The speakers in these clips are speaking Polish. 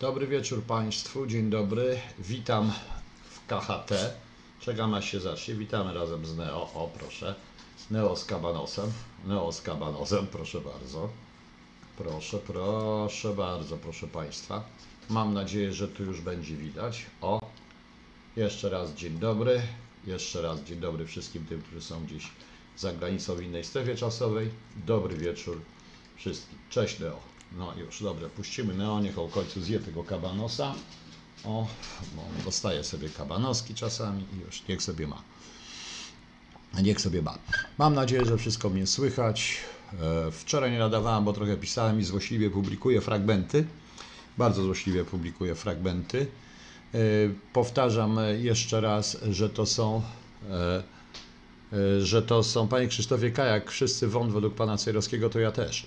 Dobry wieczór Państwu, dzień dobry. Witam w KHT. Czekam aż się zacznie. Witamy razem z Neo. O, proszę. Neo z kabanosem. Neo z kabanosem, proszę bardzo. Proszę, proszę bardzo, proszę Państwa. Mam nadzieję, że tu już będzie widać. O, jeszcze raz dzień dobry. Jeszcze raz dzień dobry wszystkim tym, którzy są gdzieś za granicą w innej strefie czasowej. Dobry wieczór wszystkim. Cześć Neo. No już, dobra, puścimy Neo, niech o końcu zje tego kabanosa. O, bo on dostaje sobie kabanoski czasami i już, niech sobie ma. Niech sobie ma. Mam nadzieję, że wszystko mnie słychać. E, Wczoraj nie nadawałem, bo trochę pisałem i złośliwie publikuję fragmenty. Bardzo złośliwie publikuję fragmenty. E, Powtarzam jeszcze raz, że to są e, że to są, panie Krzysztofie Kajak, wszyscy wąt według pana Cejrowskiego, to ja też.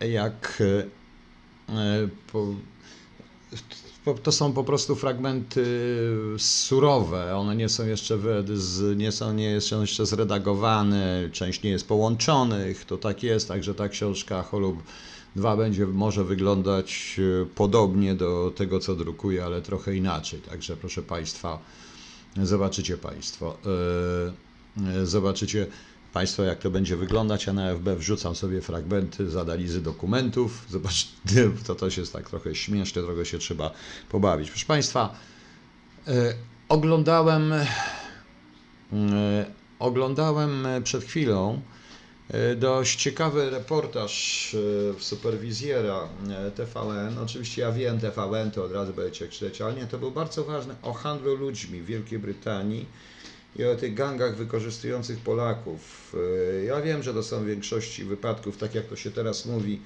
E, Jak e, e, po, to są po prostu fragmenty surowe, one nie są jeszcze, z, nie są nie są jeszcze zredagowane, część nie jest połączonych, to tak jest, także ta książka Holub 2 będzie może wyglądać e, podobnie do tego, co drukuję, ale trochę inaczej, także proszę Państwa, Zobaczycie Państwo. e, e, Zobaczycie Państwo, jak to będzie wyglądać. Ja na FB wrzucam sobie fragmenty z analizy dokumentów. Zobacz, to też jest tak trochę śmieszne, trochę się trzeba pobawić. Proszę Państwa, e, oglądałem, e, oglądałem przed chwilą e, dość ciekawy reportaż e, superwizjera e, TVN. Oczywiście ja wiem TVN, to od razu będziecie krzyczeć, ale nie, to był bardzo ważny o handlu ludźmi w Wielkiej Brytanii i o tych gangach wykorzystujących Polaków. E, Ja wiem, że to są w większości wypadków, tak jak to się teraz mówi,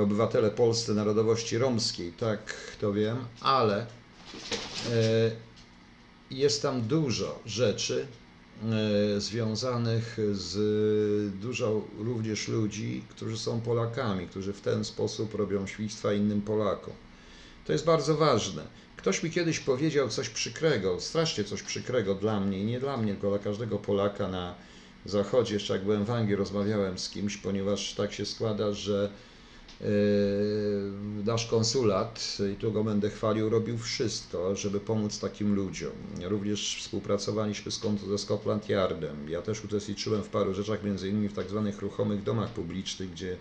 obywatele polscy narodowości romskiej, tak to wiem, ale e, jest tam dużo rzeczy e, związanych z dużo również ludzi, którzy są Polakami, którzy w ten sposób robią świństwa innym Polakom. To jest bardzo ważne. Ktoś mi kiedyś powiedział coś przykrego, strasznie coś przykrego dla mnie i nie dla mnie, tylko dla każdego Polaka na zachodzie. Jeszcze jak byłem w Anglii, rozmawiałem z kimś, ponieważ tak się składa, że yy, nasz konsulat, i tu go będę chwalił, robił wszystko, żeby pomóc takim ludziom. Również współpracowaliśmy z, ze Scotland Yardem. Ja też uczestniczyłem w paru rzeczach, między innymi w tak zwanych ruchomych domach publicznych, gdzie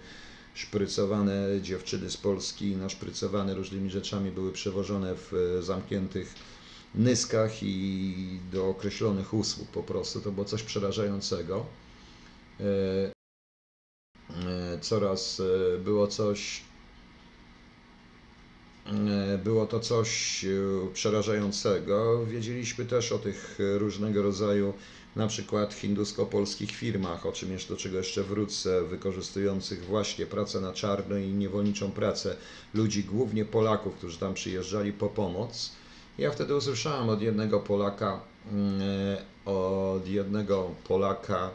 szprycowane dziewczyny z Polski, naszprycowane różnymi rzeczami, były przewożone w e, zamkniętych nyskach i do określonych usług po prostu. To było coś przerażającego. E, e, Coraz było coś było to coś przerażającego. Wiedzieliśmy też o tych różnego rodzaju, na przykład hindusko-polskich firmach, o czym jeszcze, do czego jeszcze wrócę, wykorzystujących właśnie pracę na czarno i niewolniczą pracę ludzi, głównie Polaków, którzy tam przyjeżdżali po pomoc. Ja wtedy usłyszałem od jednego Polaka, mm, e, od jednego Polaka,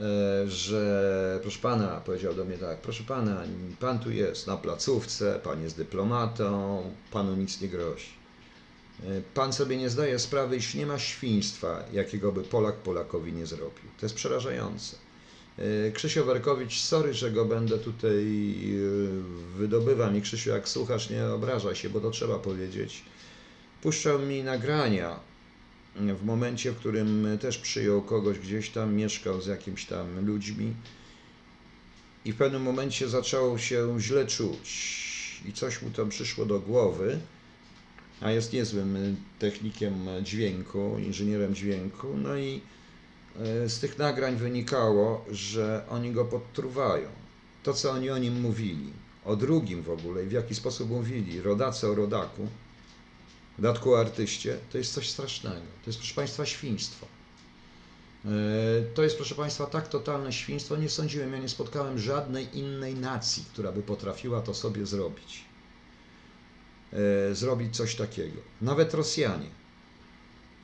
e, że proszę pana, powiedział do mnie tak, proszę pana, pan tu jest na placówce, pan jest dyplomatą, panu nic nie grozi. E, Pan sobie nie zdaje sprawy, iż nie ma świństwa, jakiego by Polak Polakowi nie zrobił. To jest przerażające. E, Krzysio Werkowicz, sorry, że go będę tutaj e, wydobywam i Krzysiu, jak słuchasz, nie obrażaj się, bo to trzeba powiedzieć. Puszczał mi nagrania w momencie, w którym też przyjął kogoś gdzieś tam, mieszkał z jakimiś tam ludźmi i w pewnym momencie zaczął się źle czuć i coś mu tam przyszło do głowy, a jest niezłym y, technikiem y, dźwięku, inżynierem dźwięku, no i y, z tych nagrań wynikało, że oni go podtruwają. To, co oni o nim mówili, o drugim w ogóle i w jaki sposób mówili, rodacy o rodaku, dodatku o artyście, to jest coś strasznego. To jest, proszę Państwa, świństwo. E, To jest, proszę Państwa, tak totalne świństwo. Nie sądziłem, ja nie spotkałem żadnej innej nacji, która by potrafiła to sobie zrobić. E, Zrobić coś takiego. Nawet Rosjanie.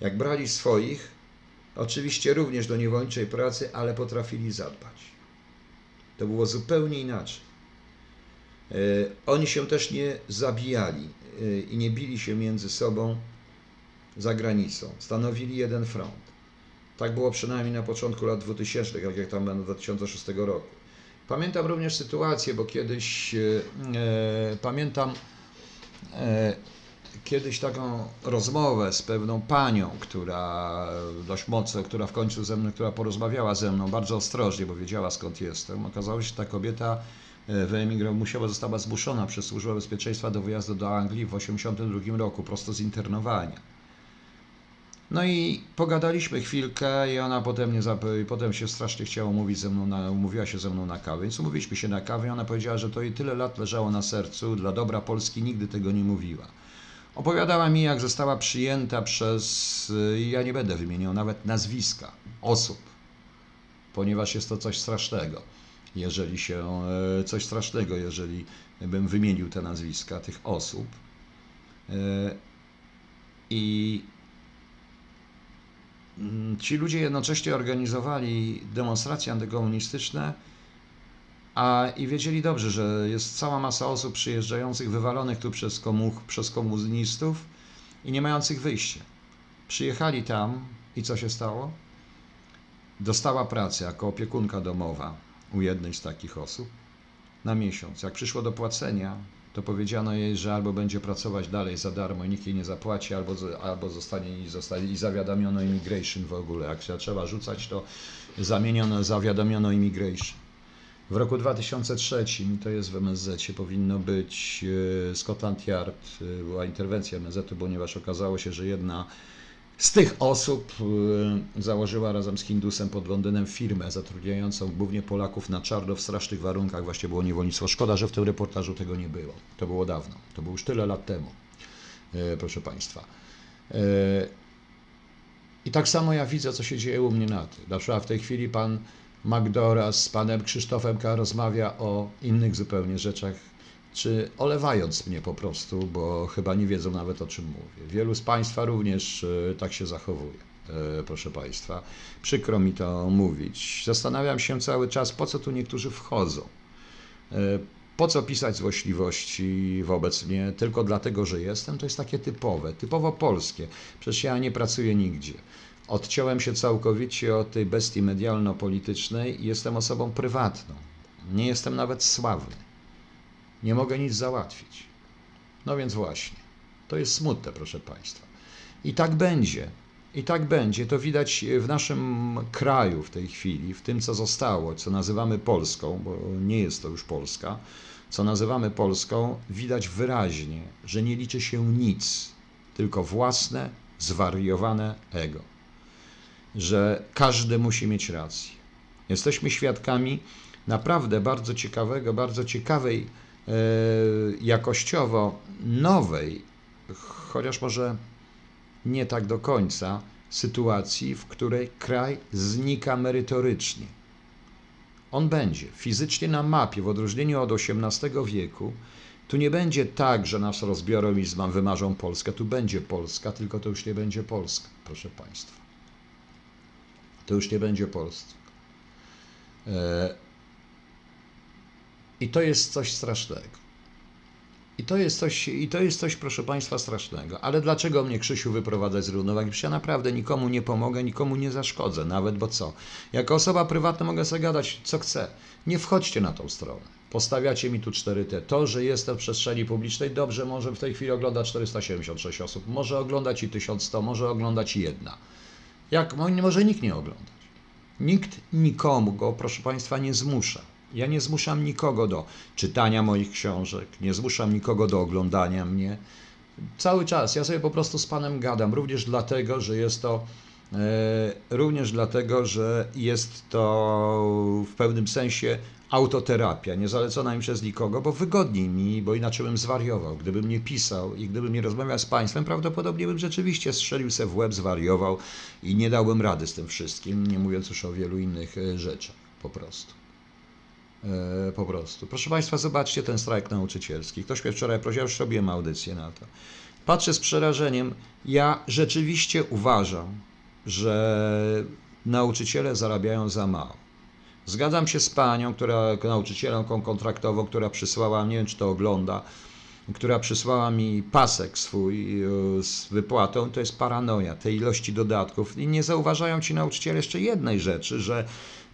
Jak brali swoich, oczywiście również do niewolniczej pracy, ale potrafili zadbać. To było zupełnie inaczej. E, Oni się też nie zabijali e, i nie bili się między sobą za granicą. Stanowili jeden front. Tak było przynajmniej na początku lat 2000, jak, tam będę 2006 roku. Pamiętam również sytuację, bo kiedyś e, pamiętam kiedyś taką rozmowę z pewną panią, która dość mocno, która w końcu ze mną, która porozmawiała ze mną bardzo ostrożnie, bo wiedziała skąd jestem. Okazało się, że ta kobieta e, wyemigrowała, musiała, została zmuszona przez Służbę Bezpieczeństwa do wyjazdu do Anglii w 1982 roku, prosto z internowania. No i pogadaliśmy chwilkę i ona potem, nie zap- i potem się strasznie chciała umówić ze mną, na, umówiła się ze mną na kawę, więc umówiliśmy się na kawę i ona powiedziała, że to jej tyle lat leżało na sercu, dla dobra Polski nigdy tego nie mówiła. Opowiadała mi, jak została przyjęta przez, y, ja nie będę wymieniał nawet nazwiska osób, ponieważ jest to coś strasznego, jeżeli się, e, coś strasznego, jeżeli bym wymienił te nazwiska tych osób. E, I ci ludzie jednocześnie organizowali demonstracje antykomunistyczne, a i wiedzieli dobrze, że jest cała masa osób przyjeżdżających, wywalonych tu przez, komuch, przez komunistów i nie mających wyjścia. Przyjechali tam i co się stało? Dostała pracę jako opiekunka domowa u jednej z takich osób na miesiąc. Jak przyszło do płacenia, to powiedziano jej, że albo będzie pracować dalej za darmo i nikt jej nie zapłaci, albo, albo zostanie i, zostanie, i zawiadomiono immigration w ogóle. Jak się trzeba rzucać, to zamieniono, zawiadomiono immigration. W roku 2003, to jest w MSZ, powinno być e, Scotland Yard, e, była interwencja MSZ-u, ponieważ okazało się, że jedna z tych osób e, założyła razem z Hindusem pod Londynem firmę zatrudniającą głównie Polaków na czarno w strasznych warunkach, właśnie było niewolnictwo. Szkoda, że w tym reportażu tego nie było. To było dawno, to było już tyle lat temu, proszę Państwa. I tak samo ja widzę, co się dzieje u mnie na tym. Na przykład w tej chwili pan Magdora z panem Krzysztofem K. rozmawia o innych zupełnie rzeczach, czy olewając mnie po prostu, bo chyba nie wiedzą nawet o czym mówię. Wielu z Państwa również e, tak się zachowuje, e, proszę Państwa. Przykro mi to mówić. Zastanawiam się cały czas, po co tu niektórzy wchodzą. E, po co pisać złośliwości wobec mnie tylko dlatego, że jestem? To jest takie typowe, typowo polskie. Przecież ja nie pracuję nigdzie. Odciąłem się całkowicie od tej bestii medialno-politycznej i jestem osobą prywatną. Nie jestem nawet sławny. Nie mogę nic załatwić. No więc właśnie. To jest smutne, proszę Państwa. I tak będzie. I tak będzie. To widać w naszym kraju w tej chwili, w tym, co zostało, co nazywamy Polską, bo nie jest to już Polska, co nazywamy Polską, widać wyraźnie, że nie liczy się nic, tylko własne, zwariowane ego że każdy musi mieć rację. Jesteśmy świadkami naprawdę bardzo ciekawego, bardzo ciekawej jakościowo nowej, chociaż może nie tak do końca, sytuacji, w której kraj znika merytorycznie. On będzie fizycznie na mapie, w odróżnieniu od XVIII wieku. Tu nie będzie tak, że nas rozbiorą i wymarzą Polskę. Tu będzie Polska, tylko to już nie będzie Polska, proszę Państwa to już nie będzie Polski. I to jest coś strasznego. I to, jest coś, I to jest coś, proszę Państwa, strasznego. Ale dlaczego mnie, Krzysiu, wyprowadzać z równowagi? Przecież ja naprawdę nikomu nie pomogę, nikomu nie zaszkodzę, nawet bo co? Jako osoba prywatna mogę sobie gadać, co chcę. Nie wchodźcie na tą stronę. Postawiacie mi tu 4T. To, że jestem w przestrzeni publicznej, dobrze, może w tej chwili ogląda 476 osób, może oglądać i 1100, może oglądać jedna. Jak może nikt nie oglądać. Nikt nikomu go, proszę Państwa, nie zmusza. Ja nie zmuszam nikogo do czytania moich książek, nie zmuszam nikogo do oglądania mnie. Cały czas ja sobie po prostu z Panem gadam, również dlatego, że jest to e, również dlatego, że jest to w pewnym sensie autoterapia, nie zalecona mi przez nikogo, bo wygodniej mi, bo inaczej bym zwariował. Gdybym nie pisał i gdybym nie rozmawiał z państwem, prawdopodobnie bym rzeczywiście strzelił se w łeb, zwariował i nie dałbym rady z tym wszystkim, nie mówiąc już o wielu innych e, rzeczach, po prostu. E, po prostu. Proszę Państwa, zobaczcie ten strajk nauczycielski. Ktoś mnie wczoraj prosił, już robiłem audycję na to. Patrzę z przerażeniem. Ja rzeczywiście uważam, że nauczyciele zarabiają za mało. Zgadzam się z panią, która, nauczycielką kontraktową, która przysłała, nie wiem czy to ogląda, która przysłała mi pasek swój e, z wypłatą, to jest paranoja tej ilości dodatków. I nie zauważają ci nauczyciele jeszcze jednej rzeczy, że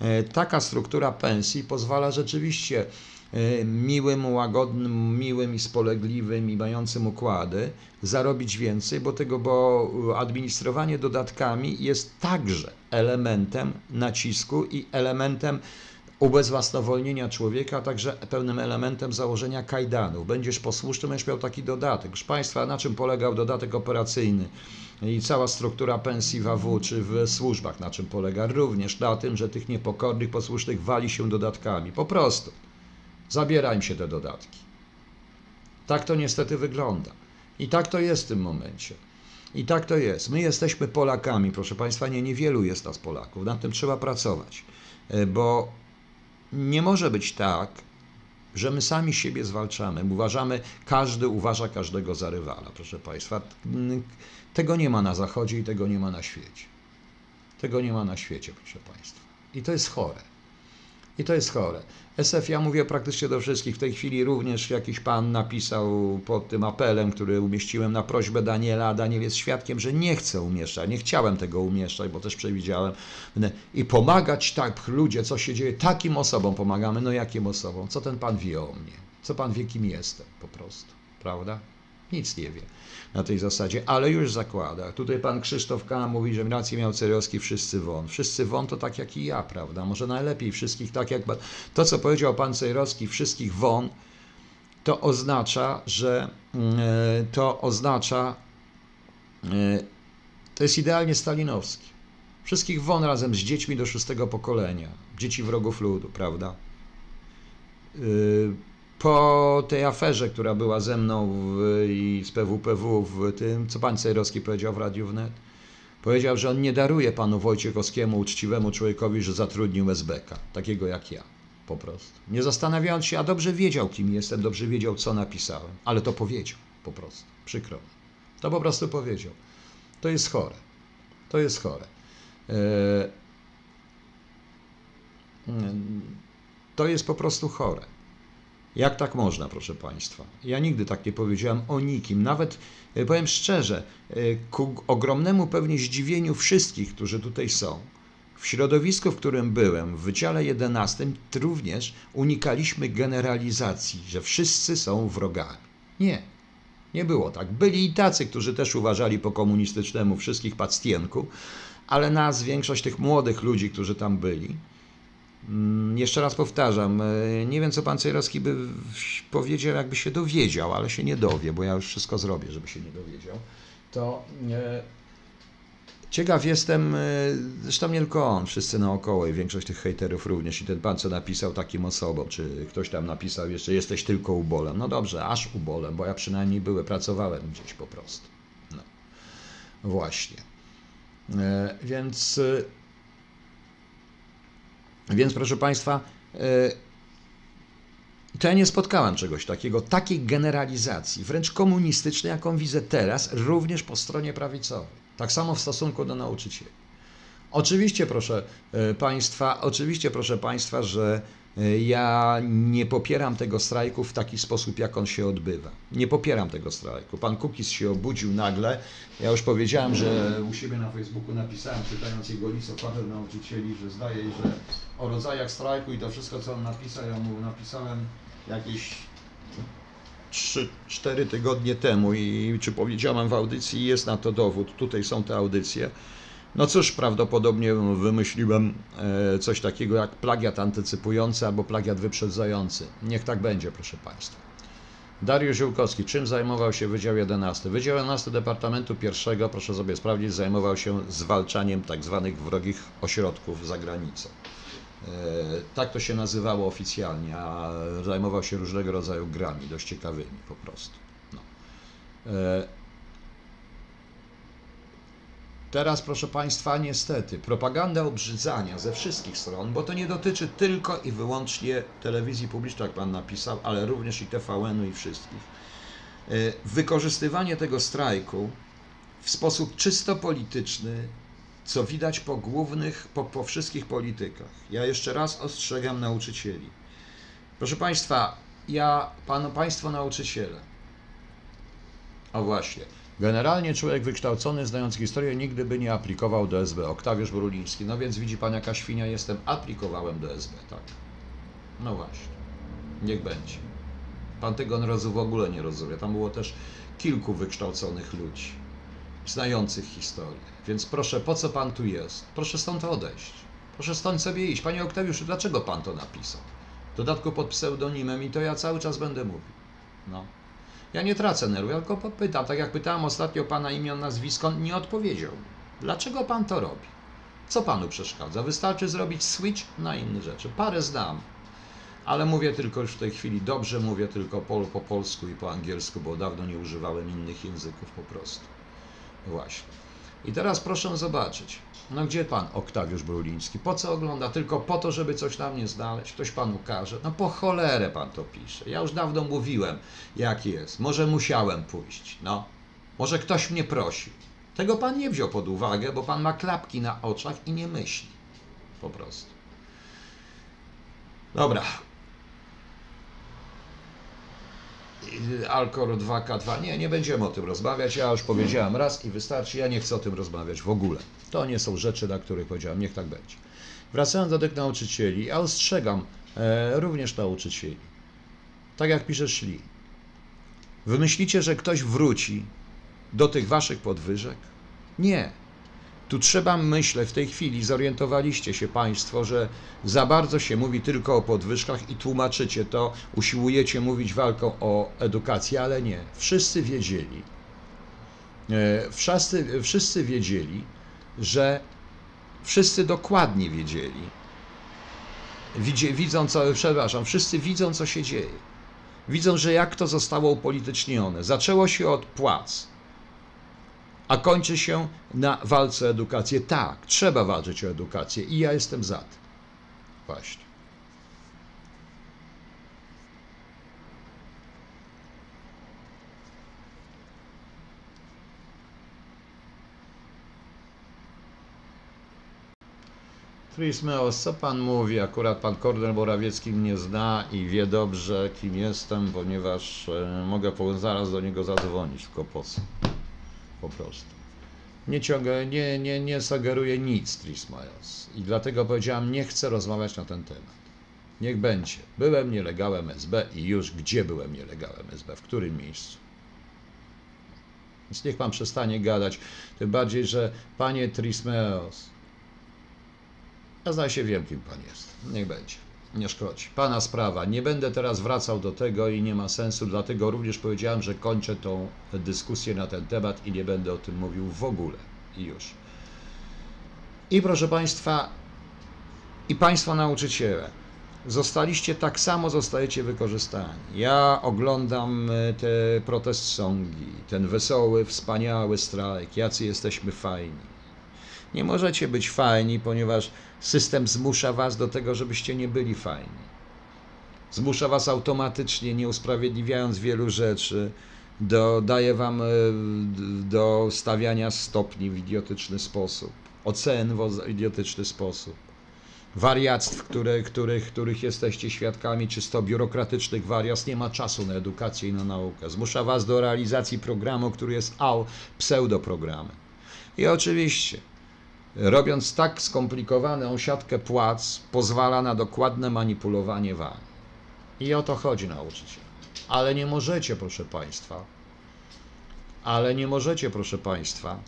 e, taka struktura pensji pozwala rzeczywiście e, miłym, łagodnym, miłym i spolegliwym i mającym układy zarobić więcej, bo tego, bo administrowanie dodatkami jest także elementem nacisku i elementem ubezwłasnowolnienia człowieka, a także pewnym elementem założenia kajdanów. Będziesz posłuszny, będziesz miał taki dodatek. Proszę Państwa, na czym polegał dodatek operacyjny i cała struktura pensji w AW czy w służbach, na czym polega? Również na tym, że tych niepokornych, posłusznych wali się dodatkami. Po prostu. Zabiera im się te dodatki. Tak to niestety wygląda. I tak to jest w tym momencie. I tak to jest. My jesteśmy Polakami, proszę Państwa, nie niewielu jest nas Polaków. Nad tym trzeba pracować, e, bo nie może być tak, że my sami siebie zwalczamy. Uważamy, każdy uważa każdego za rywala, proszę Państwa. Tego nie ma na Zachodzie i tego nie ma na świecie. Tego nie ma na świecie, proszę Państwa. I to jest chore. I to jest chore. SF ja mówię praktycznie do wszystkich. W tej chwili również jakiś pan napisał pod tym apelem, który umieściłem na prośbę Daniela, Daniel jest świadkiem, że nie chce umieszczać. Nie chciałem tego umieszczać, bo też przewidziałem. I pomagać tak, ludzie, co się dzieje, takim osobom pomagamy. No jakim osobom? Co ten pan wie o mnie? Co pan wie, kim jestem po prostu? Prawda? Nic nie wie na tej zasadzie, ale już zakłada. Tutaj pan Krzysztof K. mówi, że rację miał Cerowski, wszyscy won. Wszyscy won to tak jak i ja, prawda? Może najlepiej wszystkich tak jak... To, co powiedział pan Cerowski, wszystkich won, to oznacza, że mm, e, to oznacza, e, to jest idealnie stalinowski. Wszystkich won razem z dziećmi do szóstego pokolenia. Dzieci wrogów ludu, prawda? Po tej aferze, która była ze mną w, i z PWPW w tym, co pan Cejrowski powiedział w Radiu Wnet? Powiedział, że on nie daruje panu Wojciechowskiemu, uczciwemu człowiekowi, że zatrudnił SBK, takiego jak ja, po prostu. Nie zastanawiając się, a dobrze wiedział, kim jestem, dobrze wiedział, co napisałem, ale to powiedział, po prostu, przykro mi. To po prostu powiedział. To jest chore. To jest chore. E, to jest po prostu chore. Jak tak można, proszę Państwa? Ja nigdy tak nie powiedziałem o nikim. Nawet e, powiem szczerze, e, ku ogromnemu pewnie zdziwieniu wszystkich, którzy tutaj są, w środowisku, w którym byłem, w Wydziale 11, również unikaliśmy generalizacji, że wszyscy są wrogami. Nie, nie było tak. Byli i tacy, którzy też uważali po komunistycznemu wszystkich pactienków, ale nas, większość tych młodych ludzi, którzy tam byli, jeszcze raz powtarzam, e, nie wiem co pan Cejrowski by powiedział, jakby się dowiedział, ale się nie dowie, bo ja już wszystko zrobię, żeby się nie dowiedział. To e, ciekaw jestem, e, zresztą nie tylko on, wszyscy naokoło i większość tych hejterów również i ten pan co napisał takim osobom, czy ktoś tam napisał jeszcze jesteś tylko ubolem. No dobrze, aż ubolem, bo ja przynajmniej były, pracowałem gdzieś po prostu. No. Właśnie. Więc więc proszę Państwa, e, to ja nie spotkałem czegoś takiego, takiej generalizacji, wręcz komunistycznej, jaką widzę teraz, również po stronie prawicowej. Tak samo w stosunku do nauczycieli. Oczywiście, proszę e, Państwa, oczywiście, proszę Państwa, że E, ja nie popieram tego strajku w taki sposób, jak on się odbywa. Nie popieram tego strajku. Pan Kukis się obudził nagle. Ja już powiedziałem, że u siebie na Facebooku napisałem, czytając jego list o nauczycieli, że zdaje że o rodzajach strajku i to wszystko, co on napisał, ja mu napisałem jakieś 3-4 tygodnie temu i czy powiedziałem w audycji, jest na to dowód. Tutaj są te audycje. No cóż, prawdopodobnie wymyśliłem e, coś takiego jak plagiat antycypujący albo plagiat wyprzedzający. Niech tak będzie, proszę Państwa. Dariusz Ziółkowski, czym zajmował się Wydział 11? Wydział 11 Departamentu I, proszę sobie sprawdzić, zajmował się zwalczaniem tzw. Tak wrogich ośrodków za granicą. E, tak to się nazywało oficjalnie, a zajmował się różnego rodzaju grami, dość ciekawymi po prostu. No. E, Teraz, proszę Państwa, niestety, propaganda obrzydzania ze wszystkich stron, bo to nie dotyczy tylko i wyłącznie telewizji publicznej, jak Pan napisał, ale również i TVN-u i wszystkich. E, wykorzystywanie tego strajku w sposób czysto polityczny, co widać po głównych, po, po wszystkich politykach. Ja jeszcze raz ostrzegam nauczycieli. Proszę Państwa, ja, pan, Państwo nauczyciele, A właśnie. Generalnie człowiek wykształcony, znając historię, nigdy by nie aplikował do SB. Oktawiusz Bruliński. No więc widzi pan, jaka świnia jestem. Aplikowałem do SB, tak. No właśnie. Niech będzie. Pan tego narodu w ogóle nie rozumie. Tam było też kilku wykształconych ludzi, znających historię. Więc proszę, po co pan tu jest? Proszę stąd odejść. Proszę stąd sobie iść. Panie Oktawiuszu, dlaczego pan to napisał? W dodatku pod pseudonimem i to ja cały czas będę mówił. No. Ja nie tracę nerwów, ja tylko pytam. Tak jak pytałem ostatnio pana imion, nazwisko, nie odpowiedział. Dlaczego pan to robi? Co panu przeszkadza? Wystarczy zrobić switch na inne rzeczy. Parę znam, ale mówię tylko już w tej chwili dobrze, mówię tylko po, po polsku i po angielsku, bo dawno nie używałem innych języków po prostu. Właśnie. I teraz proszę zobaczyć. No gdzie pan Oktawiusz Bruliński? Po co ogląda? Tylko po to, żeby coś na mnie znaleźć? Ktoś panu każe? No po cholerę pan to pisze. Ja już dawno mówiłem, jak jest. Może musiałem pójść. No. Może ktoś mnie prosił. Tego pan nie wziął pod uwagę, bo pan ma klapki na oczach i nie myśli. Po prostu. Dobra. Alkor 2K2. Nie, nie będziemy o tym rozmawiać. Ja już powiedziałem raz i wystarczy. Ja nie chcę o tym rozmawiać w ogóle. To nie są rzeczy, na których powiedziałem. Niech tak będzie. Wracając do tych nauczycieli, ja ostrzegam e, również nauczycieli. Tak jak pisze Szli. Wymyślicie, że ktoś wróci do tych waszych podwyżek? Nie. Tu trzeba, myślę, w tej chwili zorientowaliście się Państwo, że za bardzo się mówi tylko o podwyżkach i tłumaczycie to, usiłujecie mówić walką o edukację, ale nie. Wszyscy wiedzieli, e, wszyscy, wszyscy wiedzieli, że wszyscy dokładnie wiedzieli, widzi, widzą co, przepraszam, wszyscy widzą co się dzieje. Widzą, że jak to zostało upolitycznione. Zaczęło się od płac a kończy się na walce o edukację. Tak, trzeba walczyć o edukację i ja jestem za tym. Właśnie. Trismeos, co pan mówi? Akurat pan Kornel Morawiecki mnie zna i wie dobrze, kim jestem, ponieważ e, mogę zaraz do niego zadzwonić, tylko po co? Po prostu. Nie, ciąga, nie, nie, nie sugeruje nic Trismiles i dlatego powiedziałam, nie chcę rozmawiać na ten temat. Niech będzie. Byłem nielegalem SB i już gdzie byłem nielegalem SB, w którym miejscu. Więc niech pan przestanie gadać, tym bardziej, że panie Trismeos, ja zdaje się wiem, kim pan jest. Niech będzie. Nie szkodzi. Pana sprawa. Nie będę teraz wracał do tego i nie ma sensu, dlatego również powiedziałem, że kończę tą dyskusję na ten temat i nie będę o tym mówił w ogóle. I już. I proszę Państwa, i Państwo nauczyciele, zostaliście tak samo, zostajecie wykorzystani. Ja oglądam e, te protest songi, ten wesoły, wspaniały strajk, jacy jesteśmy fajni. Nie możecie być fajni, ponieważ system zmusza was do tego, żebyście nie byli fajni. Zmusza was automatycznie, nie usprawiedliwiając wielu rzeczy, do, daje wam e, do stawiania stopni w idiotyczny sposób, ocen w idiotyczny sposób, wariactw, które, których, których jesteście świadkami, czysto biurokratycznych wariactw, nie ma czasu na edukację i na naukę. Zmusza was do realizacji programu, który jest AL, pseudoprogramem. I oczywiście robiąc tak skomplikowaną siatkę płac, pozwala na dokładne manipulowanie wami. I o to chodzi nauczyciel. Ale nie możecie, proszę Państwa, ale nie możecie, proszę Państwa,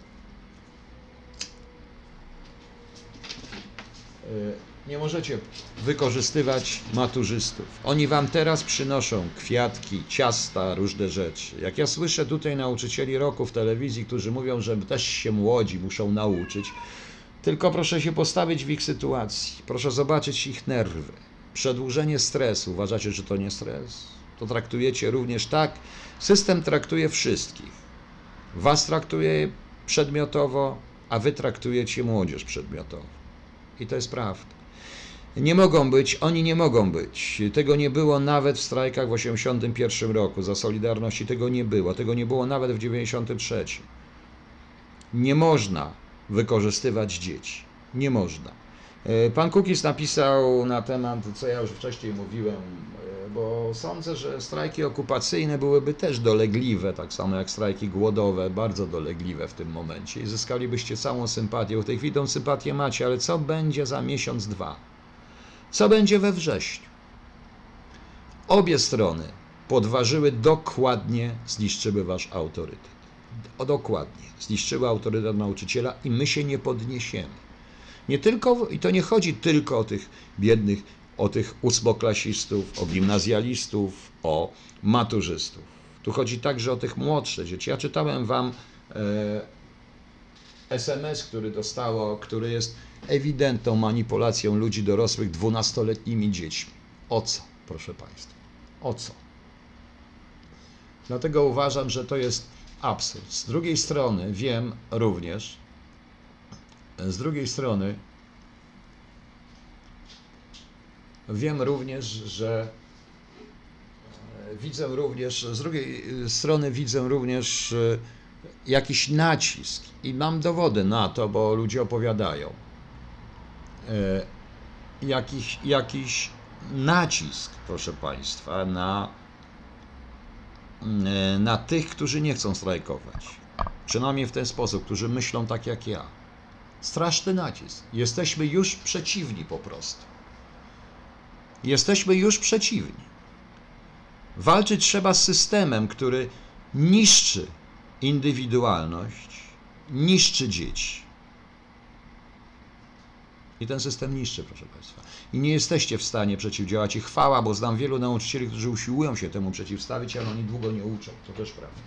y, nie możecie wykorzystywać maturzystów. Oni wam teraz przynoszą kwiatki, ciasta, różne rzeczy. Jak ja słyszę tutaj nauczycieli roku w telewizji, którzy mówią, że też się młodzi muszą nauczyć, tylko proszę się postawić w ich sytuacji, proszę zobaczyć ich nerwy. Przedłużenie stresu, uważacie, że to nie stres? To traktujecie również tak. System traktuje wszystkich. Was traktuje przedmiotowo, a wy traktujecie młodzież przedmiotowo. I to jest prawda. Nie mogą być, oni nie mogą być. Tego nie było nawet w strajkach w 1981 roku. Za Solidarności tego nie było. Tego nie było nawet w 1993. Nie można wykorzystywać dzieci. Nie można. E, pan Kukis napisał na temat, co ja już wcześniej mówiłem, e, bo sądzę, że strajki okupacyjne byłyby też dolegliwe, tak samo jak strajki głodowe, bardzo dolegliwe w tym momencie i zyskalibyście całą sympatię. W tej chwili tą sympatię macie, ale co będzie za miesiąc, dwa? Co będzie we wrześniu? Obie strony podważyły dokładnie, zniszczyły wasz autorytet. O, dokładnie. Zniszczyły autorytet nauczyciela i my się nie podniesiemy. Nie tylko, i to nie chodzi tylko o tych biednych, o tych ósmoklasistów, o gimnazjalistów, o maturzystów. Tu chodzi także o tych młodsze dzieci. Ja czytałem wam e, SMS, który dostało, który jest ewidentną manipulacją ludzi dorosłych dwunastoletnimi dziećmi. O co, proszę Państwa? O co? Dlatego uważam, że to jest absurd. Z drugiej strony wiem również, z drugiej strony wiem również, że e, widzę również, z drugiej strony widzę również e, jakiś nacisk i mam dowody na to, bo ludzie opowiadają. E, jakiś, jakiś nacisk, proszę Państwa, na, na tych, którzy nie chcą strajkować. Przynajmniej w ten sposób, którzy myślą tak jak ja. Straszny nacisk. Jesteśmy już przeciwni po prostu. Jesteśmy już przeciwni. Walczyć trzeba z systemem, który niszczy indywidualność, niszczy dzieci. I ten system niszczy, proszę Państwa. I nie jesteście w stanie przeciwdziałać. I chwała, bo znam wielu nauczycieli, którzy usiłują się temu przeciwstawić, ale oni długo nie uczą. To też prawda.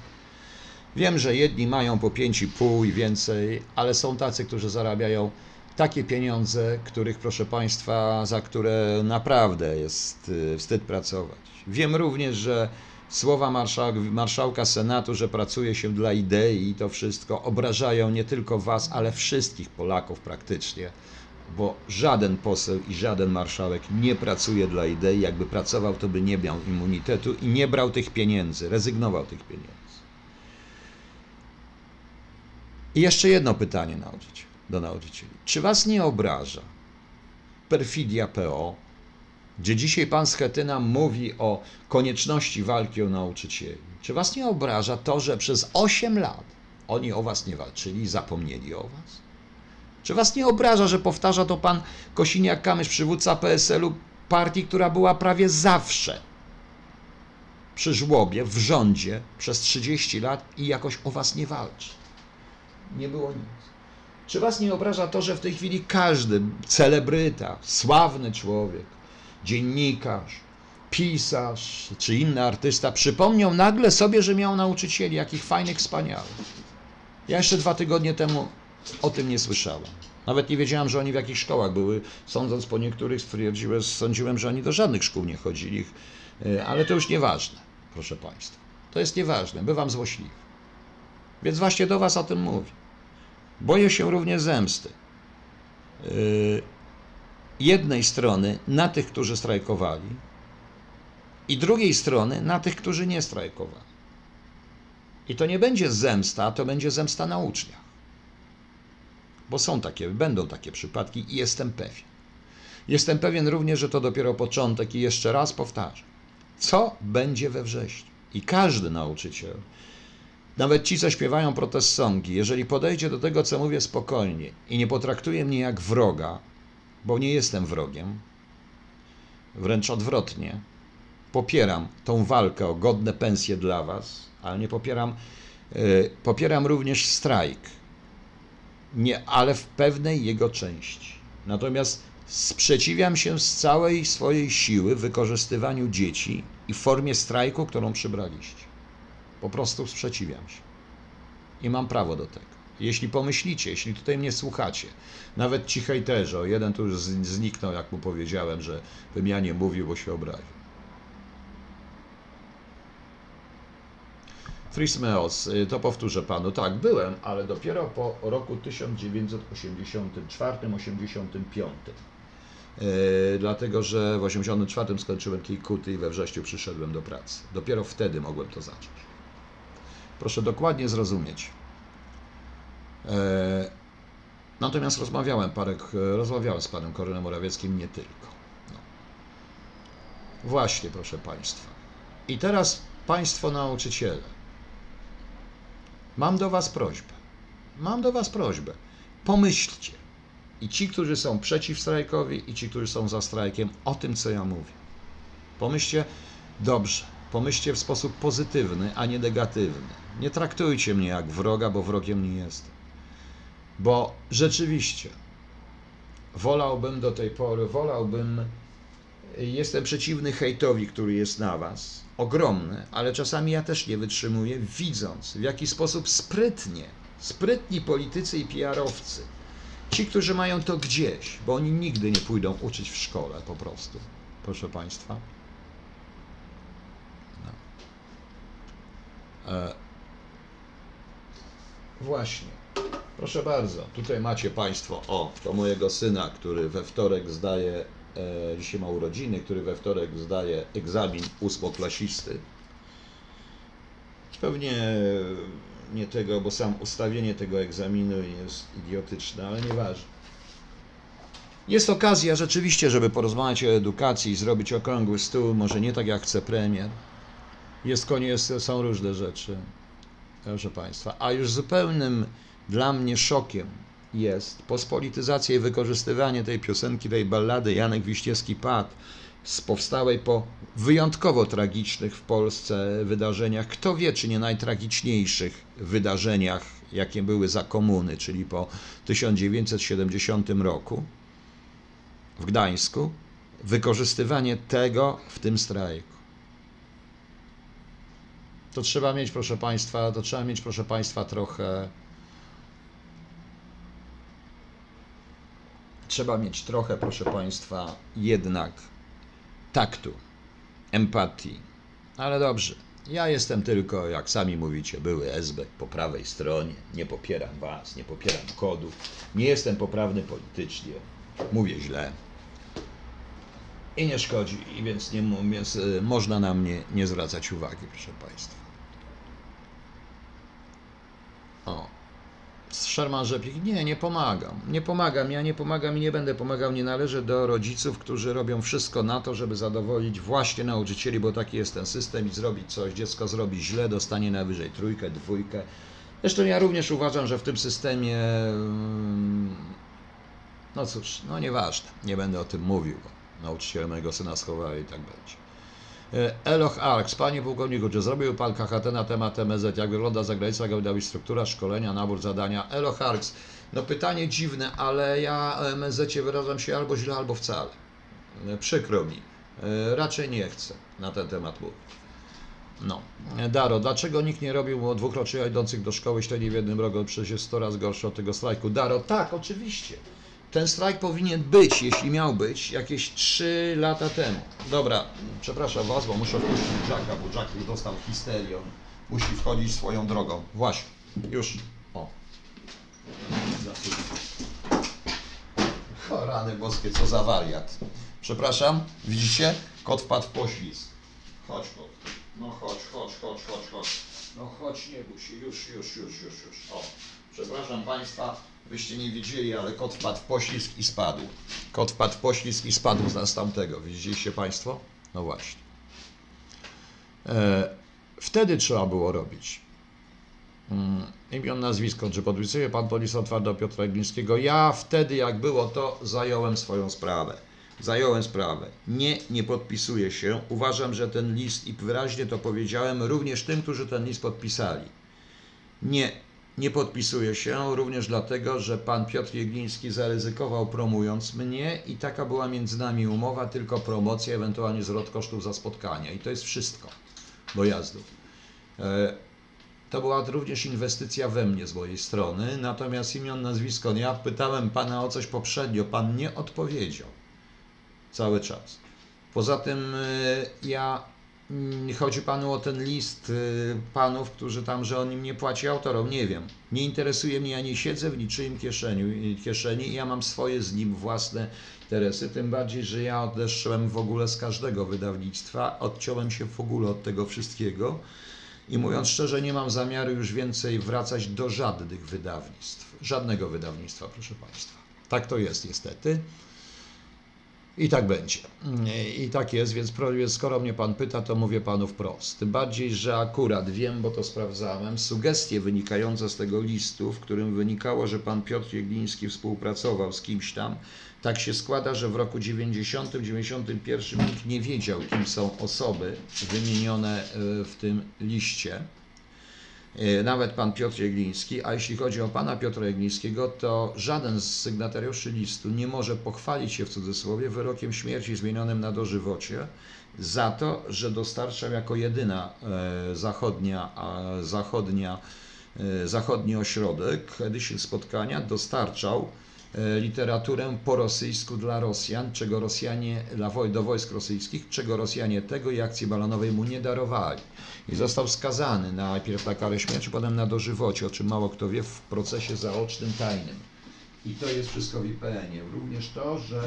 Wiem, że jedni mają po 5,5 i więcej, ale są tacy, którzy zarabiają takie pieniądze, których, proszę Państwa, za które naprawdę jest y, wstyd pracować. Wiem również, że słowa marszałka, marszałka Senatu, że pracuje się dla idei i to wszystko obrażają nie tylko Was, ale wszystkich Polaków praktycznie, bo żaden poseł i żaden marszałek nie pracuje dla idei. Jakby pracował, to by nie miał immunitetu i nie brał tych pieniędzy, rezygnował tych pieniędzy. I jeszcze jedno pytanie do nauczycieli. Czy was nie obraża perfidia PO, gdzie dzisiaj pan Schetyna mówi o konieczności walki o nauczycieli? Czy was nie obraża to, że przez 8 lat oni o was nie walczyli zapomnieli o was? Czy was nie obraża, że powtarza to pan Kosiniak-Kamysz, przywódca PSL-u, partii, która była prawie zawsze przy żłobie, w rządzie przez 30 lat i jakoś o was nie walczy? nie było nic. Czy was nie obraża to, że w tej chwili każdy celebryta, sławny człowiek, dziennikarz, pisarz czy inny artysta przypomniał nagle sobie, że miał nauczycieli, jakich fajnych, wspaniałych. Ja jeszcze dwa tygodnie temu o tym nie słyszałem. Nawet nie wiedziałem, że oni w jakich szkołach były. Sądząc po niektórych, stwierdziłem, sądziłem, że oni do żadnych szkół nie chodzili. E, ale to już nieważne, proszę Państwa. To jest nieważne, bywam złośliwy. Więc właśnie do Was o tym mówię. Boję się również zemsty. Yy, jednej strony na tych, którzy strajkowali, i drugiej strony na tych, którzy nie strajkowali. I to nie będzie zemsta, to będzie zemsta na uczniach. Bo są takie, będą takie przypadki i jestem pewien. Jestem pewien również, że to dopiero początek i jeszcze raz powtarzam. Co będzie we wrześniu? I każdy nauczyciel nawet ci, co śpiewają protest songi, jeżeli podejdzie do tego, co mówię spokojnie i nie potraktuje mnie jak wroga, bo nie jestem wrogiem, wręcz odwrotnie, popieram tą walkę o godne pensje dla Was, ale nie popieram, yy, popieram również strajk, nie, ale w pewnej jego części. Natomiast sprzeciwiam się z całej swojej siły wykorzystywaniu dzieci i formie strajku, którą przybraliście. Po prostu sprzeciwiam się. I mam prawo do tego. Jeśli pomyślicie, jeśli tutaj mnie słuchacie, nawet ci hejterzy, o jeden tu już zniknął, jak mu powiedziałem, że wymianie mówił, bo się obraził. Trismeos, y, to powtórzę panu, tak, byłem, ale dopiero po roku 1984-85. Yy, dlatego, że w 1984 skończyłem Kikuty i we wrześniu przyszedłem do pracy. Dopiero wtedy mogłem to zacząć. Proszę dokładnie zrozumieć. E, natomiast rozmawiałem, parę, rozmawiałem z panem Korylem Morawieckim nie tylko. No. Właśnie, proszę Państwa. I teraz Państwo nauczyciele. Mam do Was prośbę. Mam do Was prośbę. Pomyślcie. I ci, którzy są przeciw strajkowi, i ci, którzy są za strajkiem, o tym, co ja mówię. Pomyślcie dobrze. Pomyślcie w sposób pozytywny, a nie negatywny. Nie traktujcie mnie jak wroga, bo wrogiem nie jestem. Bo rzeczywiście wolałbym do tej pory, wolałbym, jestem przeciwny hejtowi, który jest na Was, ogromny, ale czasami ja też nie wytrzymuję, widząc w jaki sposób sprytnie, sprytni politycy i PR-owcy, ci, którzy mają to gdzieś, bo oni nigdy nie pójdą uczyć w szkole po prostu, proszę Państwa. No. E, właśnie. Proszę bardzo, tutaj macie Państwo, o, to mojego syna, który we wtorek zdaje, dzisiaj ma urodziny, który we wtorek zdaje egzamin ósmoklasisty. Pewnie nie tego, bo sam ustawienie tego egzaminu jest idiotyczne, ale nieważne. Jest okazja rzeczywiście, żeby porozmawiać o edukacji i zrobić okrągły stół, może nie tak jak chce premier. Jest koniec, są różne rzeczy, proszę Państwa. A już zupełnym dla mnie szokiem jest. Pospolityzacja i wykorzystywanie tej piosenki, tej ballady Janek Wiśniewski Pad z powstałej po wyjątkowo tragicznych w Polsce wydarzeniach, kto wie, czy nie najtragiczniejszych wydarzeniach, jakie były za komuny, czyli po 1970 roku w Gdańsku, wykorzystywanie tego w tym strajku. To trzeba mieć, proszę Państwa, to trzeba mieć, proszę Państwa, trochę trzeba mieć trochę, proszę Państwa, jednak taktu, empatii. Ale dobrze, ja jestem tylko, jak sami mówicie, były SB po prawej stronie. Nie popieram Was, nie popieram kodów. Nie jestem poprawny politycznie. Mówię źle. I nie szkodzi, i więc, nie, więc y, można na mnie nie zwracać uwagi, proszę Państwa. O. Sherman Rzepik, nie, nie pomagam. Nie pomagam, ja nie pomagam i nie będę pomagał. Nie należę do rodziców, którzy robią wszystko na to, żeby zadowolić właśnie nauczycieli, bo taki jest ten system i zrobić coś. Dziecko zrobi źle, dostanie najwyżej trójkę, dwójkę. Zresztą ja również uważam, że w tym systemie, mm, no cóż, no nieważne, nie będę o tym mówił, bo nauczyciele mojego syna schowali i tak będzie. E, Eloch Arks, panie pułkowniku, czy zrobił pan KHT na temat MZ? Jak wygląda jak wygląda struktura szkolenia, nabór zadania? Eloch Arks, no pytanie dziwne, ale ja o MZ wyrażam się albo źle, albo wcale. E, Przykro mi. E, Raczej nie chcę na ten temat mówić. No. Daro, dlaczego nikt nie robił dwukrocznie idących do szkoły średniej w jednym roku? Przecież jest 100 razy gorsze od tego strajku. Daro, tak, oczywiście. Ten strajk powinien być, jeśli miał być, jakieś 3 lata temu. Dobra, przepraszam Was, bo muszę wpuścić Jacka, bo Jack już dostał histerią. Musi wchodzić swoją drogą. Właśnie, już. O. O, rany boskie, co za wariat. Przepraszam, widzicie? Kot wpadł w poślizg. Chodź, kot. No chodź, chodź, chodź, chodź, chodź. No chodź, nie bój się, już, już, już, już, już. O, przepraszam Państwa, Wyście nie widzieli, ale kot wpadł w poślizg i spadł. Kot wpadł w poślizg i spadł z następnego. Widzieliście Państwo? No właśnie. E, wtedy trzeba było robić. Mm, imion, nazwisko, czy podpisuje Pan Polisą Twardo Piotra Glińskiego? Ja wtedy, jak było to, zająłem swoją sprawę. Zająłem sprawę. Nie, nie podpisuję się. Uważam, że ten list, i wyraźnie to powiedziałem, również tym, którzy ten list podpisali. Nie, nie podpisuję się również dlatego, że pan Piotr Jegliński zaryzykował promując mnie i taka była między nami umowa, tylko promocja, ewentualnie zwrot kosztów za spotkania. I to jest wszystko dojazdów. E, to była również inwestycja we mnie z mojej strony, natomiast imion, nazwisko, ja pytałem pana o coś poprzednio, pan nie odpowiedział cały czas. Poza tym e, ja chodzi panu o ten list y, panów, którzy tam, że on im nie płaci autorom, nie wiem. Nie interesuje mnie, ja nie siedzę w niczyim kieszeni, kieszeni i ja mam swoje z nim własne interesy, tym bardziej, że ja odeszłem w ogóle z każdego wydawnictwa, odciąłem się w ogóle od tego wszystkiego i mówiąc szczerze, nie mam zamiaru już więcej wracać do żadnych wydawnictw. Żadnego wydawnictwa, proszę Państwa. Tak to jest niestety. I tak będzie. I tak jest, więc skoro mnie pan pyta, to mówię panu wprost. Tym bardziej, że akurat wiem, bo to sprawdzałem, sugestie wynikające z tego listu, w którym wynikało, że pan Piotr Jegliński współpracował z kimś tam, tak się składa, że w roku 90-91 nikt nie wiedział, kim są osoby wymienione e, w tym liście. E, Nawet pan Piotr Jegliński, a jeśli chodzi o pana Piotra Jeglińskiego, to żaden z sygnatariuszy listu nie może pochwalić się w cudzysłowie wyrokiem śmierci zmienionym na dożywocie za to, że dostarczał jako jedyna e, zachodnia, zachodnia, e, zachodni ośrodek. Edycji spotkania dostarczał literaturę po rosyjsku dla Rosjan, czego Rosjanie, do wojsk rosyjskich, czego Rosjanie tego i akcji balonowej mu nie darowali. I został skazany najpierw na karę śmierci, potem na dożywocie, o czym mało kto wie, w procesie zaocznym tajnym. I to jest wszystko w IPN-ie. Również to, że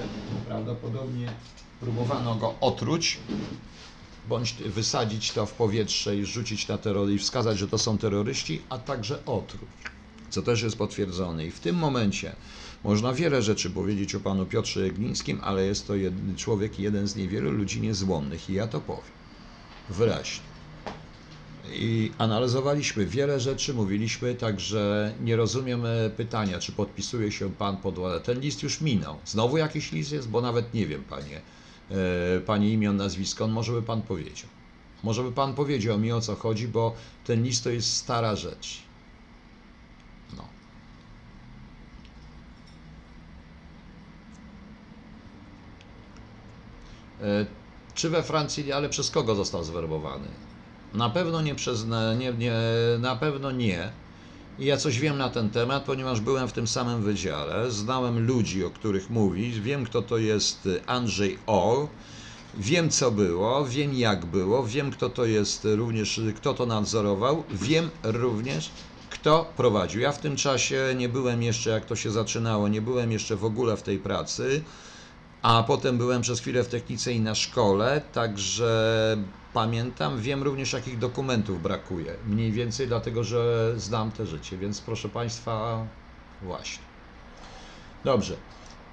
prawdopodobnie próbowano go otruć, bądź wysadzić to w powietrze i rzucić na terror i wskazać, że to są terroryści, a także otruć, co też jest potwierdzone. I w tym momencie można wiele rzeczy powiedzieć o panu Piotrze Jeglińskim, ale jest to jed, człowiek, jeden z niewielu ludzi niezłomnych i ja to powiem wyraźnie. I analizowaliśmy wiele rzeczy, mówiliśmy, także nie rozumiem pytania, czy podpisuje się pan pod. Ten list już minął. Znowu jakiś list jest, bo nawet nie wiem, panie, e, panie imię, nazwisko, on może by pan powiedział. Może by pan powiedział mi o co chodzi, bo ten list to jest stara rzecz. Czy we Francji, ale przez kogo został zwerbowany? Na pewno nie przez, nie, nie, na pewno nie. I ja coś wiem na ten temat, ponieważ byłem w tym samym wydziale, znałem ludzi, o których mówi, wiem kto to jest Andrzej Orr, wiem co było, wiem jak było, wiem kto to jest również, kto to nadzorował, wiem również kto prowadził. Ja w tym czasie nie byłem jeszcze, jak to się zaczynało, nie byłem jeszcze w ogóle w tej pracy, a potem byłem przez chwilę w technice i na szkole, także pamiętam, wiem również jakich dokumentów brakuje. Mniej więcej dlatego, że znam te życie, więc proszę Państwa, właśnie. Dobrze.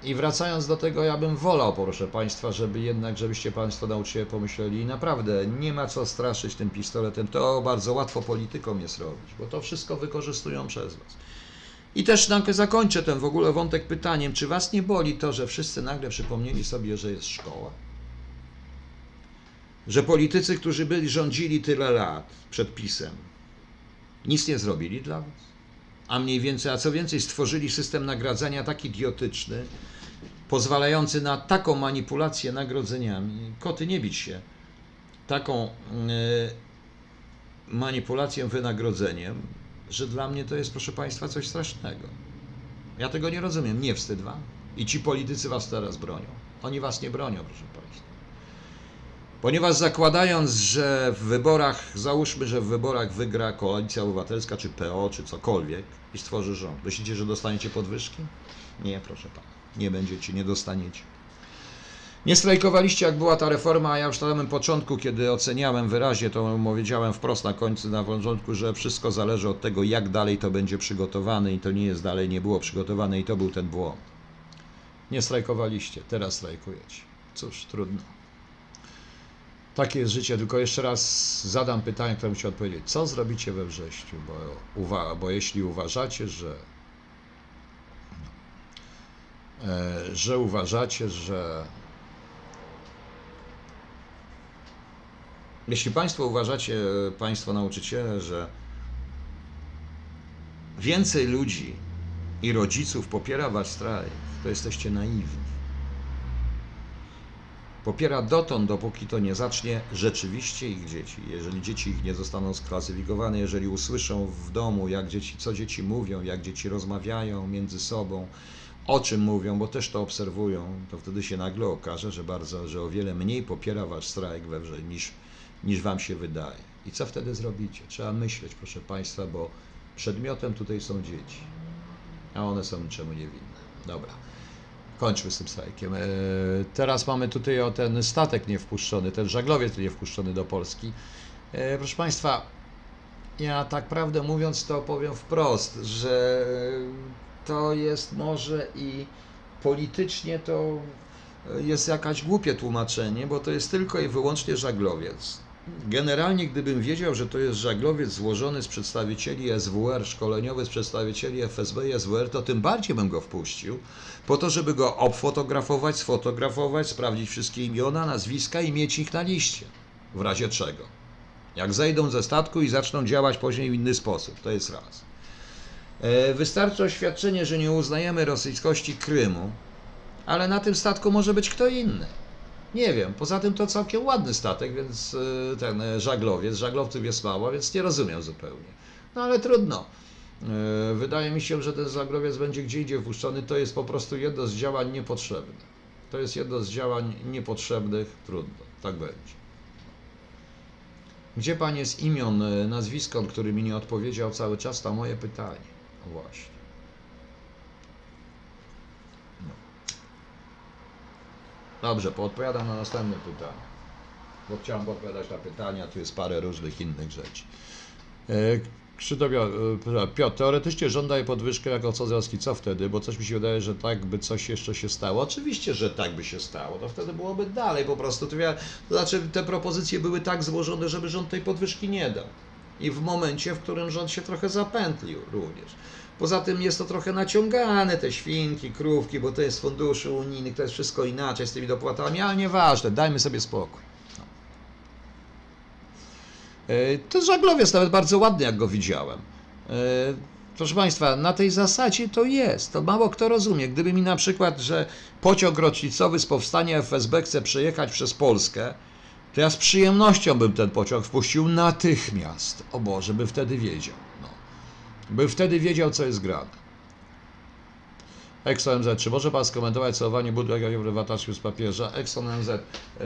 I wracając do tego, ja bym wolał, proszę Państwa, żeby jednak, żebyście Państwo na uczciwie pomyśleli, naprawdę nie ma co straszyć tym pistoletem. To bardzo łatwo politykom jest robić, bo to wszystko wykorzystują przez Was. I też nagle zakończę ten w ogóle wątek pytaniem, czy Was nie boli to, że wszyscy nagle przypomnieli sobie, że jest szkoła? Że politycy, którzy byli, rządzili tyle lat przed PiSem, nic nie zrobili dla Was? A mniej więcej, a co więcej, stworzyli system nagradzania tak idiotyczny, pozwalający na taką manipulację nagrodzeniami. Koty nie bić się. Taką yy, manipulację wynagrodzeniem, że dla mnie to jest, proszę Państwa, coś strasznego. Ja tego nie rozumiem. Nie wstyd Wam. I ci politycy Was teraz bronią. Oni Was nie bronią, proszę Państwa. Ponieważ zakładając, że w wyborach, załóżmy, że w wyborach wygra Koalicja Obywatelska, czy PO, czy cokolwiek i stworzy rząd, myślicie, że dostaniecie podwyżki? Nie, proszę Pana. Nie będziecie, nie dostaniecie. Nie strajkowaliście, jak była ta reforma, a ja już na samym początku, kiedy oceniałem wyraźnie, to powiedziałem wprost na końcu, na początku, że wszystko zależy od tego, jak dalej to będzie przygotowane i to nie jest dalej, nie było przygotowane i to był ten błąd. Nie strajkowaliście, teraz strajkujecie. Cóż, trudno. Takie jest życie, tylko jeszcze raz zadam pytanie, które musiał odpowiedzieć. Co zrobicie we wrześniu? Bo, uwa- bo jeśli uważacie, że e, że uważacie, że jeśli Państwo uważacie, Państwo nauczyciele, że więcej ludzi i rodziców popiera Wasz strajk, to jesteście naiwni. Popiera dotąd, dopóki to nie zacznie rzeczywiście ich dzieci. Jeżeli dzieci ich nie zostaną sklasyfikowane, jeżeli usłyszą w domu, jak dzieci, co dzieci mówią, jak dzieci rozmawiają między sobą, o czym mówią, bo też to obserwują, to wtedy się nagle okaże, że bardzo, że o wiele mniej popiera wasz strajk we wrze niż, niż wam się wydaje. I co wtedy zrobicie? Trzeba myśleć, proszę Państwa, bo przedmiotem tutaj są dzieci, a one są niczemu niewinne. Dobra. Kończmy z tym strajkiem. E, Teraz mamy tutaj o ten statek niewpuszczony, ten żaglowiec nie wpuszczony do Polski. E, Proszę Państwa, ja tak prawdę mówiąc to powiem wprost, że to jest może i politycznie to jest jakaś głupie tłumaczenie, bo to jest tylko i wyłącznie żaglowiec. Generalnie, gdybym wiedział, że to jest żaglowiec złożony z przedstawicieli SWR, szkoleniowy z przedstawicieli FSB i SWR, to tym bardziej bym go wpuścił, po to, żeby go obfotografować, sfotografować, sprawdzić wszystkie imiona, nazwiska i mieć ich na liście. W razie czego. Jak zejdą ze statku i zaczną działać później w inny sposób. To jest raz. E, Wystarczy oświadczenie, że nie uznajemy rosyjskości Krymu, ale na tym statku może być kto inny. Nie wiem, poza tym to całkiem ładny statek, więc y, ten y, żaglowiec, żaglowców jest mało, więc nie rozumiem zupełnie. No ale trudno. Y, Wydaje mi się, że ten żaglowiec będzie gdzie indziej wpuszczony. To jest po prostu jedno z działań niepotrzebnych. To jest jedno z działań niepotrzebnych. Trudno, tak będzie. Gdzie pan jest imion, nazwisko, który mi nie odpowiedział cały czas na moje pytanie? Właśnie. Dobrze, poodpowiadam na następne pytanie. Bo chciałem odpowiadać na pytania, tu jest parę różnych innych rzeczy. E, Krzysztof, e, Piotr, teoretycznie rząd podwyżkę jako Codrowski, co wtedy? Bo coś mi się wydaje, że tak by coś jeszcze się stało. Oczywiście, że tak by się stało, to wtedy byłoby dalej po prostu. To, to znaczy te propozycje były tak złożone, żeby rząd tej podwyżki nie dał. I w momencie, w którym rząd się trochę zapętlił również. Poza tym jest to trochę naciągane, te świnki, krówki, bo to jest funduszy unijnych, to jest wszystko inaczej z tymi dopłatami, ale nieważne, dajmy sobie spokój. No. E, To żaglowiec nawet bardzo ładny, jak go widziałem. E, Proszę Państwa, na tej zasadzie to jest. To mało kto rozumie. Gdyby mi na przykład, że pociąg rocznicowy z powstania FSB chce przejechać przez Polskę, to ja z przyjemnością bym ten pociąg wpuścił natychmiast. O Boże, by wtedy wiedział. By wtedy wiedział, co jest grane. Exxon MZ, czy może Pan skomentować całowanie butu jakiego prywataszku z papieża? Exxon MZ,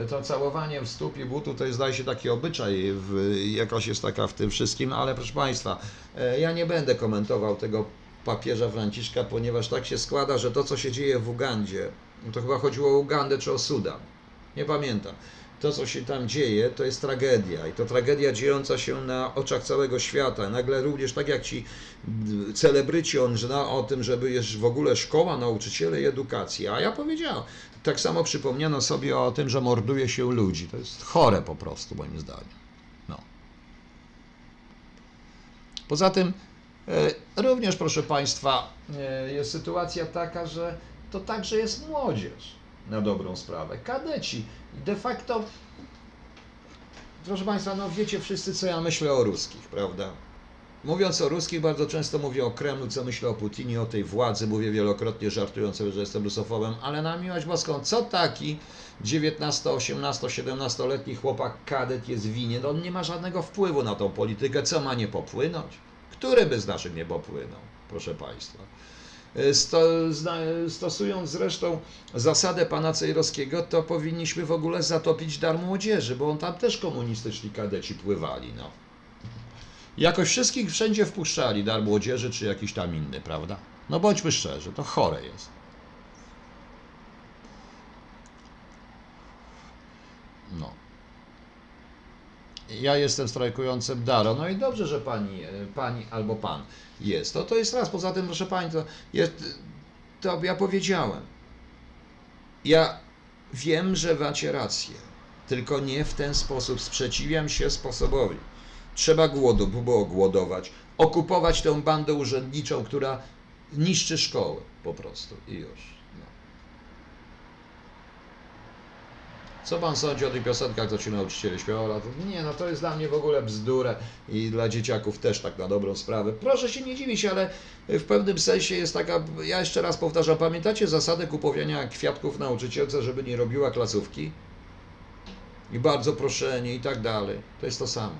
to całowanie w stóp i butu to jest zdaje się taki obyczaj, w, jakoś jest taka w tym wszystkim, ale proszę Państwa, e, ja nie będę komentował tego papieża Franciszka, ponieważ tak się składa, że to co się dzieje w Ugandzie, to chyba chodziło o Ugandę czy o Sudan, nie pamiętam. To, co się tam dzieje, to jest tragedia. I to tragedia dziejąca się na oczach całego świata. Nagle również tak jak ci celebryci on zna o tym, żeby jest w ogóle szkoła, nauczyciele i edukacja. A ja powiedziałem, tak samo przypomniano sobie o tym, że morduje się ludzi. To jest chore po prostu, moim zdaniem. No. Poza tym, e, również, proszę Państwa, e, jest sytuacja taka, że to także jest młodzież na dobrą sprawę. Kadeci. De facto, proszę Państwa, no wiecie wszyscy, co ja myślę o ruskich, prawda? Mówiąc o ruskich, bardzo często mówię o Kremlu, co myślę o Putinie, o tej władzy. Mówię wielokrotnie, żartując sobie, że jestem rusofobem, ale na miłość boską, co taki 19, 18, 17-letni chłopak kadet jest winien? On nie ma żadnego wpływu na tą politykę. Co ma nie popłynąć? Który by z naszych nie popłynął, proszę Państwa? Sto, zna, stosując zresztą zasadę pana Cejrowskiego, to powinniśmy w ogóle zatopić dar młodzieży, bo on tam też komunistyczni kadeci pływali. No. Jakoś wszystkich wszędzie wpuszczali, dar młodzieży czy jakiś tam inny, prawda? No bądźmy szczerzy, to chore jest. No. Ja jestem strajkującym Daro. No i dobrze, że pani, e, pani albo pan jest. To, to jest raz. Poza tym, proszę pani, to, jest, to ja powiedziałem. Ja wiem, że macie rację, tylko nie w ten sposób. Sprzeciwiam się sposobowi. Trzeba głodu, było głodować, okupować tę bandę urzędniczą, która niszczy szkoły po prostu i już. Co pan sądzi o tych piosenkach, co ci nauczyciele śpiewali? Nie, no to jest dla mnie w ogóle bzdurę i dla dzieciaków też tak na dobrą sprawę. Proszę się nie dziwić, ale w pewnym sensie jest taka, ja jeszcze raz powtarzam, pamiętacie zasadę kupowania kwiatków nauczycielce, żeby nie robiła klasówki? I bardzo proszenie i tak dalej. To jest to samo.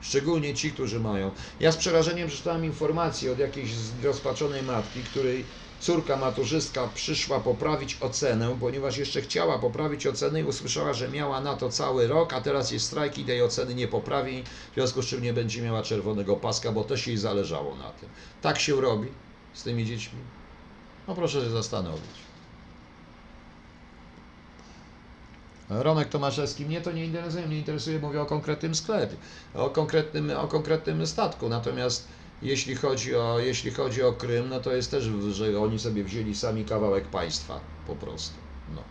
Szczególnie ci, którzy mają. Ja z przerażeniem przeczytałem informację od jakiejś rozpaczonej matki, której córka maturzystka przyszła poprawić ocenę, ponieważ jeszcze chciała poprawić ocenę i usłyszała, że miała na to cały rok, a teraz jest strajk i tej oceny nie poprawi, w związku z czym nie będzie miała czerwonego paska, bo też jej zależało na tym. Tak się robi z tymi dziećmi? No proszę się zastanowić. Romek Tomaszewski, mnie to nie interesuje, mnie interesuje, mówię o konkretnym sklepie, o konkretnym, o konkretnym statku, natomiast jeśli chodzi, o, jeśli chodzi o Krym, no to jest też, że oni sobie wzięli sami kawałek państwa, po prostu, no.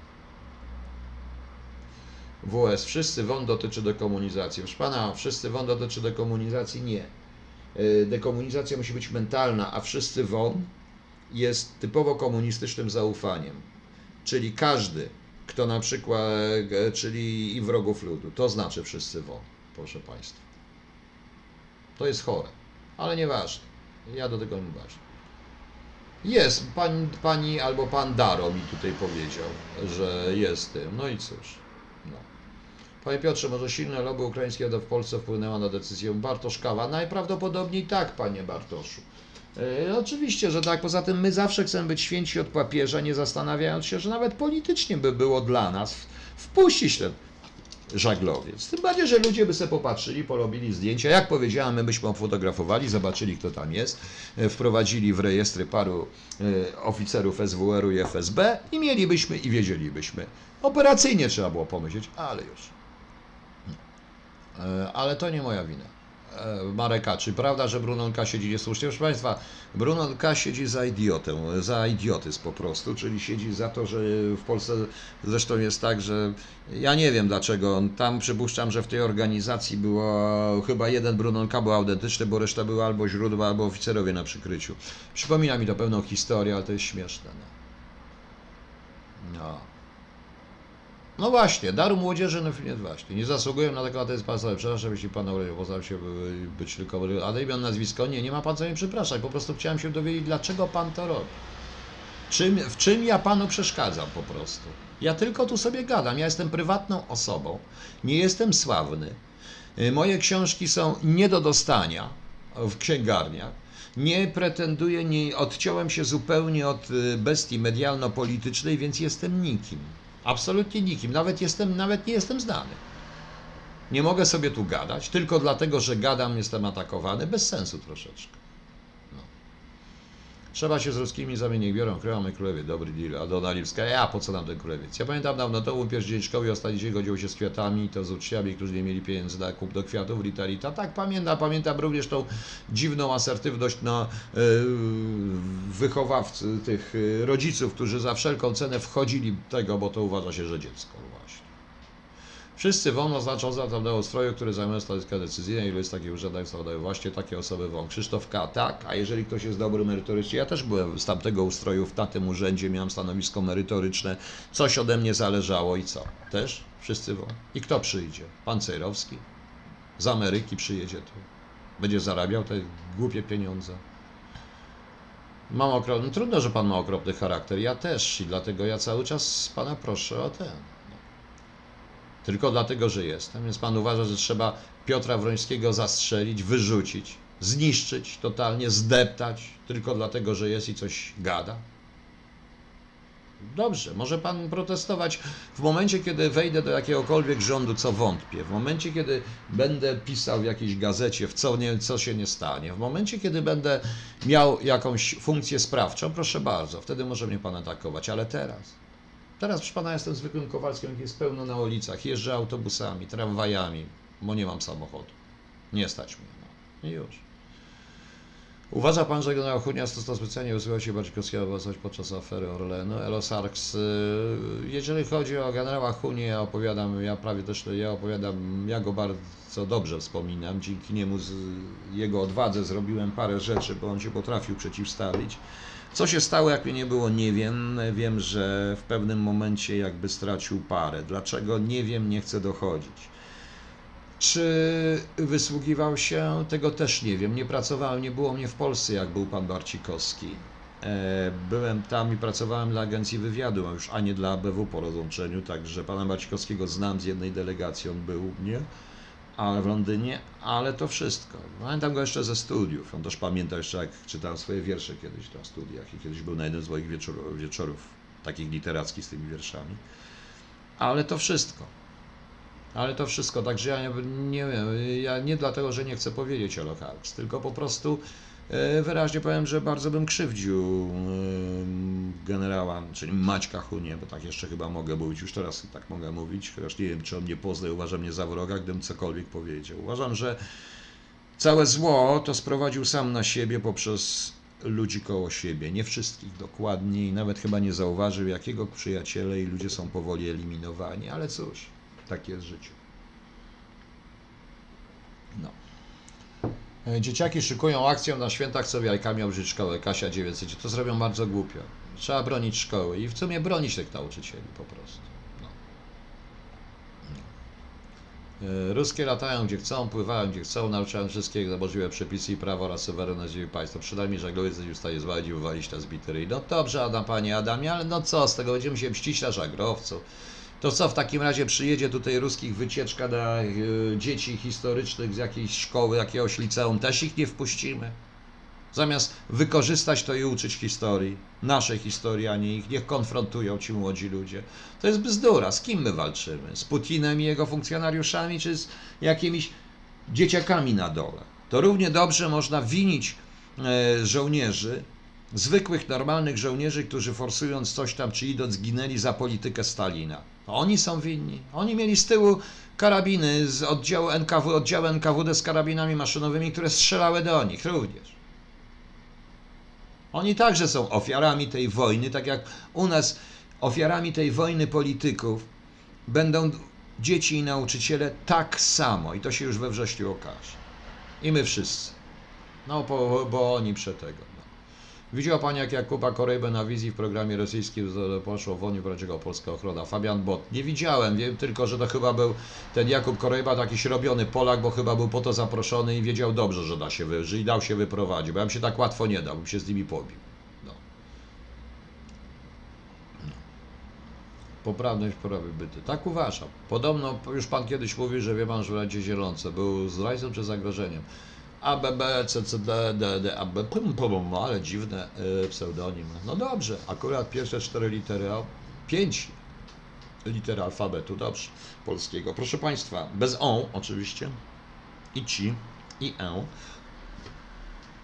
WS, wszyscy WON dotyczy dekomunizacji. Proszę pana, wszyscy WON dotyczy dekomunizacji? Nie. Y, Dekomunizacja musi być mentalna, a wszyscy WON jest typowo komunistycznym zaufaniem. Czyli każdy, kto na przykład, e, czyli i wrogów ludu, to znaczy wszyscy WON, proszę państwa. To jest chore, ale nieważne. Ja do tego nie ważne. Jest, pani, pani albo pan Daro mi tutaj powiedział, że jest tym. No i cóż. No. Panie Piotrze, może silne lobby ukraińskie w Polsce wpłynęła na decyzję Bartoszkawa? Najprawdopodobniej tak, panie Bartoszu. E, oczywiście, że tak. Poza tym my zawsze chcemy być święci od papieża, nie zastanawiając się, że nawet politycznie by było dla nas wpuścić ten żaglowiec. Tym bardziej, że ludzie by sobie popatrzyli, porobili zdjęcia. Jak powiedziałem, my byśmy fotografowali, zobaczyli, kto tam jest, e, wprowadzili w rejestry paru e, oficerów SWR-u i FSB i mielibyśmy i wiedzielibyśmy. Operacyjnie trzeba było pomyśleć, ale już. E, Ale to nie moja wina. E, Mareka, czy prawda, że Brunon K. siedzi niesłusznie? Proszę Państwa, Brunon K. siedzi za idiotę, za idiotyzm po prostu, czyli siedzi za to, że w Polsce zresztą jest tak, że ja nie wiem dlaczego, tam przypuszczam, że w tej organizacji było chyba jeden Brunon K. był autentyczny, bo reszta była albo źródła, albo oficerowie na przykryciu. Przypomina mi to pewną historię, ale to jest śmieszne. No. no. No właśnie, daru młodzieży, no nie właśnie, nie zasługują na taką państwową. Przepraszam, jeśli pan Aurelio pozwala się y, być tylko, ale imię, nazwisko, nie, nie ma pan co mnie przepraszać, po prostu chciałem się dowiedzieć, dlaczego pan to robi. Czym, w czym ja panu przeszkadzam po prostu? Ja tylko tu sobie gadam, ja jestem prywatną osobą, nie jestem sławny, Y, moje książki są nie do dostania w księgarniach, nie pretenduję, nie odciąłem się zupełnie od y, bestii medialno-politycznej, więc jestem nikim. Absolutnie nikim. Nawet, jestem, nawet nie jestem znany. Nie mogę sobie tu gadać, tylko dlatego, że gadam, jestem atakowany. Bez sensu troszeczkę. Trzeba się z ruskimi zamienić, biorą krewamy królewie, dobry deal, a do Liwska, ja po co nam ten królewiec? Ja pamiętam dawno temu pierdzieliczkowi ostatni dzień godziło się z kwiatami, to z uczciami, którzy nie mieli pieniędzy na kup do kwiatów, Ritalita. Tak, pamiętam, pamiętam również tą dziwną asertywność na yy, wychowawcy, tych yy, rodziców, którzy za wszelką cenę wchodzili tego, bo to uważa się, że dziecko właśnie. Wszyscy WON oznacza za ustroju, które zajmują stanowiska decyzyjne, ilu jest takich urzędów, co właśnie takie osoby WON. Krzysztof K. Tak, a jeżeli ktoś jest dobry merytorycznie, ja też byłem z tamtego ustroju w tym urzędzie, miałem stanowisko merytoryczne, coś ode mnie zależało i co? Też? Wszyscy WON. I kto przyjdzie? Pan Cejrowski? Z Ameryki przyjedzie tu. Będzie zarabiał te głupie pieniądze. Mam okropny, trudno, że pan ma okropny charakter. Ja też i dlatego ja cały czas pana proszę o ten. Tylko dlatego, że jestem. Więc pan uważa, że trzeba Piotra Wrońskiego zastrzelić, wyrzucić, zniszczyć totalnie, zdeptać, tylko dlatego, że jest i coś gada? Dobrze, może pan protestować w momencie, kiedy wejdę do jakiegokolwiek rządu, co wątpię, w momencie, kiedy będę pisał w jakiejś gazecie, w co, nie, co się nie stanie, w momencie, kiedy będę miał jakąś funkcję sprawczą, proszę bardzo, wtedy może mnie pan atakować, ale teraz. Teraz, proszę pana, jestem zwykłym Kowalskim, jest pełno na ulicach, jeżdżę autobusami, tramwajami, bo nie mam samochodu. Nie stać mnie. No. I już. Uważa pan, że generał Chunia stosownie specjalnie używał się Barczykowskiego obecność podczas afery Orlenu? Elos Arks, y, jeżeli chodzi o generała Hunię, ja opowiadam, ja prawie też, ja opowiadam, ja go bardzo dobrze wspominam, dzięki niemu z jego odwadze zrobiłem parę rzeczy, bo on się potrafił przeciwstawić. Co się stało, jak mnie nie było, nie wiem. Wiem, że w pewnym momencie jakby stracił parę. Dlaczego? Nie wiem, nie chcę dochodzić. Czy wysługiwał się? Tego też nie wiem. Nie pracowałem, nie było mnie w Polsce, jak był pan Barcikowski. E, Byłem tam i pracowałem dla agencji wywiadu, a już a nie dla ABW po rozłączeniu, także pana Barcikowskiego znam z jednej delegacji, on był u mnie, ale w Londynie, ale to wszystko. Pamiętam go jeszcze ze studiów. On też pamięta jeszcze, jak czytałem swoje wiersze kiedyś na studiach i kiedyś był na jednym z moich wieczorów, wieczorów takich literackich z tymi wierszami. Ale to wszystko. Ale to wszystko, także ja nie, nie wiem, ja nie dlatego, że nie chcę powiedzieć o Lokarks, tylko po prostu wyraźnie powiem, że bardzo bym krzywdził e, generała, czyli Maćka Hunię, bo tak jeszcze chyba mogę mówić, już teraz tak mogę mówić, chociaż nie wiem, czy on mnie pozna i uważa mnie za wroga, gdybym cokolwiek powiedział. Uważam, że całe zło to sprowadził sam na siebie poprzez ludzi koło siebie, nie wszystkich dokładnie i nawet chyba nie zauważył, jakiego przyjaciele i ludzie są powoli eliminowani, ale cóż, Tak jest życie. No. E, dzieciaki szykują akcję na świętach, co jajkami obrzyć szkołę. Kasia 900. To zrobią bardzo głupio. Trzeba bronić szkoły i w sumie bronić tych nauczycieli po prostu. No. No. Ruskie latają gdzie chcą, pływają gdzie chcą, nauczają wszystkie możliwe przepisy i prawo oraz suwerenność państwa. Przynajmniej żaglowiec ustaje zwalić i wywalić na zbity ryj. No dobrze, Adam, panie Adamie, ale no co z tego? Będziemy się mścić na żagrowcu. To co w takim razie przyjedzie tutaj ruskich wycieczka dla y, dzieci historycznych z jakiejś szkoły, jakiegoś liceum, też ich nie wpuścimy? Zamiast wykorzystać to i uczyć historii, naszej historii, a nie ich, niech konfrontują ci młodzi ludzie. To jest bzdura. Z kim my walczymy? Z Putinem i jego funkcjonariuszami, czy z jakimiś dzieciakami na dole? To równie dobrze można winić e, żołnierzy, zwykłych, normalnych żołnierzy, którzy forsując coś tam czy idąc zginęli za politykę Stalina. Oni są winni. Oni mieli z tyłu karabiny z oddziału NKW, oddziału NKWD z karabinami maszynowymi, które strzelały do nich również. Oni także są ofiarami tej wojny, tak jak u nas ofiarami tej wojny polityków będą dzieci i nauczyciele tak samo. I to się już we wrześniu okaże. I my wszyscy. No, bo, bo oni przetego. Widział Pani, jak Jakuba Korejbę na wizji w programie rosyjskim poszło w Unii Braciego Polska Ochrona. Fabian Bot. Nie widziałem, wiem tylko, że to chyba był ten Jakub Korejba, taki robiony Polak, bo chyba był po to zaproszony i wiedział dobrze, że da się wy, że i dał się wyprowadzić, bo ja bym się tak łatwo nie dał, bym się z nimi pobił. No. no. Poprawność prawy byty. Tak uważam. Podobno już Pan kiedyś mówił, że wie Pan, że Radzie Zielonce był zdrajcą czy zagrożeniem. ABB, CCD, DD, AB, pum, pum, ale dziwne y, pseudonim. No dobrze, akurat pierwsze cztery litery, pięć liter alfabetu, dobrze, polskiego. Proszę Państwa, bez on oczywiście, i ci, i e.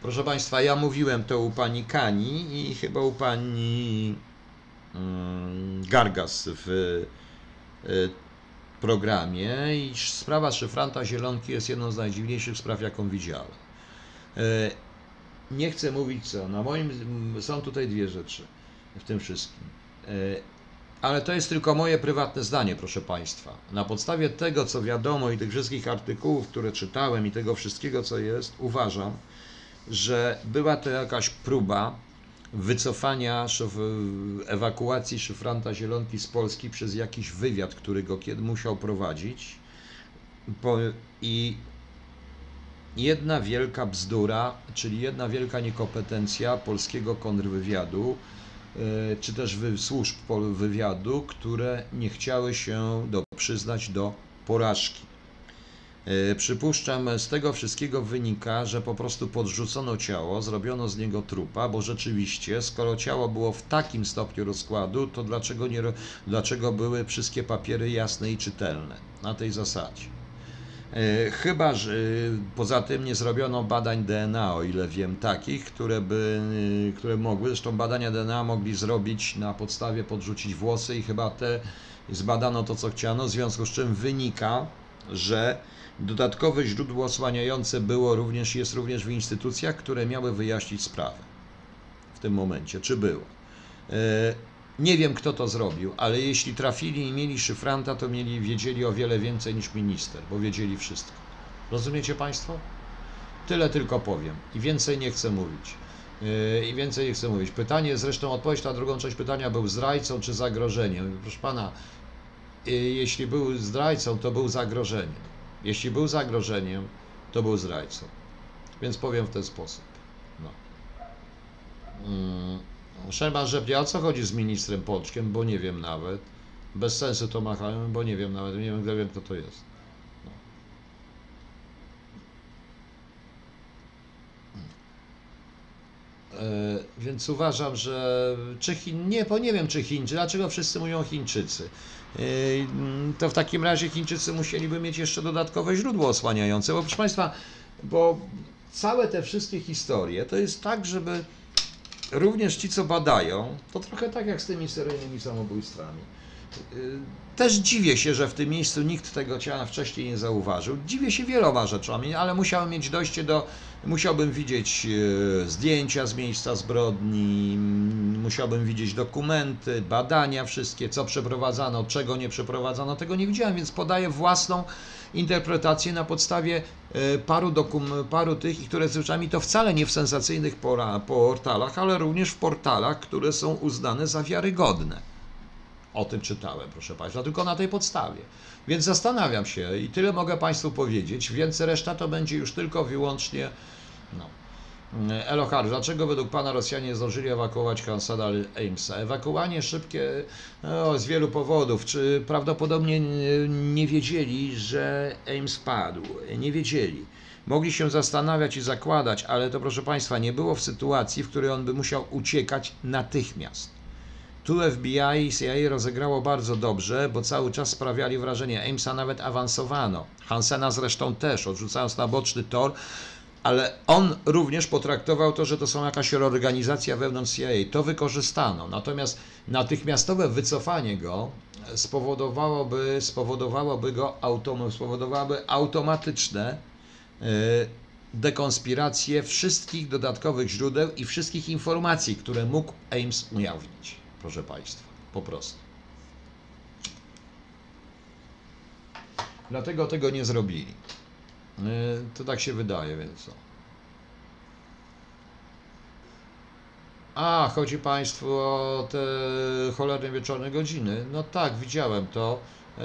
Proszę Państwa, ja mówiłem to u Pani Kani i chyba u Pani mm, Gargas w y, programie i sprawa szyfranta Zielonki jest jedną z najdziwniejszych spraw, jaką widziałem. E, nie chcę mówić co, na moim, są tutaj dwie rzeczy w tym wszystkim. E, ale to jest tylko moje prywatne zdanie, proszę Państwa. Na podstawie tego, co wiadomo i tych wszystkich artykułów, które czytałem i tego wszystkiego, co jest, uważam, że była to jakaś próba wycofania, ewakuacji szyfranta Zielonki z Polski przez jakiś wywiad, który go kiedy musiał prowadzić. I jedna wielka bzdura, czyli jedna wielka niekompetencja polskiego kontrwywiadu, e, czy też służb wywiadu, które nie chciały się do, przyznać do porażki. E, przypuszczam, z tego wszystkiego wynika, że po prostu podrzucono ciało, zrobiono z niego trupa, bo rzeczywiście, skoro ciało było w takim stopniu rozkładu, to dlaczego, nie, dlaczego były wszystkie papiery jasne i czytelne na tej zasadzie? E, chyba, że poza tym nie zrobiono badań DNA, o ile wiem, takich, które by, które mogły, zresztą badania DNA mogli zrobić na podstawie podrzucić włosy i chyba te zbadano to, co chciano, w związku z czym wynika, że Dodatkowe źródło osłaniające było również, jest również w instytucjach, które miały wyjaśnić sprawę w tym momencie, czy było. E, nie wiem, kto to zrobił, ale jeśli trafili i mieli szyfranta, to mieli, wiedzieli o wiele więcej niż minister, bo wiedzieli wszystko. Rozumiecie Państwo? Tyle tylko powiem i więcej nie chcę mówić. E, I więcej nie chcę mówić. Pytanie, zresztą odpowiedź na drugą część pytania, był zdrajcą czy zagrożeniem? Proszę Pana, e, jeśli był zdrajcą, to był zagrożeniem. Jeśli był zagrożeniem, to był zdrajcą. Więc powiem w ten sposób. No. Hmm. Sherman o co chodzi z ministrem Pączkiem, bo nie wiem nawet. Bez sensu to machałem, bo nie wiem nawet, nie wiem, wiem kto to jest. No. E, więc uważam, że czy Chin, nie, bo nie wiem czy Chińczycy, dlaczego wszyscy mówią Chińczycy. Yy, to w takim razie Chińczycy musieliby mieć jeszcze dodatkowe źródło osłaniające, bo proszę Państwa, bo całe te wszystkie historie to jest tak, żeby również ci, co badają, to trochę tak jak z tymi seryjnymi samobójstwami. Yy, też dziwię się, że w tym miejscu nikt tego ciała wcześniej nie zauważył. Dziwię się wieloma rzeczami, ale musiałem mieć dojście do. Musiałbym widzieć yy, zdjęcia z miejsca zbrodni, musiałbym widzieć dokumenty, badania wszystkie, co przeprowadzano, czego nie przeprowadzano, tego nie widziałem, więc podaję własną interpretację na podstawie e, paru, dokum- paru tych, które zwyczajnie to wcale nie w sensacyjnych portalach, ale również w portalach, które są uznane za wiarygodne. O tym czytałem, proszę Państwa, tylko na tej podstawie. Więc zastanawiam się i tyle mogę Państwu powiedzieć. Więcej reszta to będzie już tylko wyłącznie. No. Elohar, dlaczego według Pana Rosjanie zdążyli ewakuować Hansada Aimsa? Ewakuowanie szybkie no, z wielu powodów. Czy prawdopodobnie nie wiedzieli, że Ames padł? Nie wiedzieli. Mogli się zastanawiać i zakładać, ale to proszę Państwa, nie było w sytuacji, w której on by musiał uciekać natychmiast. Tu FBI i CIA rozegrało bardzo dobrze, bo cały czas sprawiali wrażenie. Amesa nawet awansowano. Hansena zresztą też, odrzucając na boczny tor, ale on również potraktował to, że to są jakaś reorganizacja wewnątrz CIA. To wykorzystano. Natomiast natychmiastowe wycofanie go spowodowałoby, spowodowałoby go autom, spowodowałoby automatyczne yy, dekonspirację wszystkich dodatkowych źródeł i wszystkich informacji, które mógł Ames ujawnić proszę Państwa, po prostu. Dlatego tego nie zrobili. Yy, To tak się wydaje, więc co. A, chodzi Państwu o te cholerne wieczorne godziny. No tak, widziałem to. Yy,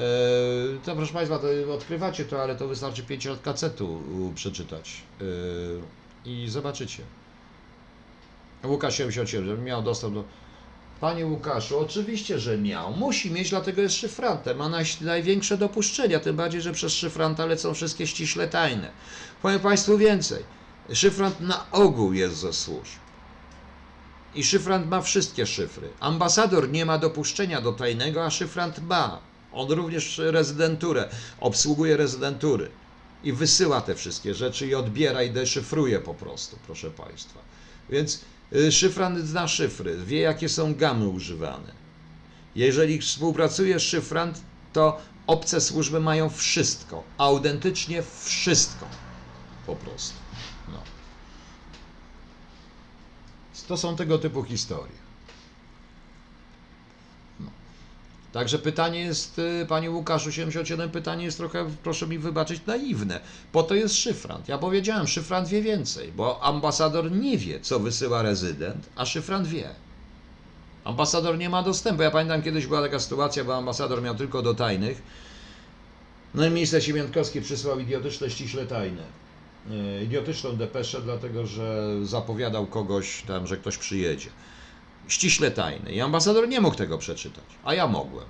To proszę Państwa, to odkrywacie to, ale to wystarczy 5 lat kacetu przeczytać. Yy, I zobaczycie. Łukasz 77, żeby miał dostęp do... Panie Łukaszu, oczywiście, że miał. Musi mieć, dlatego jest szyfrantem. Ma naj, największe dopuszczenia, tym bardziej, że przez szyfranta lecą wszystkie ściśle tajne. Powiem Państwu więcej. Szyfrant na ogół jest ze służb. I szyfrant ma wszystkie szyfry. Ambasador nie ma dopuszczenia do tajnego, a szyfrant ma. On również rezydenturę, obsługuje rezydentury. I wysyła te wszystkie rzeczy i odbiera i deszyfruje po prostu, proszę Państwa. Więc y, szyfrant zna szyfry, wie jakie są gamy używane. Jeżeli współpracuje szyfrant, to obce służby mają wszystko, autentycznie wszystko. Po prostu. No. To są tego typu historie. No. Także pytanie jest, y, panie Łukaszu, 77, pytanie jest trochę, proszę mi wybaczyć, naiwne. Po to jest szyfrant. Ja powiedziałem, szyfrant wie więcej, bo ambasador nie wie, co wysyła rezydent, a szyfrant wie. Ambasador nie ma dostępu. Ja pamiętam, kiedyś była taka sytuacja, bo ambasador miał tylko do tajnych. No i minister Siemiątkowski przysłał idiotyczne, ściśle tajne. Yy, Idiotyczną depeszę, dlatego że zapowiadał kogoś tam, że ktoś przyjedzie. Ściśle tajne. I ambasador nie mógł tego przeczytać, a ja mogłem.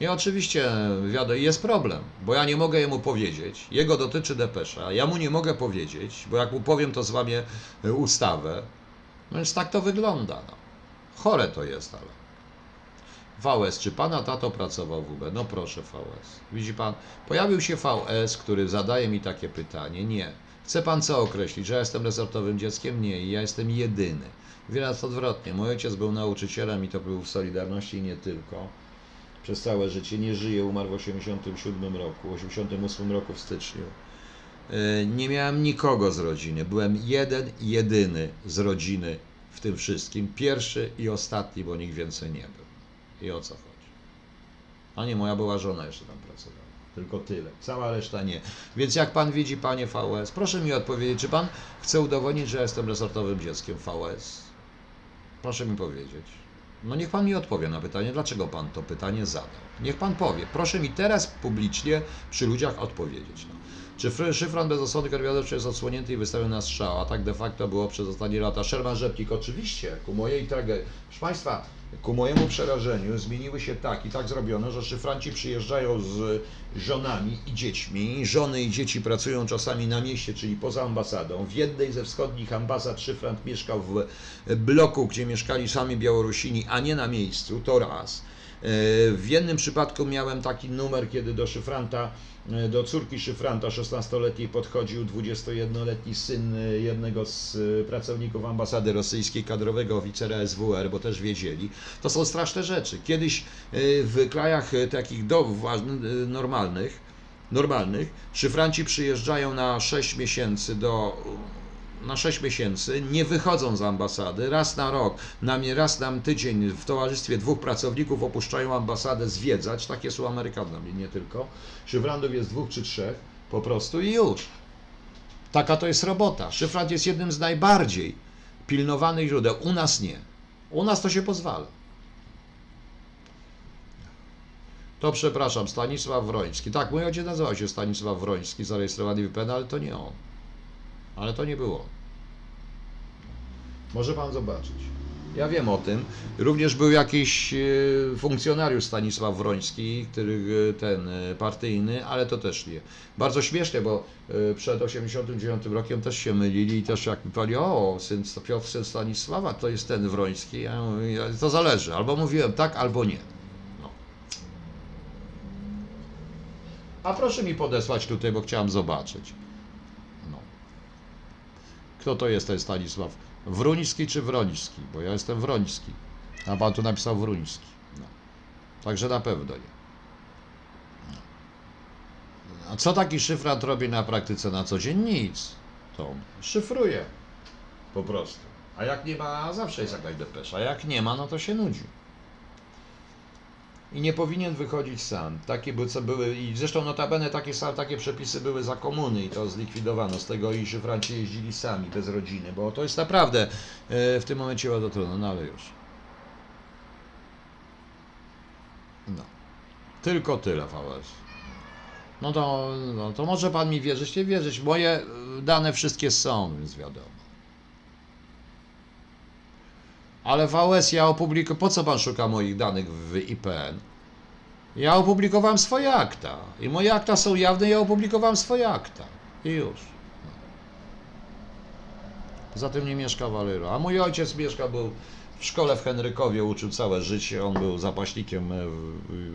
I oczywiście, wiadomo, jest problem, bo ja nie mogę jemu powiedzieć. Jego dotyczy depesza, ja mu nie mogę powiedzieć, bo jak mu powiem, to złamie ustawę. No więc tak to wygląda. No. Chore to jest, ale. VS, czy pana tato pracował w UB? No proszę, VS. Widzi pan, pojawił się VS, który zadaje mi takie pytanie. Nie. Chce pan co określić, że ja jestem resortowym dzieckiem? Nie, ja jestem jedyny. Wieraz odwrotnie. Mój ojciec był nauczycielem i to był w Solidarności i nie tylko. Przez całe życie. Nie żyje, umarł w 87 roku, 88 roku w styczniu. Yy, Nie miałem nikogo z rodziny. Byłem jeden, jedyny z rodziny w tym wszystkim. Pierwszy i ostatni, bo nikt więcej nie był. I o co chodzi? A nie, moja była żona jeszcze tam pracowała. Tylko tyle. Cała reszta nie. Więc jak pan widzi, panie VS, proszę mi odpowiedzieć, czy pan chce udowodnić, że jestem resortowym dzieckiem VS? Proszę mi powiedzieć. No niech pan mi odpowie na pytanie, dlaczego pan to pytanie zadał. Niech pan powie. Proszę mi teraz publicznie przy ludziach odpowiedzieć. No. Czy szyfran bez osłony karbiodawczej jest odsłonięty i wystawiony na strzał? A tak de facto było przez ostatnie lata. Sherman Rzepnik, oczywiście, ku mojej tragedii. Proszę Państwa, ku mojemu przerażeniu zmieniły się tak i tak zrobiono, że szyfranci przyjeżdżają z żonami i dziećmi. Żony i dzieci pracują czasami na mieście, czyli poza ambasadą. W jednej ze wschodnich ambasad szyfrant mieszkał w bloku, gdzie mieszkali sami Białorusini, a nie na miejscu, to raz. E, W jednym przypadku miałem taki numer, kiedy do szyfranta, do córki szyfranta 16-letniej podchodził 21-letni syn e, jednego z e, pracowników ambasady rosyjskiej, kadrowego oficera SWR, bo też wiedzieli. To są straszne rzeczy. Kiedyś e, w krajach e, takich do, e, normalnych, normalnych, szyfranci przyjeżdżają na 6 miesięcy do na 6 miesięcy, nie wychodzą z ambasady, raz na rok, na mnie raz na tydzień w towarzystwie dwóch pracowników opuszczają ambasadę zwiedzać, takie są Amerykanami, nie tylko. Szyfrandów jest dwóch czy trzech, po prostu i już. Taka to jest robota. Szyfrant jest jednym z najbardziej pilnowanych źródeł. U nas nie. U nas to się pozwala. To przepraszam, Stanisław Wroński. Tak, mój ojciec nazywał się Stanisław Wroński, zarejestrowany w ale to nie on. Ale to nie było. Może pan zobaczyć. Ja wiem o tym. Również był jakiś e, funkcjonariusz Stanisław Wroński, który e, ten e, partyjny, ale to też nie. Bardzo śmiesznie, bo przed 89 rokiem też się mylili i też jak mi pani, o, syn, Piotr, syn Stanisława, to jest ten Wroński. Ja mówię, to zależy. Albo mówiłem tak, albo nie. No. A proszę mi podesłać tutaj, bo chciałem zobaczyć. Kto to jest ten Stanisław? Wruński czy Wroński? Bo ja jestem Wroński. A pan tu napisał Wruński. No. Także na pewno nie. No. A co taki szyfrant robi na praktyce na co dzień? Nic. To szyfruje. Po prostu. A jak nie ma, zawsze jest jakaś depesza. A jak nie ma, no to się nudzi. I nie powinien wychodzić sam. Takie by, co były, i zresztą notabene takie, takie przepisy były za komuny i to zlikwidowano. Z tego i szyfranci jeździli sami, bez rodziny, bo to jest naprawdę e, w tym momencie bardzo trudno, no ale już. No. Tylko tyle, VS. No to, no to może pan mi wierzyć, nie wierzyć. Moje e, dane wszystkie są, więc wiadomo. Ale VS ja opublikuję. Po co pan szuka moich danych w IPN? Ja opublikowałem swoje akta. I moje akta są jawne, ja opublikowałem swoje akta. I już. Poza tym nie mieszka Walero. A mój ojciec mieszka, był w szkole w Henrykowie, uczył całe życie. On był zapaśnikiem, e,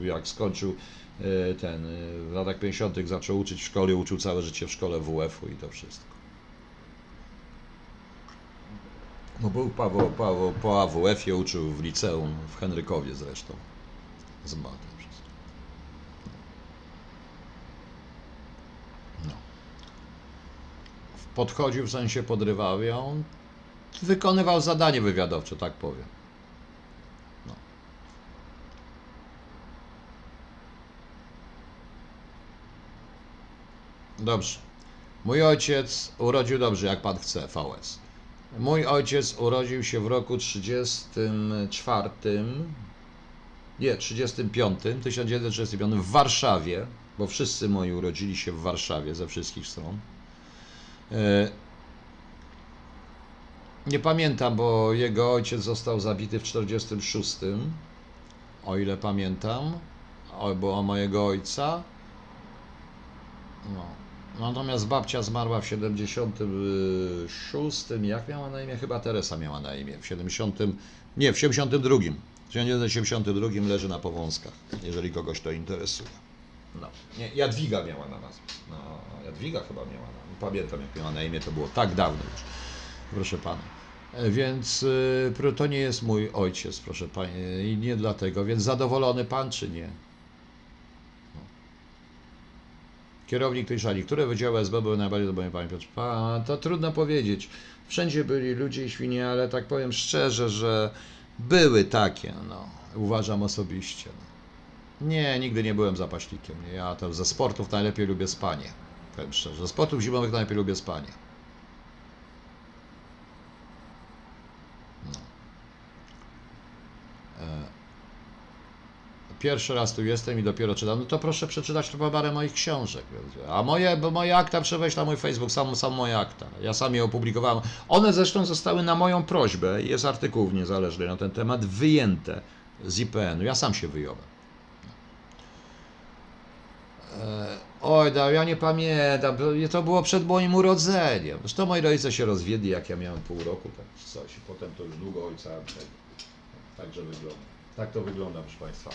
jak skończył e, ten, e, w latach 50. zaczął uczyć w szkole, uczył całe życie w szkole WF-u i to wszystko. No był Paweł, Paweł, po AWF-ie uczył w liceum, w Henrykowie zresztą. Z matem wszystko. No. Podchodził, w sensie podrywał ją. Wykonywał zadanie wywiadowcze, tak powiem. No. Dobrze. Mój ojciec urodził dobrze, jak pan chce, VS. Mój ojciec urodził się w roku 34, nie, 35, 1935 w Warszawie, bo wszyscy moi urodzili się w Warszawie ze wszystkich stron. E, Nie pamiętam, bo jego ojciec został zabity w 46, o ile pamiętam, o, bo o mojego ojca. No. Natomiast babcia zmarła w 76. Jak miała na imię? Chyba Teresa miała na imię. W 70. Nie, w 72. W 1972 leży na powązkach, jeżeli kogoś to interesuje. No. Nie, Jadwiga miała na nazwę. No, Jadwiga chyba miała na Pamiętam, jak miała na imię, to było tak dawno już. Proszę pana. E, Więc pro- to nie jest mój ojciec, proszę pani, i nie dlatego. Więc zadowolony pan, czy nie? Kierownik tej szali. Które wydziały SB były najbardziej zadowolone, panie Piotrze? A, to trudno powiedzieć. Wszędzie byli ludzie i świnie, ale tak powiem szczerze, że były takie, no. Uważam osobiście. Nie, nigdy nie byłem zapaśnikiem. Ja to ze sportów najlepiej lubię spanie. Powiem szczerze. Ze sportów zimowych najlepiej lubię spanie. No. E, Pierwszy raz tu jestem i dopiero czytam. No to proszę przeczytać to parę moich książek. A moje, bo moje akta przeweź na mój Facebook, sam, sam moje akta. Ja sam je opublikowałem. One zresztą zostały na moją prośbę, jest artykuł w niezależny na ten temat, wyjęte z IPN-u. Ja sam się wyjąłem. E, Oj, da, ja nie pamiętam, to- było przed moim urodzeniem. Zresztą moi rodzice się rozwiedli, jak ja miałem pół roku, tak coś. Potem to już długo ojca. Tak, także wygląda. Tak to wygląda, proszę Państwa.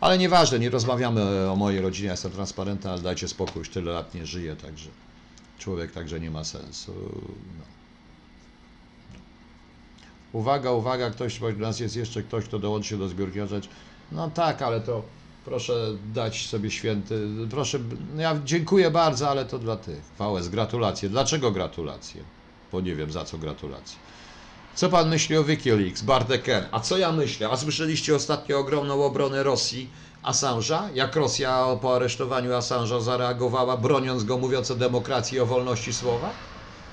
Ale nieważne, nie rozmawiamy o mojej rodzinie, jestem transparentny, ale dajcie spokój, już tyle lat nie żyję, także człowiek także nie ma sensu. No. Uwaga, uwaga, ktoś, u nas jest jeszcze ktoś, kto dołączy się do zbiórki rzecz. No tak, ale to proszę dać sobie święty, proszę, ja dziękuję bardzo, ale to dla tych. VS, gratulacje. Dlaczego gratulacje? bo nie wiem za co gratulacje. Co pan myśli o Wikileaks, Bartek? A co ja myślę? A słyszeliście ostatnio ogromną obronę Rosji Assange'a? Jak Rosja po aresztowaniu Assange'a zareagowała, broniąc go, mówiąc o demokracji i o wolności słowa?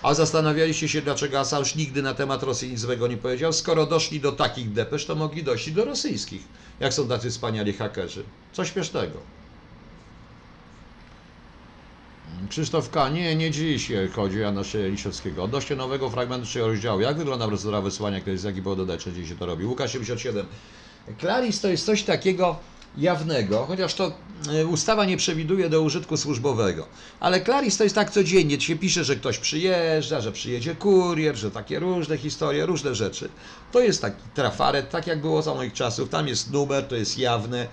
A zastanawialiście się, dlaczego Assange nigdy na temat Rosji nic złego nie powiedział? Skoro doszli do takich depesz, to mogli dojść do rosyjskich. Jak są tacy wspaniali hakerzy. Co śmiesznego. Krzysztof K. Nie, nie dziś chodzi o Jana Liszewskiego. Odnośnie nowego fragmentu trzeciego rozdziału. Jak wygląda procedura wysyłania jaki było dodać, dziś się to robi? Łukasz 77. Claris to jest coś takiego jawnego, chociaż to e, ustawa nie przewiduje do użytku służbowego. Ale Claris to jest tak codziennie, się pisze, że ktoś przyjeżdża, że przyjedzie kurier, że takie różne historie, różne rzeczy. To jest taki trafaret, tak jak było za moich czasów. Tam jest numer, to jest jawne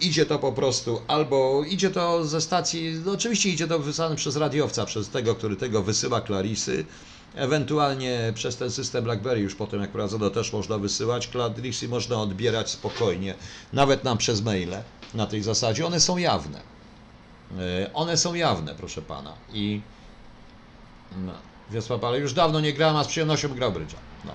idzie to po prostu, albo idzie to ze stacji, no oczywiście idzie to wysłane przez radiowca, przez tego, który tego wysyła Clarisy, ewentualnie przez ten system BlackBerry już potem jak prowadzono też można wysyłać, Clarisy można odbierać spokojnie, nawet nam przez maile na tej zasadzie, one są jawne. E, one są jawne, proszę pana. I no, Wiesław, ale już dawno nie grałem, a z przyjemnością grał brydża. No.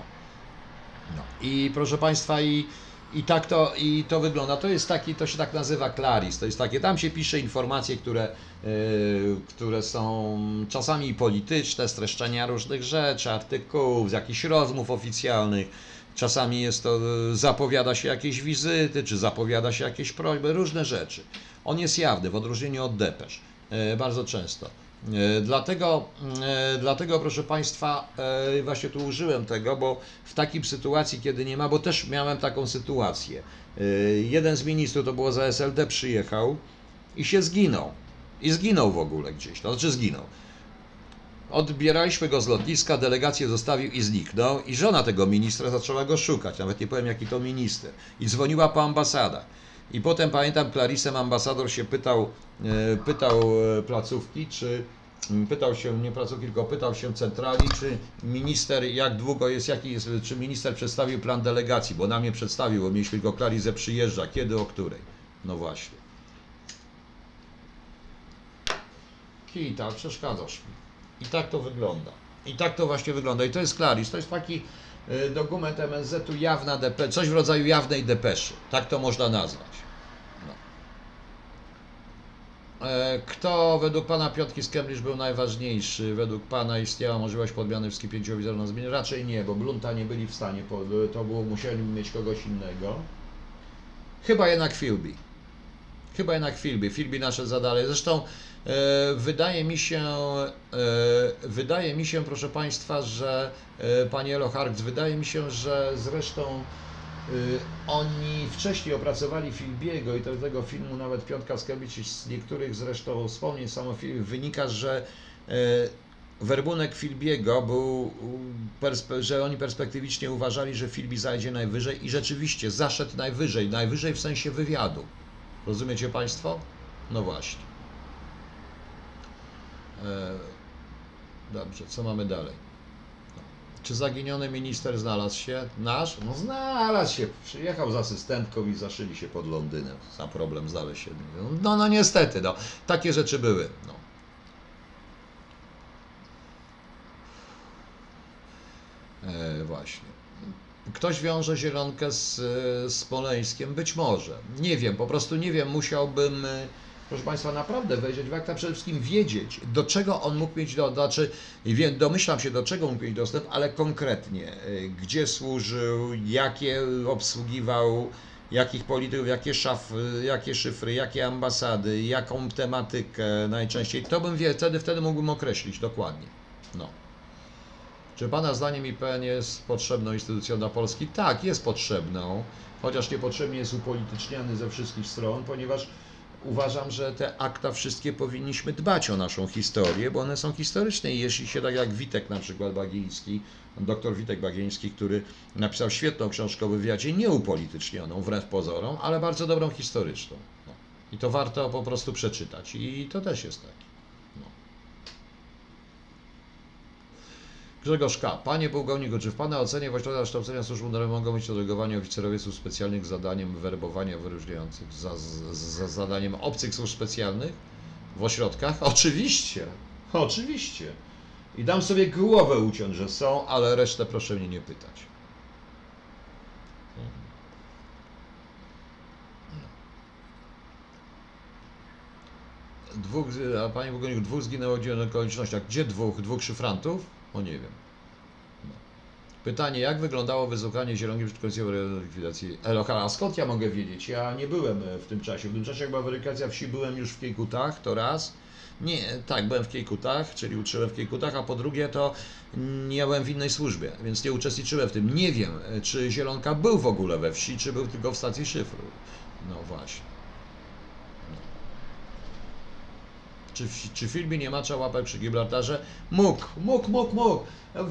no. I proszę państwa, i i tak to, i to wygląda. To jest taki, to się tak nazywa Claris. To jest takie, tam się pisze informacje, które, yy, które są czasami polityczne, streszczenia różnych rzeczy, artykułów, z jakichś rozmów oficjalnych. Czasami jest to, yy, zapowiada się jakieś wizyty, czy zapowiada się jakieś prośby, różne rzeczy. On jest jawny, w odróżnieniu od depesz, yy, bardzo często. E, dlatego, e, dlatego, proszę Państwa, e, właśnie tu użyłem tego, bo w takiej sytuacji, kiedy nie ma, bo też miałem taką sytuację. Jeden z ministrów, to było za SLD, przyjechał i się zginął. I zginął w ogóle gdzieś, to znaczy zginął. Odbieraliśmy go z lotniska, delegację zostawił i zniknął. I żona tego ministra zaczęła go szukać, nawet nie powiem jaki to minister. I dzwoniła po ambasadach. I potem pamiętam, Clarisem ambasador się pytał, e, pytał e, placówki, czy pytał się, nie placówki, tylko pytał się centrali, czy minister, jak długo jest, jaki jest, czy minister przedstawił plan delegacji, bo nam nie przedstawił, bo mieliśmy tylko Clarisę przyjeżdża, kiedy, o której. No właśnie. Kita, przeszkadzasz mi. I tak to wygląda. I tak to właśnie wygląda. I to jest Claris. To jest taki dokument MSZ-u jawna depe, coś w rodzaju jawnej depeszy. Tak to można nazwać. No. E, kto według pana Piotki z Cambridge był najważniejszy? Według pana istniała możliwość podmiany w skipięciu na zmiany? Raczej nie, bo Blunta nie byli w stanie, to było, musieli mieć kogoś innego. Chyba jednak Philby. Chyba jednak Philby. Philby nasze zadanie. Zresztą wydaje mi się, e, wydaje mi się, proszę Państwa, że e, Panie Eloharks, wydaje mi się, że zresztą oni wcześniej opracowali Filbiego i tego filmu nawet Piątka Skabici z niektórych zresztą wspomnień samofilmów wynika, że werbunek Filbiego był, że oni perspektywicznie uważali, że Filbi zajdzie najwyżej i rzeczywiście zaszedł najwyżej, najwyżej w sensie wywiadu. Rozumiecie Państwo? No właśnie. E, dobrze, co mamy dalej? No. Czy zaginiony minister znalazł się? Nasz? No znalazł się. Przyjechał z asystentką i zaszyli się pod Londynem. Sam problem znaleźć się. No, no niestety, no. Takie rzeczy były. No. E, właśnie. Ktoś wiąże zielonkę z, z Poleńskiem? Być może. Nie wiem, po prostu nie wiem. Musiałbym e, proszę Państwa, naprawdę wejrzeć w akta, przede wszystkim wiedzieć, do czego on mógł mieć, do, znaczy, domyślam się, do czego mógł mieć dostęp, ale konkretnie, y, gdzie służył, jakie obsługiwał, jakich polityków, jakie, szafy, jakie szyfry, jakie ambasady, jaką tematykę najczęściej, to bym wie, wtedy, wtedy mógłbym określić dokładnie. No. Czy Pana zdaniem IPN jest potrzebną instytucją dla Polski? Tak, jest potrzebną, chociaż niepotrzebnie jest upolityczniany ze wszystkich stron, ponieważ uważam, że te akta wszystkie powinniśmy dbać o naszą historię, bo one są historyczne i jeśli się tak jak Witek na przykład Bagiński, doktor Witek Bagiński, który napisał świetną książkę o wywiadzie, nieupolitycznioną wbrew pozorom, ale bardzo dobrą historyczną. No. I to warto po prostu przeczytać i to też jest tak. Grzegorz K. Panie pułkowniku, czy w Pana ocenie w ośrodkach kształcenia służb mundurowych mogą być delegowani oficerowie służb specjalnych z zadaniem werbowania wyróżniających, za, za zadaniem obcych służb specjalnych w ośrodkach? Oczywiście, oczywiście. I dam sobie głowę uciąć, że są, ale resztę proszę mnie nie pytać. Dwóch, a panie Bogoniu, dwóch zginęło w okolicznościach. Gdzie dwóch? Dwóch szyfrantów? O nie wiem. No. Pytanie, jak wyglądało wysłuchanie Zielonki przed komisją likwidacji Eloka? A skąd ja mogę wiedzieć? Ja nie byłem e, w tym czasie. W tym czasie jak była weryfikacja wsi, byłem już w Kiejkutach, to raz. Nie, tak, byłem w Kiejkutach, czyli uczyłem w Kiejkutach, a po drugie to nie byłem w innej służbie, więc nie uczestniczyłem w tym. Nie wiem, e, czy Zielonka był w ogóle we wsi, czy był tylko w stacji szyfru. No właśnie. Czy czy w filmie nie macza łapek przy Gibraltarze? Mógł, mógł, mógł, mógł.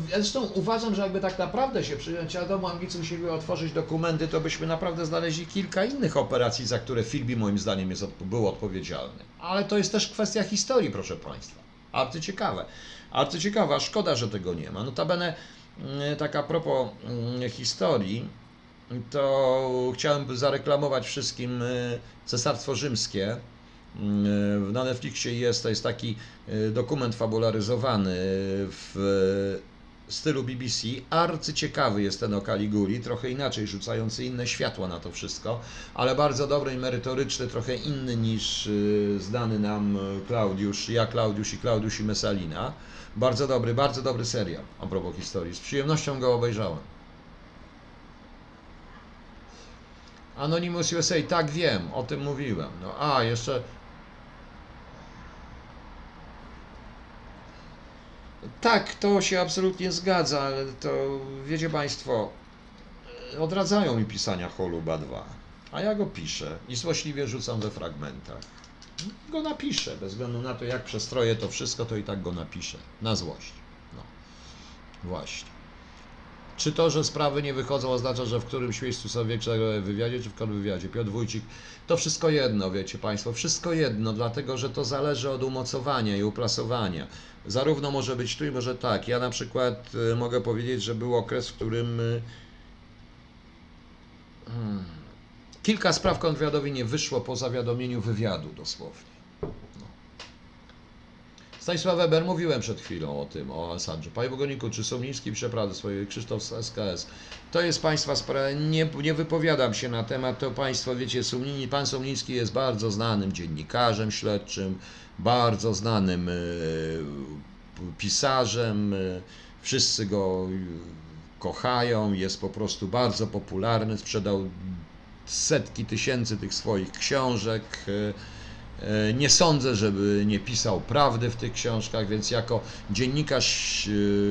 Zresztą uważam, że jakby tak naprawdę się przyjąć, a domu Anglicy musieli otworzyć dokumenty, to byśmy naprawdę znaleźli kilka innych operacji, za które Filbi moim zdaniem jest, był odpowiedzialny. Ale to jest też kwestia historii, proszę Państwa. Arcyciekawe. Arcyciekawa, szkoda, że tego nie ma. Notabene, mm, tak a propos mm, historii, to chciałem zareklamować wszystkim y, Cesarstwo Rzymskie, na Netflixie jest, to jest taki e, dokument fabularyzowany w stylu BBC. Arcyciekawy jest ten o Kaliguli, trochę inaczej rzucający inne światła na to wszystko, ale bardzo dobry i merytoryczny, trochę inny niż e, znany nam Klaudiusz, ja Klaudiusz i Klaudiusz i Messalina. Bardzo dobry, bardzo dobry serial a propos historii. Z przyjemnością go obejrzałem. Anonymous USA, tak wiem, o tym mówiłem. No, a, jeszcze Tak, to się absolutnie zgadza, ale to wiecie Państwo, odradzają mi pisania Holuba 2, a ja go piszę i złośliwie rzucam we fragmentach. Go napiszę, bez względu na to, jak przestroję to wszystko, to i tak go napiszę, na złość. No, właśnie. Czy to, że sprawy nie wychodzą, oznacza, że w którymś miejscu są większe wywiadzie, czy w kontrwywiadzie? Piotr Wójcik, to wszystko jedno, wiecie Państwo, wszystko jedno, dlatego że to zależy od umocowania i uplasowania. Zarówno może być tu i może tak. Ja na przykład y, mogę powiedzieć, że był okres, w którym y, hmm, kilka spraw kontrwywiadowi nie wyszło po zawiadomieniu wywiadu dosłownie. Stanisław Weber, mówiłem przed chwilą o tym, o Assange. Panie Bogoniku, czy Somliński przeprady swoje, Krzysztof z SKS. To jest Państwa sprawa, nie, nie wypowiadam się na temat, to Państwo wiecie, Sumlini, Pan Somliński jest bardzo znanym dziennikarzem śledczym, bardzo znanym y, pisarzem, y, wszyscy go kochają, jest po prostu bardzo popularny, sprzedał setki tysięcy tych swoich książek, E, nie sądzę, żeby nie pisał prawdy w tych książkach, więc jako dziennikarz,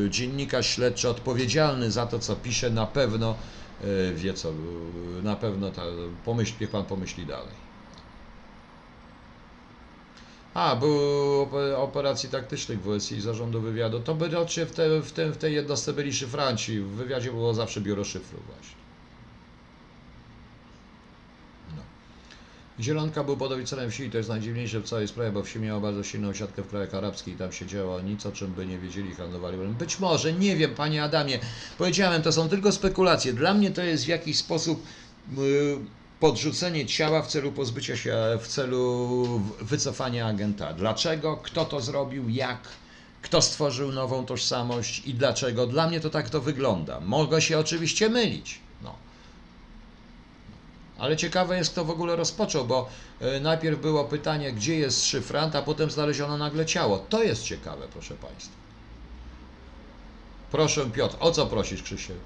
e, dziennikarz śledczy odpowiedzialny za to, co pisze, na pewno e, wie co, na pewno ta, pomyśl, niech pan pomyśli dalej. A, był operacji taktycznych w WSI zarządu wywiadu. To by w, te, w, te, w tej jednostce byli szyfranci. W wywiadzie było zawsze biuro szyfru właśnie. Zielonka był podoficerem wsi i to jest najdziwniejsze w całej sprawie, bo wsi miała bardzo silną siatkę w krajach arabskich i tam się działo nic, o czym by nie wiedzieli, handlowali. Być może, nie wiem, panie Adamie, powiedziałem, to są tylko spekulacje. Dla mnie to jest w jakiś sposób yy, podrzucenie ciała w celu pozbycia się, w celu wycofania agenta. Dlaczego? Kto to zrobił? Jak? Kto stworzył nową tożsamość i dlaczego? Dla mnie to tak to wygląda. Mogę się oczywiście mylić. Ale ciekawe jest, kto w ogóle rozpoczął, bo e, najpierw było pytanie, gdzie jest szyfrant, a potem znaleziono nagle ciało. To jest ciekawe, proszę Państwa. Proszę Piotr, o co prosisz Krzysiek?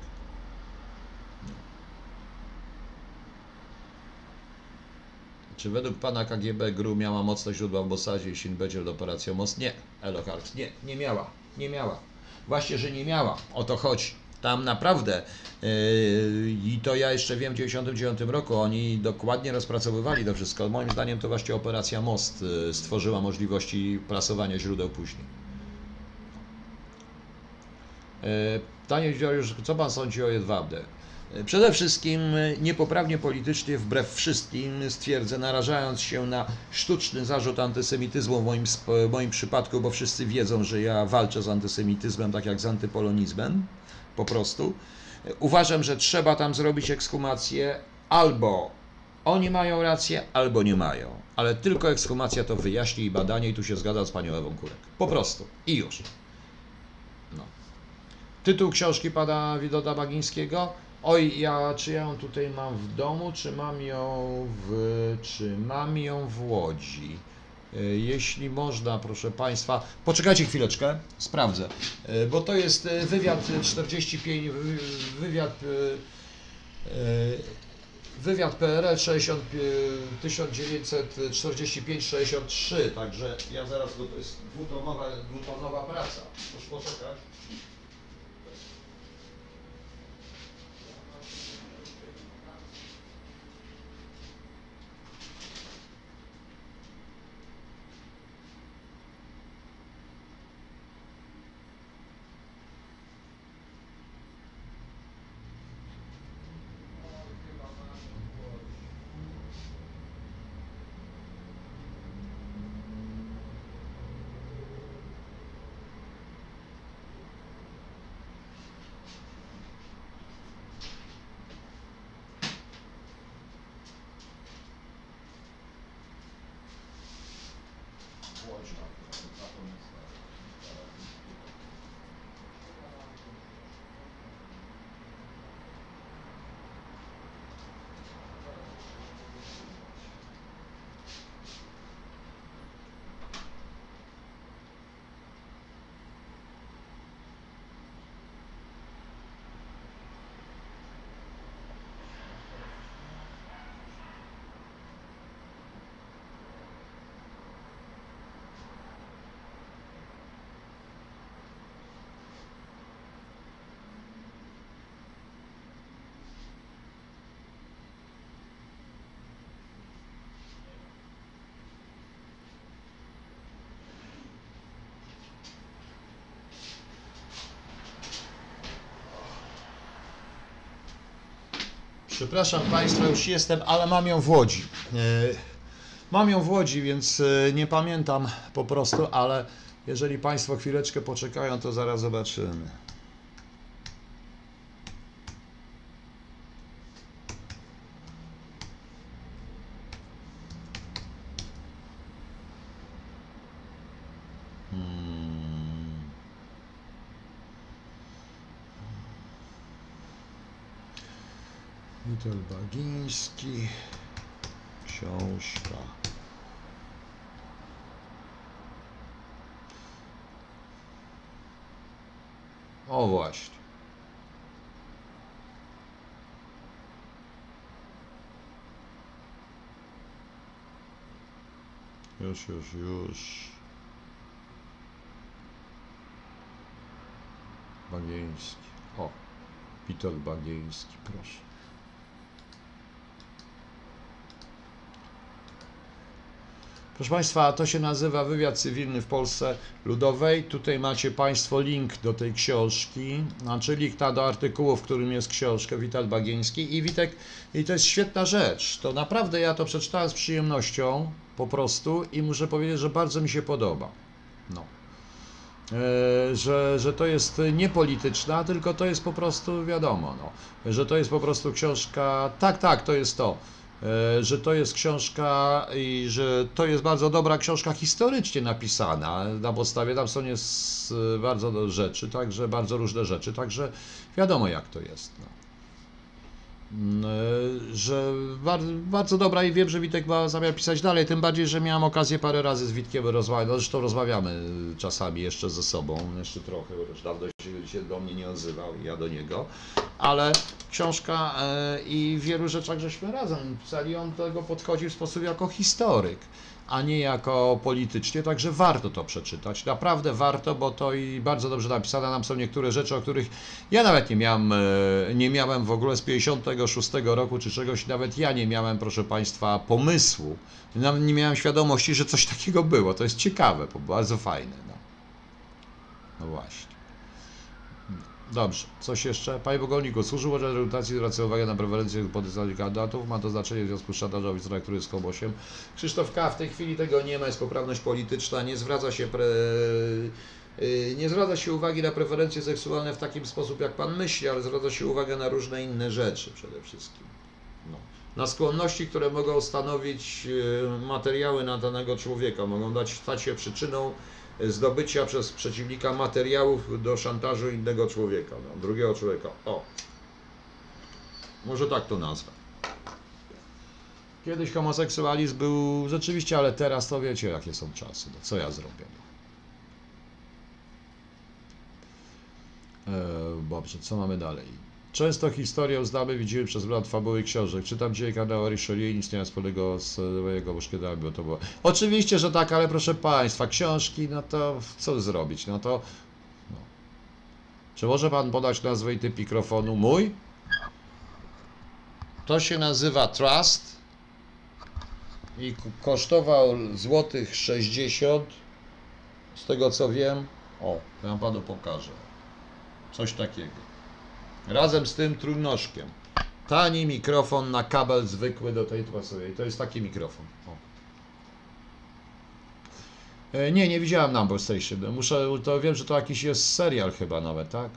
Czy według pana KGB GRU miała mocne źródła w Bossadzie i Sinbedzie do operacji Most? Nie, Elohart, nie, nie miała, nie miała. Właśnie, że nie miała, o to chodzi. Tam naprawdę yy, i to ja jeszcze wiem w 1999 roku oni dokładnie rozpracowywali to wszystko. Moim zdaniem to właśnie operacja Most yy, stworzyła możliwości plasowania źródeł później. Yy, Panie już co pan sądzi o Jedwabdę? Przede wszystkim niepoprawnie politycznie, wbrew wszystkim, stwierdzę, narażając się na sztuczny zarzut antysemityzmu w moim, w moim przypadku, bo wszyscy wiedzą, że ja walczę z antysemityzmem, tak jak z antypolonizmem po prostu. Uważam, że trzeba tam zrobić ekshumację albo oni mają rację, albo nie mają. Ale tylko ekshumacja to wyjaśni i badanie i tu się zgadza z panią Ewą Kurek. Po prostu. I już. Tytuł książki pana Widoda Bagińskiego. Oj, ja, czy ja ją tutaj mam w domu, czy mam ją w, czy mam ją w Łodzi? E, Jeśli można, proszę Państwa, poczekajcie chwileczkę, sprawdzę, E, bo to jest e, wywiad 45, wy- wywiad, wywiad PRL 60, e, 1945-63, także ja zaraz, to jest dwutomowa, dwutomowa praca, proszę poczekać. Przepraszam Państwa, już jestem, ale mam ją w Łodzi. E, Mam ją w Łodzi, więc e, nie pamiętam po prostu, ale jeżeli Państwo chwileczkę poczekają, to zaraz zobaczymy. Witold Bagiński, książka. O właśnie. Już, już, już. Bagieński. O, Witold Bagieński, proszę. Proszę Państwa, to się nazywa Wywiad Cywilny w Polsce Ludowej. Tutaj macie Państwo link do tej książki, znaczy link na- do artykułu, w którym jest książka Witold Bagieński. I Witek, i to jest świetna rzecz. To naprawdę ja to przeczytałem z przyjemnością po prostu i muszę powiedzieć, że bardzo mi się podoba. No. E, że, że to jest niepolityczna, tylko to jest po prostu wiadomo, no, że to jest po prostu książka, tak, tak, to jest to, że to jest książka i że to jest bardzo dobra książka historycznie napisana, na podstawie tam są e, bardzo rzeczy, także bardzo różne rzeczy, także wiadomo jak to jest. No. Mm, e, że bardzo, bardzo dobra i wiem, że Witek ma zamiar pisać dalej, tym bardziej, że miałem okazję parę razy z Witkiem rozmawiać, no zresztą rozmawiamy czasami jeszcze ze sobą, jeszcze trochę, już dawno się, się do mnie nie odzywał i ja do niego, ale książka e, i w wielu rzeczach żeśmy razem pisali, on do tego podchodził w sposób jako historyk, a nie jako politycznie, także warto to przeczytać, naprawdę warto, bo to i bardzo dobrze napisane, tam są niektóre rzeczy, o których ja nawet nie miałem, e, nie miałem w ogóle z 56 roku czy czegoś, nawet ja nie miałem, proszę Państwa, pomysłu, nawet nie miałem świadomości, że coś takiego było, to jest ciekawe, bo bardzo fajne, no, no właśnie. Dobrze, coś jeszcze? Panie Bogolniku, służył order rekrutacji zwraca uwagę na preferencje potencjalnych kandydatów. Ma to znaczenie w związku z szantażem oficera, który jest kobosiem. Krzysztof K. w tej chwili tego nie ma, jest poprawność polityczna, nie zwraca się pre... yy, nie zwraca się uwagi na preferencje seksualne w takim sposób, jak pan myśli, ale zwraca się uwagę na różne inne rzeczy przede wszystkim. No. Na skłonności, które mogą stanowić yy, materiały na danego człowieka, mogą dać, stać się przyczyną zdobycia przez przeciwnika materiałów do szantażu innego człowieka, no, drugiego człowieka. O, może tak to nazwę. Kiedyś homoseksualizm był rzeczywiście, ale teraz to wiecie, jakie są czasy. No, co ja zrobię? No. E, dobrze, co mamy dalej? Często historię uznamy, widzimy przez blat fabuły książek. Czytam dzisiaj kanał Richelieu i nic nie ma wspólnego z mojego muszkietami, bo to było... Oczywiście, że tak, ale proszę Państwa, książki, no to co zrobić? No to... No. Czy może Pan podać nazwę i typ mikrofonu? Mój? To się nazywa Trust i kosztował złotych 60 z tego co wiem. O, ja Panu pokażę. Coś takiego. Razem z tym trójnożkiem. Tani mikrofon na kabel zwykły do tej pasuje. I to jest taki mikrofon. O. E, Nie, nie widziałem Number Station. Muszę, to wiem, że to jakiś jest serial chyba nawet, tak?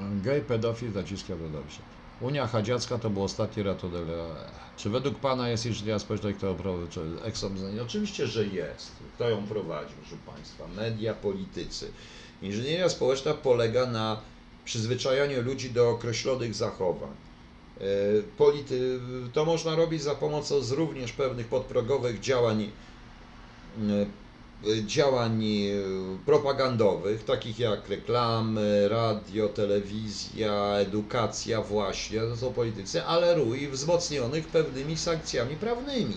No. Gej, pedofil, zaciska do dobrze. Unia Chadziacka to był ostatni ratunek. Czy według Pana jest inżynieria społeczna, kto prowadzi? Oczywiście, że jest. Kto ją prowadzi, proszę Państwa? Media, politycy. Inżynieria społeczna polega na przyzwyczajaniu ludzi do określonych zachowań. E, Polity, to można robić za pomocą również pewnych podprogowych działań, e, działań e, propagandowych, takich jak reklamy, radio, telewizja, edukacja właśnie, to są politycy, ale rój wzmocnionych pewnymi sankcjami prawnymi.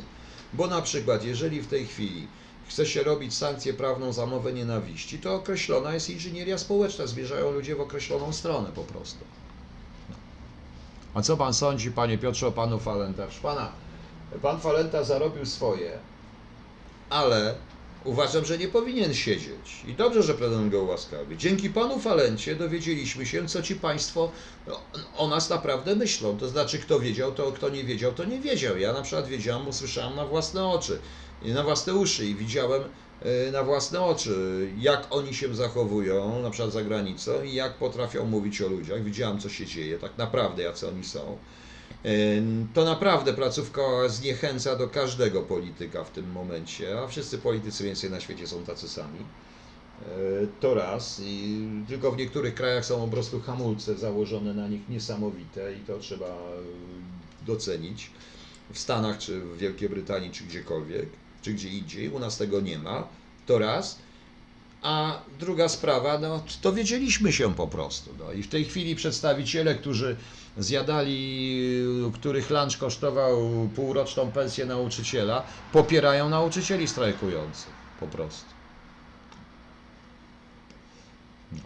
Bo na przykład, jeżeli w tej chwili chce się robić sankcję prawną za mowę nienawiści, to określona jest inżynieria społeczna, zmierzają ludzie w określoną stronę po prostu. A co pan sądzi, panie Piotrze, o panu Falenta? Pana, pan Falenta zarobił swoje, ale uważam, że nie powinien siedzieć. I dobrze, że prezydent go ułaskawi. Dzięki panu Falencie dowiedzieliśmy się, co ci państwo o, o nas naprawdę myślą. To znaczy, kto wiedział, to kto nie wiedział, to nie wiedział. Ja na przykład wiedziałem, bo słyszałem na własne oczy, na własne uszy i widziałem e, na własne oczy, jak oni się zachowują, na przykład za granicą i jak potrafią mówić o ludziach. Widziałem, co się dzieje, tak naprawdę, jacy oni są. To naprawdę placówka zniechęca do każdego polityka w tym momencie, a wszyscy politycy więcej na świecie są tacy sami. E, To raz. I tylko w niektórych krajach są po prostu hamulce założone na nich niesamowite i to trzeba e, docenić. W Stanach, czy w Wielkiej Brytanii, czy gdziekolwiek, czy gdzie indziej. U nas tego nie ma. To raz. A druga sprawa, no to wiedzieliśmy się po prostu. No. I w tej chwili przedstawiciele, którzy zjadali, których lunch kosztował półroczną pensję nauczyciela, popierają nauczycieli strajkujących. Po prostu. No.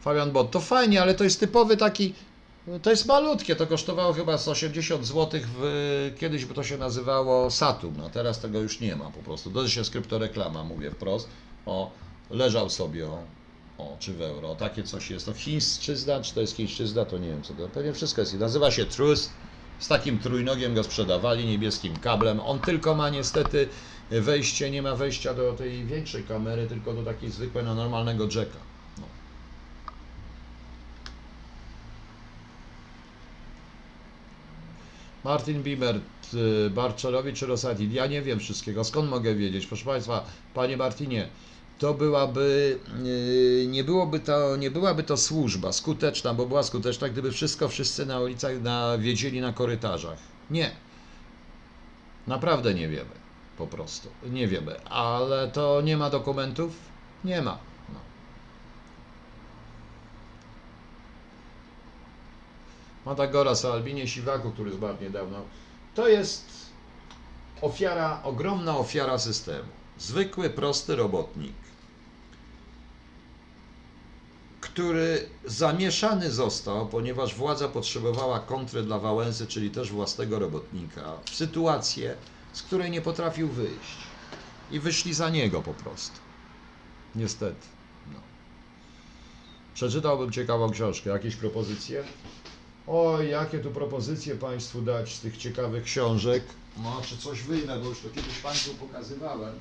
Fabian Bot, to fajnie, ale to jest typowy taki, to jest malutkie, to kosztowało chyba z 80 zł, w, kiedyś by to się nazywało Saturn, a teraz tego już nie ma po prostu. To się skryptoreklama, mówię wprost. O, leżał sobie, o, o, czy w euro, takie coś jest. To chińszczyzna, czy to jest chińszczyzna, to nie wiem co to, pewnie wszystko jest. Nazywa się Trust, z takim trójnogiem go sprzedawali, niebieskim kablem. On tylko ma niestety wejście, nie ma wejścia do tej większej kamery, tylko do takiej zwykłej, no, normalnego jacka. No. Martin Bimert, y, Barczarowicz czy Rosati? Ja nie wiem wszystkiego. Skąd mogę wiedzieć? Proszę Państwa, Panie Martinie, to byłaby, y, nie, byłoby to, nie byłaby to służba skuteczna, bo była skuteczna, gdyby wszystko wszyscy na ulicach na, wiedzieli na korytarzach. Nie. Naprawdę nie wiemy. Po prostu. Nie wiemy. Ale to nie ma dokumentów? Nie ma. No. Matagoras o Albinie Siwaku, który zmarł niedawno. To jest ofiara, ogromna ofiara systemu. Zwykły, prosty robotnik, który zamieszany został, ponieważ władza potrzebowała kontry dla Wałęsy, czyli też własnego robotnika, w sytuację, z której nie potrafił wyjść. I wyszli za niego po prostu. Niestety. No. Przeczytałbym ciekawą książkę. Jakieś propozycje? Oj, jakie tu propozycje Państwu dać z tych ciekawych książek? No, czy coś wyjmę, bo już to kiedyś Państwu pokazywałem.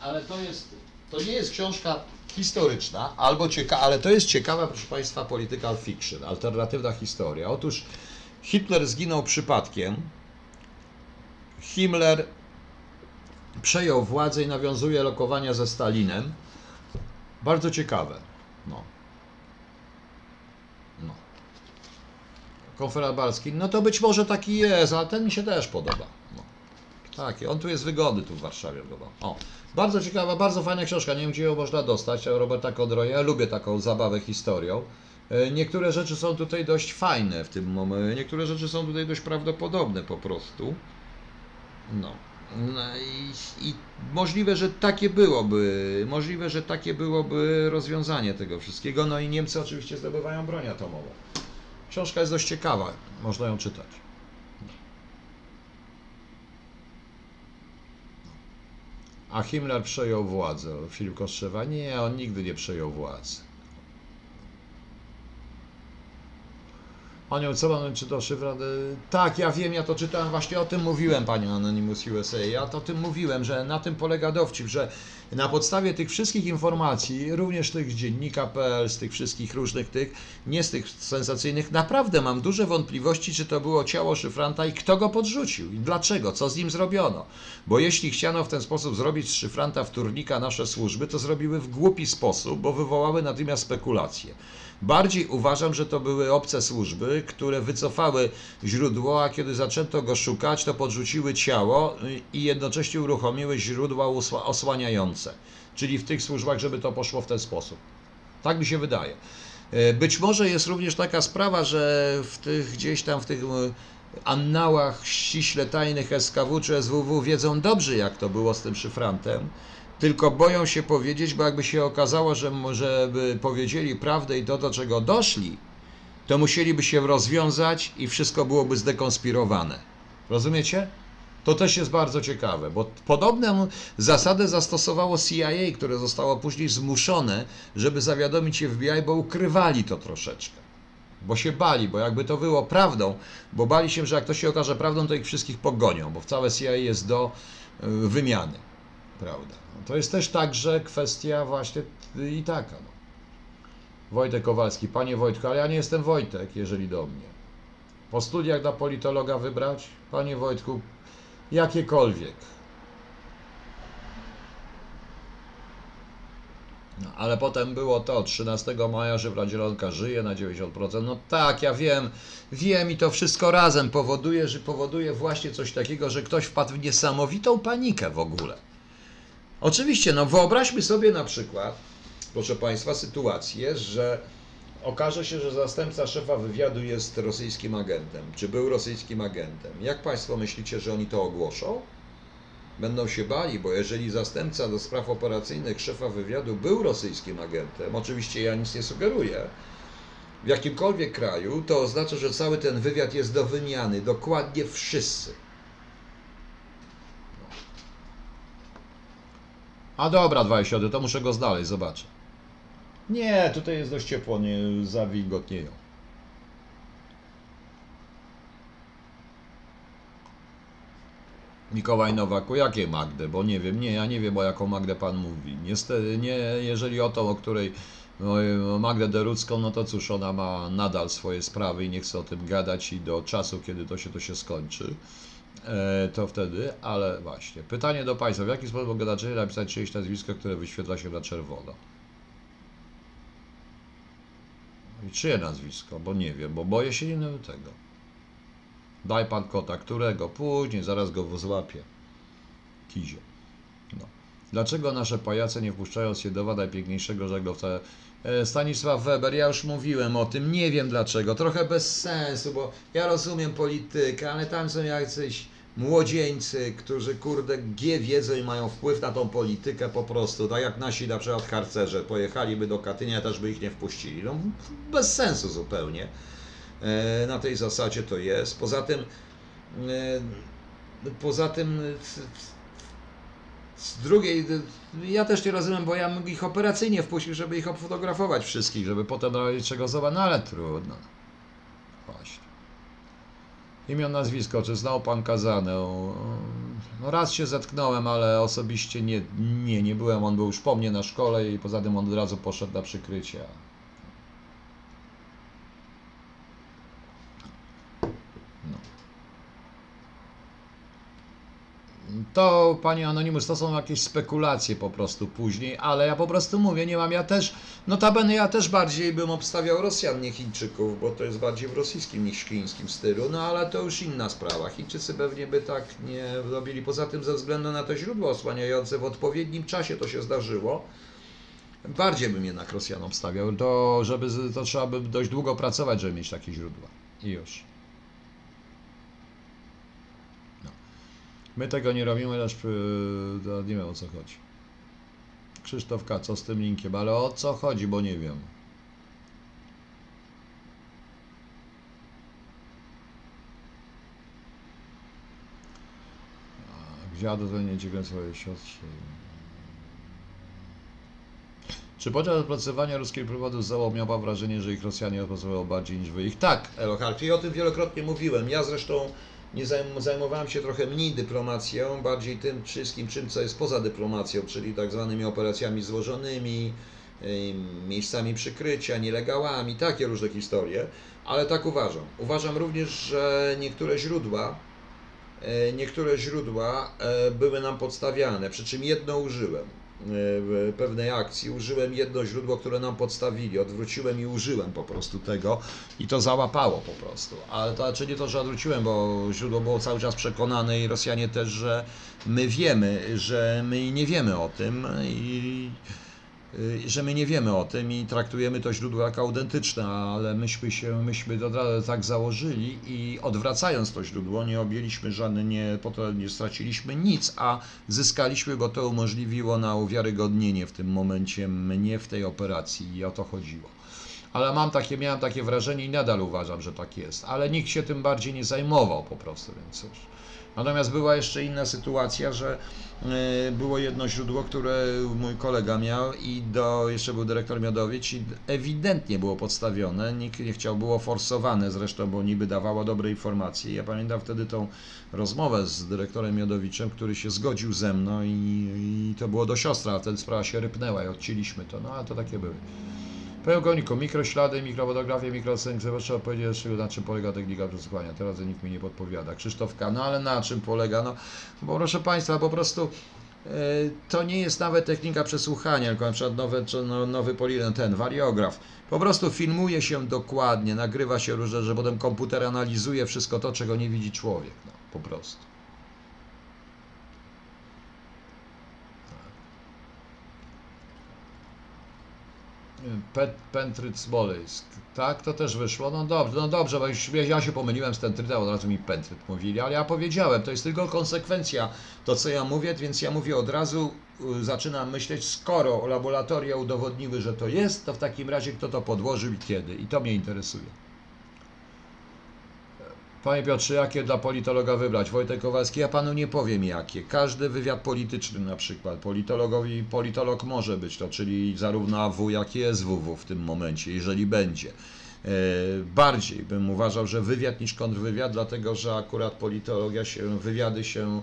Ale to jest, to nie jest książka historyczna, albo cieka, ale to jest ciekawa, proszę Państwa, political fiction, alternatywna historia. Otóż Hitler zginął przypadkiem. Himmler przejął władzę i nawiązuje lokowania ze Stalinem. Bardzo ciekawe. No. No. Konferat Balski, no to być może taki jest, ale ten mi się też podoba. No. Tak, on tu jest wygodny tu w Warszawie. chyba. O, bardzo ciekawa, bardzo fajna książka, nie wiem gdzie ją można dostać, Roberta Kodroja, ja lubię taką zabawę historią. E, Niektóre rzeczy są tutaj dość fajne w tym momencie, niektóre rzeczy są tutaj dość prawdopodobne po prostu. No. No i, i możliwe, że takie byłoby, możliwe, że takie byłoby rozwiązanie tego wszystkiego. No i Niemcy oczywiście zdobywają broń atomową. Książka jest dość ciekawa, można ją czytać. A Himmler przejął władzę. Filip Kostrzewa? Nie, on nigdy nie przejął władzy. Anioł, co pan czytał szyfra? Tak, ja wiem, ja to czytałem, właśnie o tym mówiłem, panie Anonymous USA. Ja to o tym mówiłem, że na tym polega dowcip, że na podstawie tych wszystkich informacji, również tych z dziennika.pl, z tych wszystkich różnych tych, nie z tych sensacyjnych, naprawdę mam duże wątpliwości, czy to było ciało szyfranta i kto go podrzucił i dlaczego, co z nim zrobiono. Bo jeśli chciano w ten sposób zrobić z szyfranta wtórnika nasze służby, to zrobiły w głupi sposób, bo wywołały natychmiast spekulacje. Bardziej uważam, że to były obce służby, które wycofały źródło, a kiedy zaczęto go szukać, to podrzuciły ciało i jednocześnie uruchomiły źródła osłaniające. Czyli w tych służbach, żeby to poszło w ten sposób. Tak mi się wydaje. E, Być może jest również taka sprawa, że w tych gdzieś tam w tych e, annałach ściśle tajnych SKW czy SWW wiedzą dobrze, jak to było z tym szyfrantem, tylko boją się powiedzieć, bo jakby się okazało, że żeby powiedzieli prawdę i to, do czego doszli, to musieliby się rozwiązać i wszystko byłoby zdekonspirowane. Rozumiecie? To też jest bardzo ciekawe, bo podobną zasadę zastosowało CIA, które zostało później zmuszone, żeby zawiadomić FBI, bo ukrywali to troszeczkę. Bo się bali, bo jakby to było prawdą, bo bali się, że jak to się okaże prawdą, to ich wszystkich pogonią, bo całe CIA jest do y, wymiany. Prawda. To jest też także kwestia właśnie i taka. No. Wojtek Kowalski, panie Wojtku, ale ja nie jestem Wojtek, jeżeli do mnie. Po studiach na politologa wybrać? Panie Wojtku, jakiekolwiek. No, ale potem było to, 13 maja Żywra Zielonka żyje na 90%. No tak, ja wiem, wiem i to wszystko razem powoduje, że powoduje właśnie coś takiego, że ktoś wpadł w niesamowitą panikę w ogóle. Oczywiście, no wyobraźmy sobie na przykład, proszę Państwa, sytuację, że okaże się, że zastępca szefa wywiadu jest rosyjskim agentem, czy był rosyjskim agentem. Jak Państwo myślicie, że oni to ogłoszą? Będą się bali, bo jeżeli zastępca do spraw operacyjnych szefa wywiadu był rosyjskim agentem, oczywiście ja nic nie sugeruję, w jakimkolwiek kraju, to oznacza, że cały ten wywiad jest do wymiany, dokładnie wszyscy. A dobra, 20, to muszę go znaleźć, zobaczę. Nie, tutaj jest dość ciepło, nie zawilgotnieją. Mikołaj Nowaku, jakie Magdę? Bo nie wiem, nie, ja nie wiem o jaką Magdę pan mówi. Niestety, nie, jeżeli o tą, o której no, Magdę Derucką, no to cóż, ona ma nadal swoje sprawy i nie chce o tym gadać i do czasu, kiedy to się to się skończy, to wtedy, ale właśnie. Pytanie do Państwa, w jaki sposób mogę na napisać czyjeś nazwisko, które wyświetla się na czerwono? I czyje nazwisko? Bo nie wiem, bo boję się nie tego. Daj pan kota, którego? Później, zaraz go złapię. Kizie. No. Dlaczego nasze pajace nie wpuszczają Siedowa najpiękniejszego żaglowca? E, Stanisław Weber, ja już mówiłem o tym, nie wiem dlaczego, trochę bez sensu, bo ja rozumiem politykę, ale tam są jacyś młodzieńcy, którzy kurde G wiedzą i mają wpływ na tą politykę po prostu, tak jak nasi na przykład harcerze, pojechaliby do Katynia, też by ich nie wpuścili. No, bez sensu zupełnie. E, Na tej zasadzie to jest. Poza tym, e, poza tym e, z drugiej, ja też nie rozumiem, bo ja mógł ich operacyjnie wpuścić, żeby ich obfotografować wszystkich, żeby potem robić czego zobaczyć, no ale trudno. Właśnie. Imię, nazwisko, czy znał pan Kazanę? No raz się zetknąłem, ale osobiście nie, nie, nie byłem, on był już po mnie na szkole i poza tym on od razu poszedł na przykrycie. To, panie Anonimus, to są jakieś spekulacje po prostu później, ale ja po prostu mówię, nie mam, ja też, notabene ja też bardziej bym obstawiał Rosjan, nie Chińczyków, bo to jest bardziej w rosyjskim niż chińskim stylu, no ale to już inna sprawa. Chińczycy pewnie by tak nie robili, poza tym ze względu na to źródło osłaniające w odpowiednim czasie to się zdarzyło. Bardziej bym jednak Rosjanom stawiał, to, żeby, to trzeba by dość długo pracować, żeby mieć takie źródła. I już. My tego nie robimy, lecz yy, to nie wiem o co chodzi. Krzysztofka, co z tym linkiem? Ale o co chodzi, bo nie wiem. Gwiazdo to nie dziwię swojej siostrze. Czy podczas opracowania ruskiej prowodu ZOO miała wrażenie, że ich Rosjanie opracowało bardziej niż wy ich? Tak, i o tym wielokrotnie mówiłem. Ja zresztą nie zajm- zajmowałem się trochę mniej dyplomacją, bardziej tym wszystkim czym, co jest poza dyplomacją, czyli tak zwanymi operacjami złożonymi, ym, miejscami przykrycia, nielegalami, takie różne historie, ale tak uważam. Uważam również, że niektóre źródła, e, niektóre źródła e, były nam podstawiane, przy czym jedno użyłem pewnej akcji, użyłem jedno źródło, które nam podstawili, odwróciłem i użyłem po prostu tego. I to załapało po prostu. Ale to znaczy nie to, że odwróciłem, bo źródło było cały czas przekonane i Rosjanie też, że my wiemy, że my nie wiemy o tym. I że my nie wiemy o tym i traktujemy to źródło jako autentyczne, ale myśmy się, myśmy tak założyli i odwracając to źródło nie objęliśmy żadne, nie, nie straciliśmy nic, a zyskaliśmy, bo to umożliwiło na uwiarygodnienie w tym momencie mnie w tej operacji i o to chodziło. Ale mam takie, miałem takie wrażenie i nadal uważam, że tak jest, ale nikt się tym bardziej nie zajmował po prostu, więc cóż. Natomiast była jeszcze inna sytuacja, że y, było jedno źródło, które mój kolega miał i do, jeszcze był dyrektor Miodowicz i ewidentnie było podstawione, nikt nie chciał, było forsowane zresztą, bo niby dawało dobre informacje. Ja pamiętam wtedy tą rozmowę z dyrektorem Miodowiczem, który się zgodził ze mną i, i to było do siostra, a wtedy sprawa się rypnęła i odcięliśmy to, no ale to takie były. Panie Goniku, mikroślady, mikrofotografie, mikrosynk, trzeba powiedzieć, czego, na czym polega technika przesłuchania. Teraz nikt mi nie podpowiada. Krzysztofka, no ale na czym polega? No, bo proszę Państwa, po prostu e, to nie jest nawet technika przesłuchania, tylko na przykład nowy, no, nowy poligon, ten wariograf. Po prostu filmuje się dokładnie, nagrywa się różne, że potem komputer analizuje wszystko to, czego nie widzi człowiek. No, po prostu. Pentryt Smoleńsk. Tak, to też wyszło. No dobrze, no dobrze, bo już ja się pomyliłem z Tentrytem, od razu mi Pentryt mówili, ale ja powiedziałem, to jest tylko konsekwencja to, co ja mówię, więc ja mówię od razu, y, zaczynam myśleć, skoro laboratoria udowodniły, że to jest, to w takim razie kto to podłożył i kiedy. I to mnie interesuje. Panie Piotrze, jakie dla politologa wybrać? Wojtek Kowalski, ja panu nie powiem jakie. Każdy wywiad polityczny na przykład. Politologowi, politolog może być to, czyli zarówno AW, jak i SWW w tym momencie, jeżeli będzie. E, bardziej bym uważał, że wywiad niż kontrwywiad, dlatego że akurat politologia się, wywiady się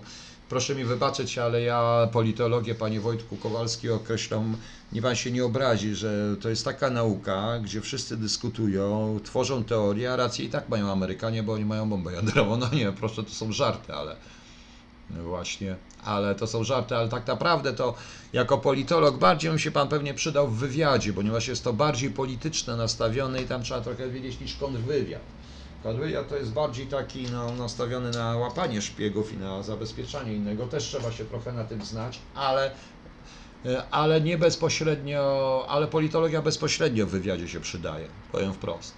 Proszę mi wybaczyć, ale ja politologię, panie Wojtku Kowalski, określam, nie pan się nie obrazi, że to jest taka nauka, gdzie wszyscy dyskutują, tworzą teorie, a rację i tak mają Amerykanie, bo oni mają bombę jądrową. No nie, proszę, to są żarty, ale właśnie, ale to są żarty, ale tak naprawdę to jako politolog bardziej bym się pan pewnie przydał w wywiadzie, ponieważ jest to bardziej polityczne nastawione i tam trzeba trochę wiedzieć niż kontrwywiad. Kontrwywiad to jest bardziej taki no, nastawiony na łapanie szpiegów i na zabezpieczanie innego. Też trzeba się trochę na tym znać, ale, e, ale nie bezpośrednio, ale politologia bezpośrednio w wywiadzie się przydaje, powiem wprost.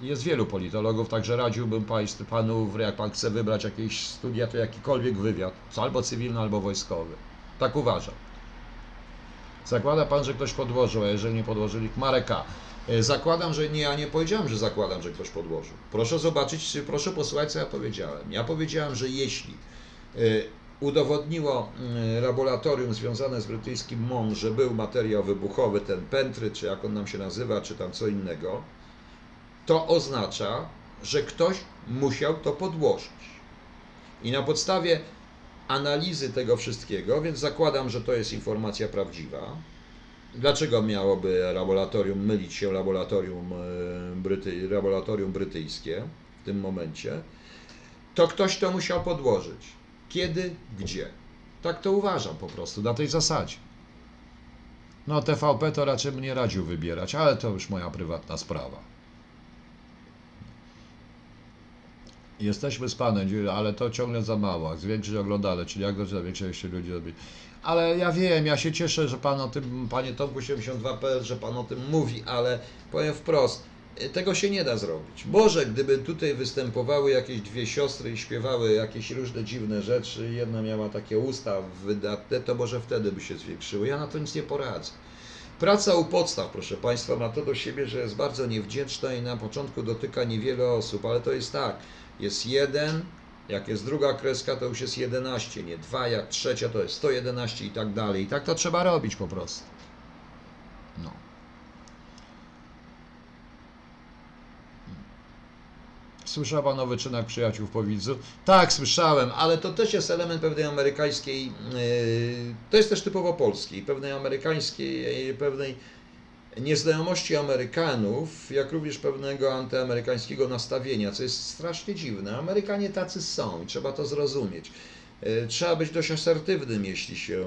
Jest wielu politologów, także radziłbym Państwu, Panu, jak Pan chce wybrać jakieś studia, to jakikolwiek wywiad, albo cywilny, albo wojskowy. Tak uważam. Zakłada Pan, że ktoś podłożył, a jeżeli nie podłożyli, Mareka. E, Zakładam, że nie, ja nie powiedziałem, że zakładam, że ktoś podłożył. Proszę zobaczyć, czy- proszę posłuchać, co ja powiedziałem. Ja powiedziałem, że jeśli e, udowodniło mm, laboratorium związane z brytyjskim MON, że był materiał wybuchowy, ten pentry, czy jak on nam się nazywa, czy tam co innego, to oznacza, że ktoś musiał to podłożyć. I na podstawie analizy tego wszystkiego, więc zakładam, że to jest informacja prawdziwa. Dlaczego miałoby laboratorium mylić się laboratorium, e, Bryty, laboratorium brytyjskie w tym momencie? To ktoś to musiał podłożyć. Kiedy, gdzie? Tak to uważam po prostu, na tej zasadzie. No TVP to raczej mnie radził wybierać, ale to już moja prywatna sprawa. Jesteśmy z panem, ale to ciągle za mało. Zwiększyć oglądale, czyli jak do większej ilości ludzi robi. Ale ja wiem, ja się cieszę, że pan o tym, panie Tomku 72.pl, że pan o tym mówi, ale powiem wprost, y, tego się nie da zrobić. Może gdyby tutaj występowały jakieś dwie siostry i śpiewały jakieś różne dziwne rzeczy, jedna miała takie usta wydatne, to może wtedy by się zwiększyły. Ja na to nic nie poradzę. Praca u podstaw, proszę Państwa, ma to do siebie, że jest bardzo niewdzięczna i na początku dotyka niewiele osób, ale to jest tak, jest jeden, jak jest druga kreska, to już jest 11, nie dwa, jak trzecia to jest 111 i tak dalej. I tak to trzeba robić po prostu. No. Słyszał Pan o wyczynach przyjaciół w Powidzu? Tak, słyszałem, ale to też jest element pewnej amerykańskiej, yy, to jest też typowo polskiej, pewnej amerykańskiej, pewnej nieznajomości Amerykanów, jak również pewnego antyamerykańskiego nastawienia, co jest strasznie dziwne. Amerykanie tacy są i trzeba to zrozumieć. E, Trzeba być dość asertywnym, jeśli się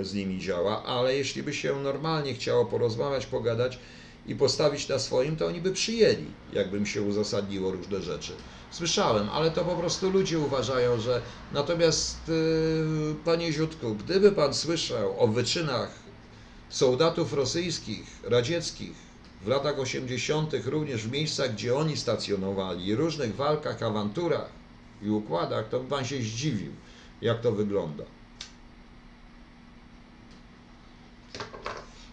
e, z nimi działa, ale jeśli by się normalnie chciało porozmawiać, pogadać i postawić na swoim, to oni by przyjęli, jakbym się uzasadniło różne rzeczy. Słyszałem, ale to po prostu ludzie uważają, że natomiast, yy, panie Ziutku, gdyby pan słyszał o wyczynach soldatów rosyjskich, radzieckich w latach 80., również w miejscach, gdzie oni stacjonowali, różnych walkach, awanturach i układach, to pan się zdziwił, jak to wygląda.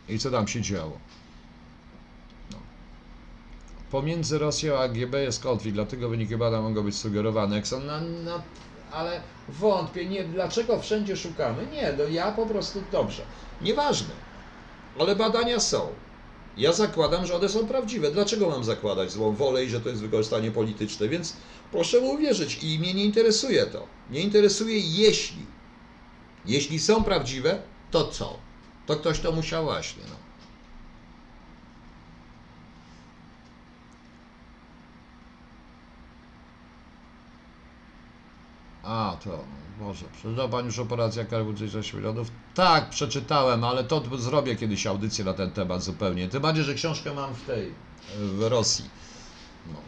I co tam się działo? No. Pomiędzy Rosją a GB jest konflikt, dlatego wyniki badań mogą być sugerowane. Na, ale wątpię, nie, dlaczego wszędzie szukamy? Nie, no ja po prostu dobrze. Nieważne ale badania są. Ja zakładam, że one są prawdziwe. Dlaczego mam zakładać złą wolę i że to jest wykorzystanie polityczne? Więc proszę mu uwierzyć i mnie nie interesuje to. Mnie interesuje jeśli. Jeśli są prawdziwe, to co? To ktoś to musiał właśnie. No. A, to, może, przeczytał Pan już operacja Karbucy 6 milionów? Tak, przeczytałem, ale to zrobię kiedyś audycję na ten temat zupełnie. Tym bardziej, że książkę mam w tej, w Rosji. No.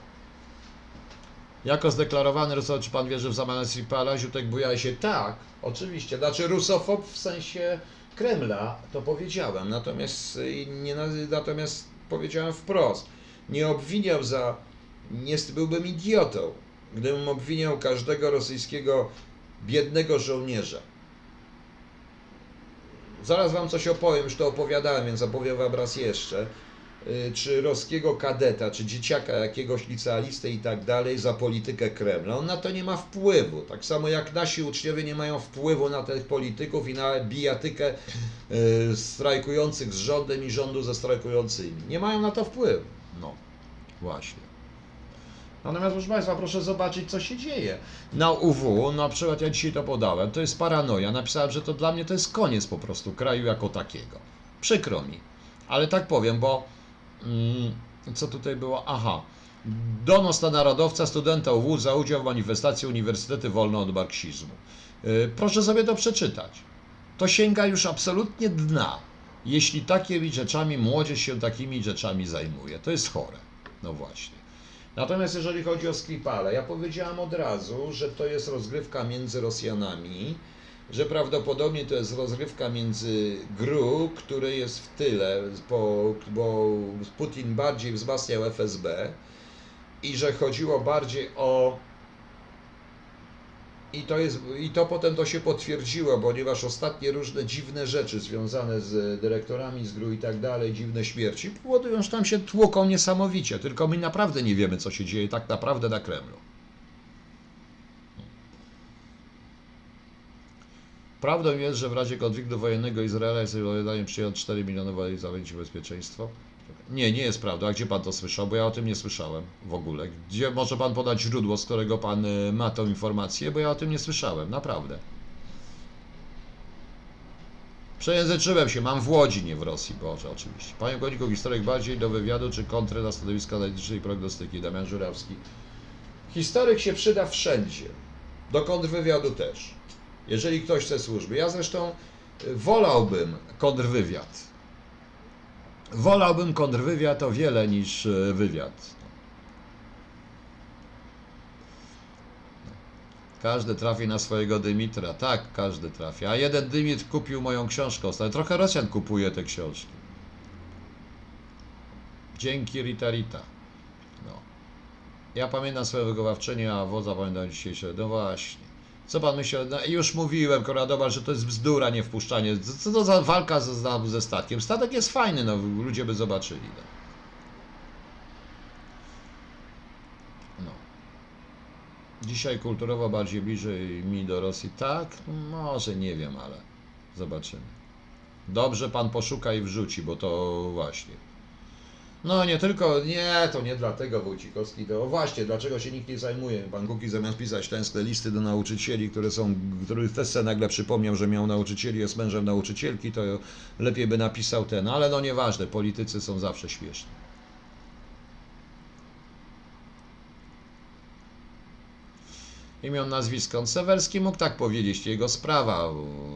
Jako zdeklarowany Rusow, czy Pan wierzy w zamawianie Pala, Ziutek bujał się? Tak, oczywiście. Znaczy rusofob w sensie Kremla, to powiedziałem, natomiast, nie, natomiast powiedziałem wprost. Nie obwiniał za, nie byłbym idiotą, gdybym obwiniał każdego rosyjskiego biednego żołnierza. Zaraz wam coś opowiem, już to opowiadałem, więc opowiem wam raz jeszcze. Y, czy roskiego kadeta, czy dzieciaka jakiegoś licealistę i tak dalej za politykę Kremla. On na to nie ma wpływu. Tak samo jak nasi uczniowie nie mają wpływu na tych polityków i na bijatykę y, strajkujących z rządem i rządu ze strajkującymi. Nie mają na to wpływu. No, właśnie. Natomiast proszę Państwa, proszę zobaczyć, co się dzieje. Na UW, na przykład ja dzisiaj to podałem, to jest paranoja. Napisałem, że to dla mnie to jest koniec po prostu kraju jako takiego. Przykro mi. Ale tak powiem, bo mm, co tutaj było? Aha. Donos na narodowca studenta UW za udział w manifestacji Uniwersytety Wolne od Marksizmu. Yy, proszę sobie to przeczytać. To sięga już absolutnie dna, jeśli takimi rzeczami młodzież się takimi rzeczami zajmuje. To jest chore. No właśnie. Natomiast jeżeli chodzi o Skripale, ja powiedziałam od razu, że to jest rozgrywka między Rosjanami, że prawdopodobnie to jest rozgrywka między GRU, który jest w tyle, bo, bo Putin bardziej wzmacniał FSB i że chodziło bardziej o i to, jest, I to potem to się potwierdziło, ponieważ ostatnie różne dziwne rzeczy związane z dyrektorami z GRU i tak dalej, dziwne śmierci, powodują, że tam się tłoką niesamowicie. Tylko my naprawdę nie wiemy, co się dzieje tak naprawdę na Kremlu. Prawdą jest, że w razie konfliktu wojennego Izraela jest zobowiązaniem przyjąć 4 miliony wojen zapewnić bezpieczeństwo. Nie, nie jest prawda. A gdzie pan to słyszał? Bo ja o tym nie słyszałem w ogóle. Gdzie może pan podać źródło, z którego pan y, ma tą informację? Bo ja o tym nie słyszałem, naprawdę. Przejęzyczyłem się, mam w Łodzi, nie w Rosji, Boże, oczywiście. Panie Koniku, historyk bardziej do wywiadu, czy kontrę na stanowiska analitycznej prognostyki? Damian Żurawski. Historyk się przyda wszędzie. Do kontrwywiadu też. Jeżeli ktoś chce służby. Ja zresztą y, wolałbym kontrwywiad. Wolałbym kontrwywiad o wiele niż y, wywiad. Każdy trafi na swojego Dymitra. Tak, każdy trafi. A jeden Dymitr kupił moją książkę. ostatnio. Trochę Rosjan kupuje te książki. Dzięki Rita Rita. No. Ja pamiętam swoje wychowawczynię, a wodza pamiętam dzisiejsze. No właśnie. Co pan myśli? No, już mówiłem, Koradobar, że to jest bzdura, nie wpuszczanie. Co to za walka ze, ze statkiem? Statek jest fajny, no ludzie by zobaczyli. No. no. Dzisiaj kulturowo bardziej bliżej mi do Rosji. Tak? Może nie wiem, ale zobaczymy. Dobrze pan poszuka i wrzuci, bo to właśnie. No nie tylko, nie, to nie dlatego Wójcikowski, to właśnie, dlaczego się nikt nie zajmuje. Pan Kuki zamiast pisać tęskne listy do nauczycieli, które są, których też sobie nagle przypomniał, że miał nauczycieli, jest mężem nauczycielki, to lepiej by napisał ten, ale no nieważne, politycy są zawsze śmieszni. Imion, nazwisko. Sewerski mógł tak powiedzieć, jego sprawa,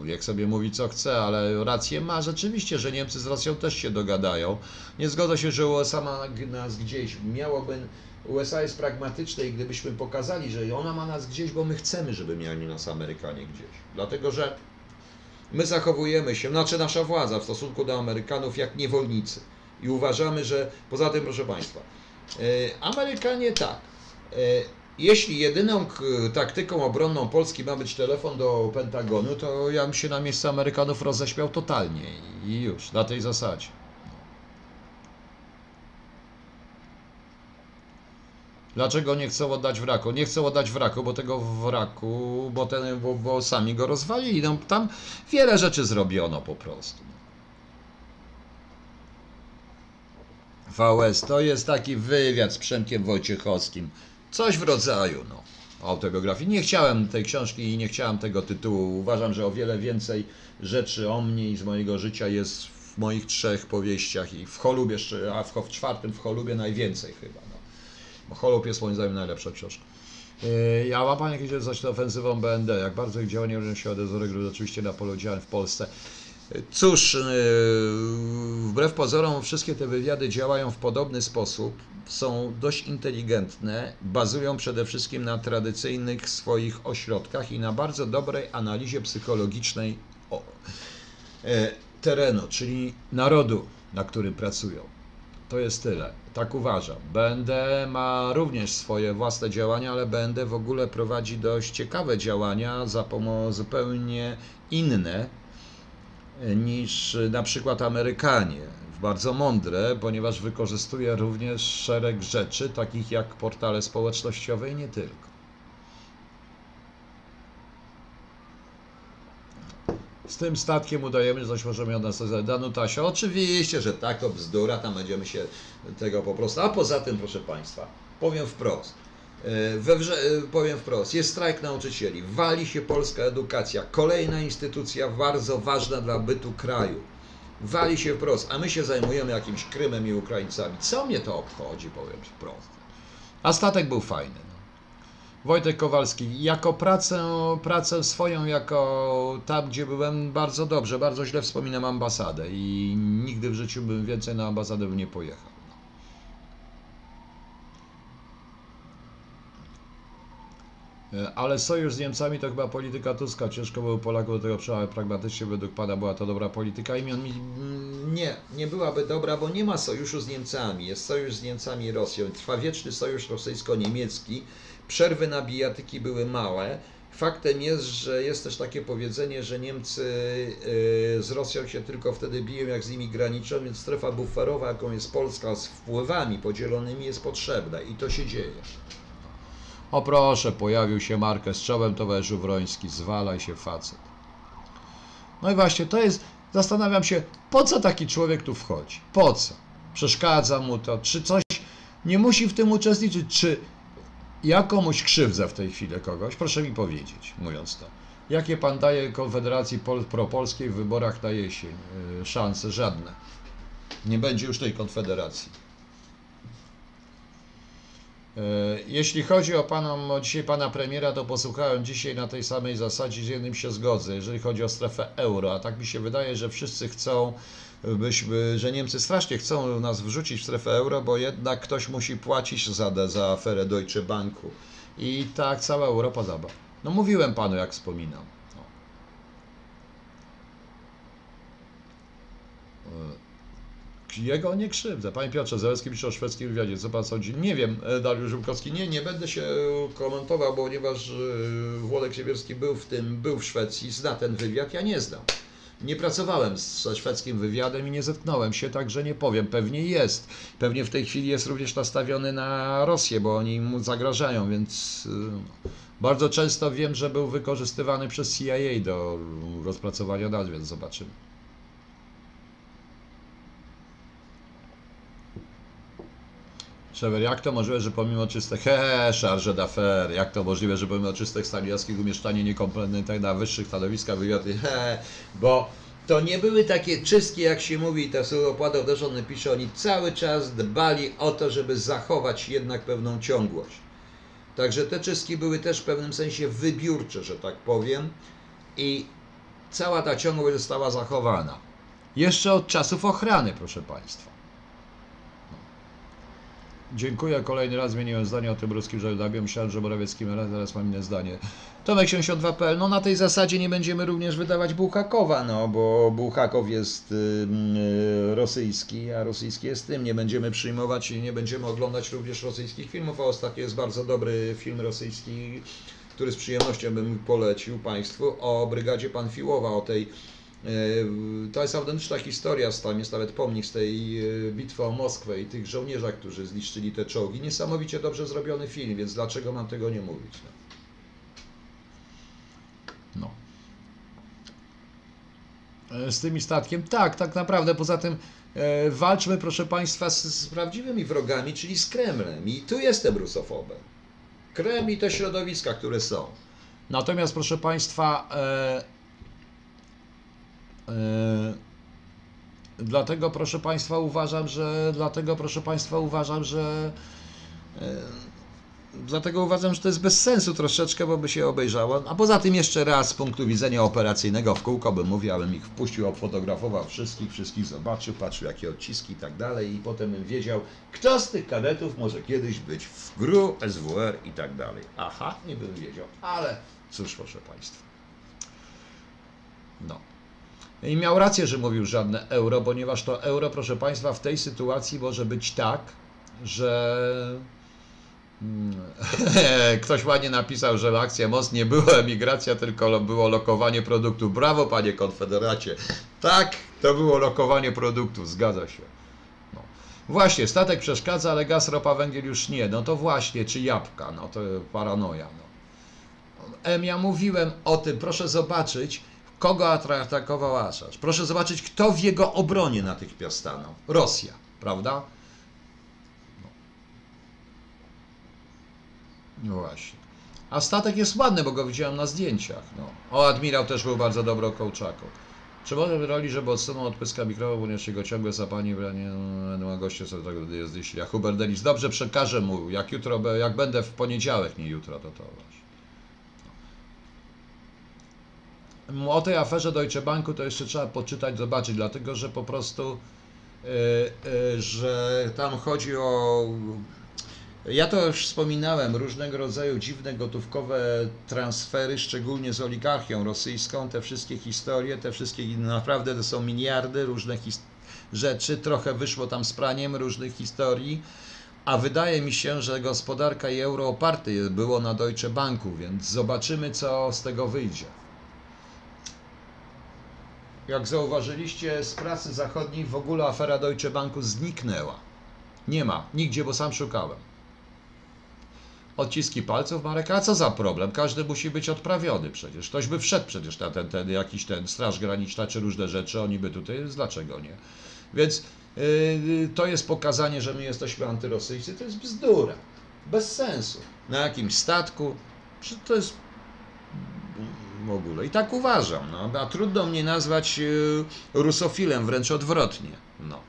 jak sobie mówi co chce, ale rację ma rzeczywiście, że Niemcy z Rosją też się dogadają. Nie zgodzę się, że USA ma nas gdzieś. Miałoby, USA jest pragmatyczne i gdybyśmy pokazali, że ona ma nas gdzieś, bo my chcemy, żeby mieli nas Amerykanie gdzieś. Dlatego, że my zachowujemy się, znaczy nasza władza w stosunku do Amerykanów jak niewolnicy. I uważamy, że poza tym, proszę Państwa, e, Amerykanie tak, e, jeśli jedyną taktyką obronną Polski ma być telefon do Pentagonu, to ja bym się na miejsce Amerykanów roześmiał totalnie i już, na tej zasadzie. Dlaczego nie chcą oddać wraku? Nie chcą oddać wraku, bo tego wraku, bo, ten, bo, bo sami go rozwalili. No, tam wiele rzeczy zrobiono po prostu. VS to jest taki wywiad z Przemkiem Wojciechowskim. Coś w rodzaju no, autobiografii. Nie chciałem tej książki i nie chciałem tego tytułu. Uważam, że o wiele więcej rzeczy o mnie i z mojego życia jest w moich trzech powieściach i w jeszcze, a w, w czwartym w Cholubie najwięcej chyba. No. Bo Cholub jest moim zdaniem najlepsza książka. Yy, ja ma Pan jakieś coś ofensywą BND? Jak bardzo ich działania różnią się od Ezory oczywiście na polu działań w Polsce. Cóż, yy, wbrew pozorom, wszystkie te wywiady działają w podobny sposób, są dość inteligentne, bazują przede wszystkim na tradycyjnych swoich ośrodkach i na bardzo dobrej analizie psychologicznej e, terenu, czyli narodu, na którym pracują. To jest tyle. Tak uważam. BND ma również swoje własne działania, ale BND w ogóle prowadzi dość ciekawe działania za pomocą zupełnie inne niż na przykład Amerykanie. Bardzo mądre, ponieważ wykorzystuje również szereg rzeczy, takich jak portale społecznościowe i nie tylko. Z tym statkiem udajemy, że coś możemy od nas Danutasia. Oczywiście, że tak, bzdura, tam będziemy się tego po prostu. A poza tym, proszę Państwa, powiem wprost. E, we wrze- e, powiem wprost, jest strajk nauczycieli, wali się polska edukacja, kolejna instytucja bardzo ważna dla bytu kraju. Wali się wprost, a my się zajmujemy jakimś Krymem i Ukraińcami. Co mnie to obchodzi, powiem wprost. A statek był fajny. No. Wojtek Kowalski, jako pracę, pracę swoją, jako tam, gdzie byłem bardzo dobrze, bardzo źle wspominam ambasadę i nigdy w życiu bym więcej na ambasadę nie pojechał. Ale sojusz z Niemcami to chyba polityka Tuska. Ciężko było Polaków do tego przełamać pragmatycznie. Według Pana była to dobra polityka. Imion mi... Mm, nie, nie byłaby dobra, bo nie ma sojuszu z Niemcami. Jest sojusz z Niemcami i Rosją. Trwa wieczny sojusz rosyjsko-niemiecki. Przerwy na bijatyki były małe. Faktem jest, że jest też takie powiedzenie, że Niemcy y, z Rosją się tylko wtedy biją, jak z nimi graniczą, więc strefa buferowa, jaką jest Polska z wpływami podzielonymi, jest potrzebna i to się dzieje. O proszę, pojawił się Markę z czołem towarzyszu Wroński, zwalaj się facet. No i właśnie, to jest, zastanawiam się, po co taki człowiek tu wchodzi? Po co? Przeszkadza mu to? Czy coś nie musi w tym uczestniczyć? Czy ja komuś krzywdzę w tej chwili kogoś? Proszę mi powiedzieć, mówiąc to. Jakie pan daje Konfederacji Pol Propolskiej w wyborach na jesień? Yy, szanse żadne. Nie będzie już tej Konfederacji. E, Jeśli chodzi o, pana, dzisiaj pana premiera, to posłuchałem dzisiaj na tej samej zasadzie, z jednym się zgodzę, jeżeli chodzi o strefę euro, a tak mi się wydaje, że wszyscy chcą, byśmy, że Niemcy strasznie chcą nas wrzucić w strefę euro, bo jednak ktoś musi płacić za, za aferę Deutsche Banku. I tak cała Europa zaba. No mówiłem panu, jak wspominam. E, Jego nie krzywdzę. Panie Piotrze, Zalewski pisze o szwedzkim wywiadzie. Co pan sądzi? Nie wiem, e, Dariusz Żółkowski. Nie, nie będę się komentował, ponieważ e, Włodek Siewierski był w tym, był w Szwecji, zna ten wywiad, ja nie znam. Nie pracowałem ze szwedzkim wywiadem i nie zetknąłem się, także nie powiem. Pewnie jest. Pewnie w tej chwili jest również nastawiony na Rosję, bo oni mu zagrażają, więc y, bardzo często wiem, że był wykorzystywany przez CIA do rozpracowania dat, więc zobaczymy. Trevor, jak to możliwe, że pomimo czystych, he, charge d'affaires, jak to możliwe, że pomimo czystych stalinowskich umieszczanie niekompetentnych na wyższych stanowiskach wywiady, he, bo to nie były takie czystki, jak się mówi, te opłady uderzone, pisze, oni cały czas dbali o to, żeby zachować jednak pewną ciągłość. Także te czystki były też w pewnym sensie wybiórcze, że tak powiem, i cała ta ciągłość została zachowana. Jeszcze od czasów ochrany, proszę Państwa. Dziękuję. Kolejny raz zmieniłem zdanie o tym ruskim żołnierzu. Myślałem, że Morawiecki ma rację, teraz mam inne zdanie. Tomek 72.pl. No na tej zasadzie nie będziemy również wydawać Bułhakowa, no bo Bułhakow jest y, rosyjski, a rosyjski jest tym. Nie będziemy przyjmować i nie będziemy oglądać również rosyjskich filmów, a ostatnio jest bardzo dobry film rosyjski, który z przyjemnością bym polecił Państwu, o brygadzie Panfiłowa, o tej To jest autentyczna historia, tam jest nawet pomnik z tej e, bitwy o Moskwę i tych żołnierzach, którzy zniszczyli te czołgi. Niesamowicie dobrze zrobiony film, więc dlaczego mam tego nie mówić? No. no. E, Z tymi statkiem, tak, tak naprawdę. Poza tym e, walczmy, proszę Państwa, z, z prawdziwymi wrogami, czyli z Kremlem. I tu jestem rusofobem. Kreml i te środowiska, które są. Natomiast, proszę Państwa, e, e, dlatego, proszę Państwa, uważam, że dlatego, proszę Państwa, uważam, że e, Dlatego uważam, że to jest bez sensu troszeczkę, bo by się obejrzało. A poza tym jeszcze raz z punktu widzenia operacyjnego w kółko bym mówił, abym ich wpuścił, obfotografował wszystkich, wszystkich zobaczył, patrzył jakie odciski i tak dalej i potem bym wiedział, kto z tych kadetów może kiedyś być w GRU, SWR i tak dalej. Aha, nie bym wiedział, ale cóż proszę Państwa. No. I miał rację, że mówił żadne euro, ponieważ to euro, proszę Państwa, w tej sytuacji może być tak, że Mm. Ktoś ładnie napisał, że akcja MOST nie była emigracja, tylko było lokowanie produktów. Brawo, panie konfederacie. Tak, to było lokowanie produktów, zgadza się. No. Właśnie, statek przeszkadza, ale gaz, ropa, węgiel już nie. No to właśnie, czy jabłka, no to paranoja. No. Em, ja mówiłem o tym, proszę zobaczyć, kogo atakował Assange. Proszę zobaczyć, kto w jego obronie natychmiast stanął. Rosja, prawda? No właśnie. A statek jest ładny, bo go widziałem na zdjęciach. No. O, admirał też był bardzo dobry o Kołczaku. Trzeba roli, żeby odsunął od pyska mikrowa, ponieważ jego ciągłe zapanie branie no, goście sobie tego jest Hubert Delis, dobrze przekażę mu, jak jutro, jak będę w poniedziałek, nie jutro, to to właśnie. No. O tej aferze Deutsche Banku to jeszcze trzeba poczytać, zobaczyć, dlatego że po prostu, yy, yy, że tam chodzi o ja to już wspominałem, różnego rodzaju dziwne gotówkowe transfery, szczególnie z oligarchią rosyjską, te wszystkie historie, te wszystkie naprawdę to są miliardy różnych rzeczy, trochę wyszło tam z praniem różnych historii, a wydaje mi się, że gospodarka i euro oparte było na Deutsche Banku, więc zobaczymy co z tego wyjdzie. Jak zauważyliście, z prasy zachodniej w ogóle afera Deutsche Banku zniknęła. Nie ma, nigdzie, bo sam szukałem. Odciski palców, Marek, a co za problem? Każdy musi być odprawiony przecież. Ktoś by wszedł przecież na ten, ten jakiś ten straż graniczna czy różne rzeczy, oni by tutaj, dlaczego nie? Więc yy, to jest pokazanie, że my jesteśmy antyrosyjscy, to jest bzdura. Bez sensu. Na jakimś statku, to jest w ogóle. I tak uważam, no. A trudno mnie nazwać yy, rusofilem, wręcz odwrotnie. No.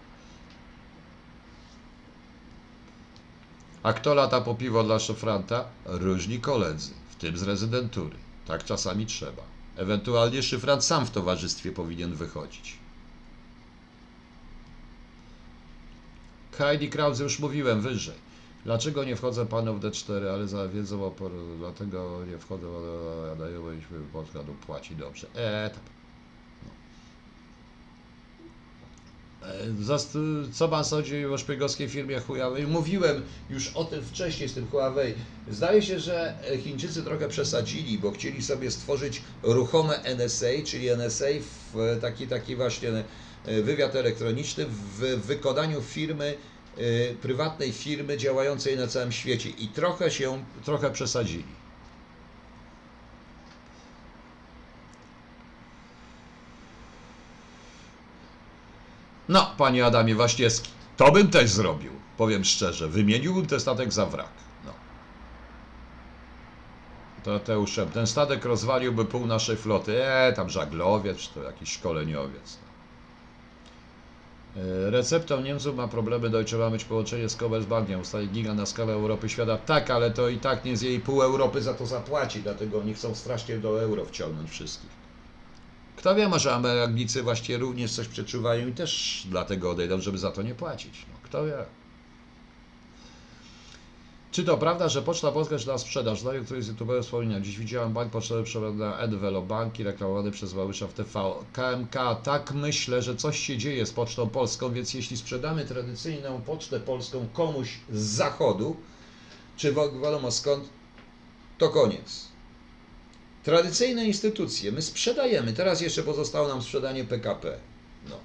A kto lata po piwo dla szofranta? Różni koledzy, w tym z rezydentury. Tak czasami trzeba. Ewentualnie szyfrant sam w towarzystwie powinien wychodzić. Heidi Krause już mówiłem wyżej. Dlaczego nie wchodzę panu w D4, ale za wiedzą o por... dlatego nie wchodzę, ale dajemy Polska płaci dobrze. E, tak. E, Co pan sądzi o szpiegowskiej firmie Huawei? Mówiłem już o tym wcześniej z tym Huawei. Zdaje się, że Chińczycy trochę przesadzili, bo chcieli sobie stworzyć ruchome NSA, czyli NSA w taki, taki właśnie e, wywiad elektroniczny w wykonaniu firmy, e, prywatnej firmy działającej na całym świecie i trochę się, trochę przesadzili. No, panie Adamie Waśniewski, to bym też zrobił, powiem szczerze. Wymieniłbym ten statek za wrak. No. To Teuszem, ten statek rozwaliłby pół naszej floty. E, tam żaglowiec, czy to jakiś szkoleniowiec. No. E, Receptą Niemców ma problemy Deutsche ma mieć połączenie z Commerzbankiem, ustali giga na skalę Europy świata. Tak, ale to i tak nie z jej pół Europy za to zapłaci, dlatego oni chcą strasznie do euro wciągnąć wszystkich. Kto wie, może Amerykannicy właśnie również coś przeczuwają i też dlatego odejdą, żeby za to nie płacić. No, kto wie. Czy to prawda, że Poczta Polska czy na sprzedaż? Zdanie, który z youtuberem wspomniał. Dziś widziałem bank pocztowy przebrany na Envelo Banki reklamowany przez Wałysza w TV. KMK, tak myślę, że coś się dzieje z Pocztą Polską, więc jeśli sprzedamy tradycyjną Pocztę Polską komuś z zachodu, czy wi- wiadomo skąd, to koniec. Tradycyjne instytucje my sprzedajemy. Teraz jeszcze pozostało nam sprzedanie PKP. No.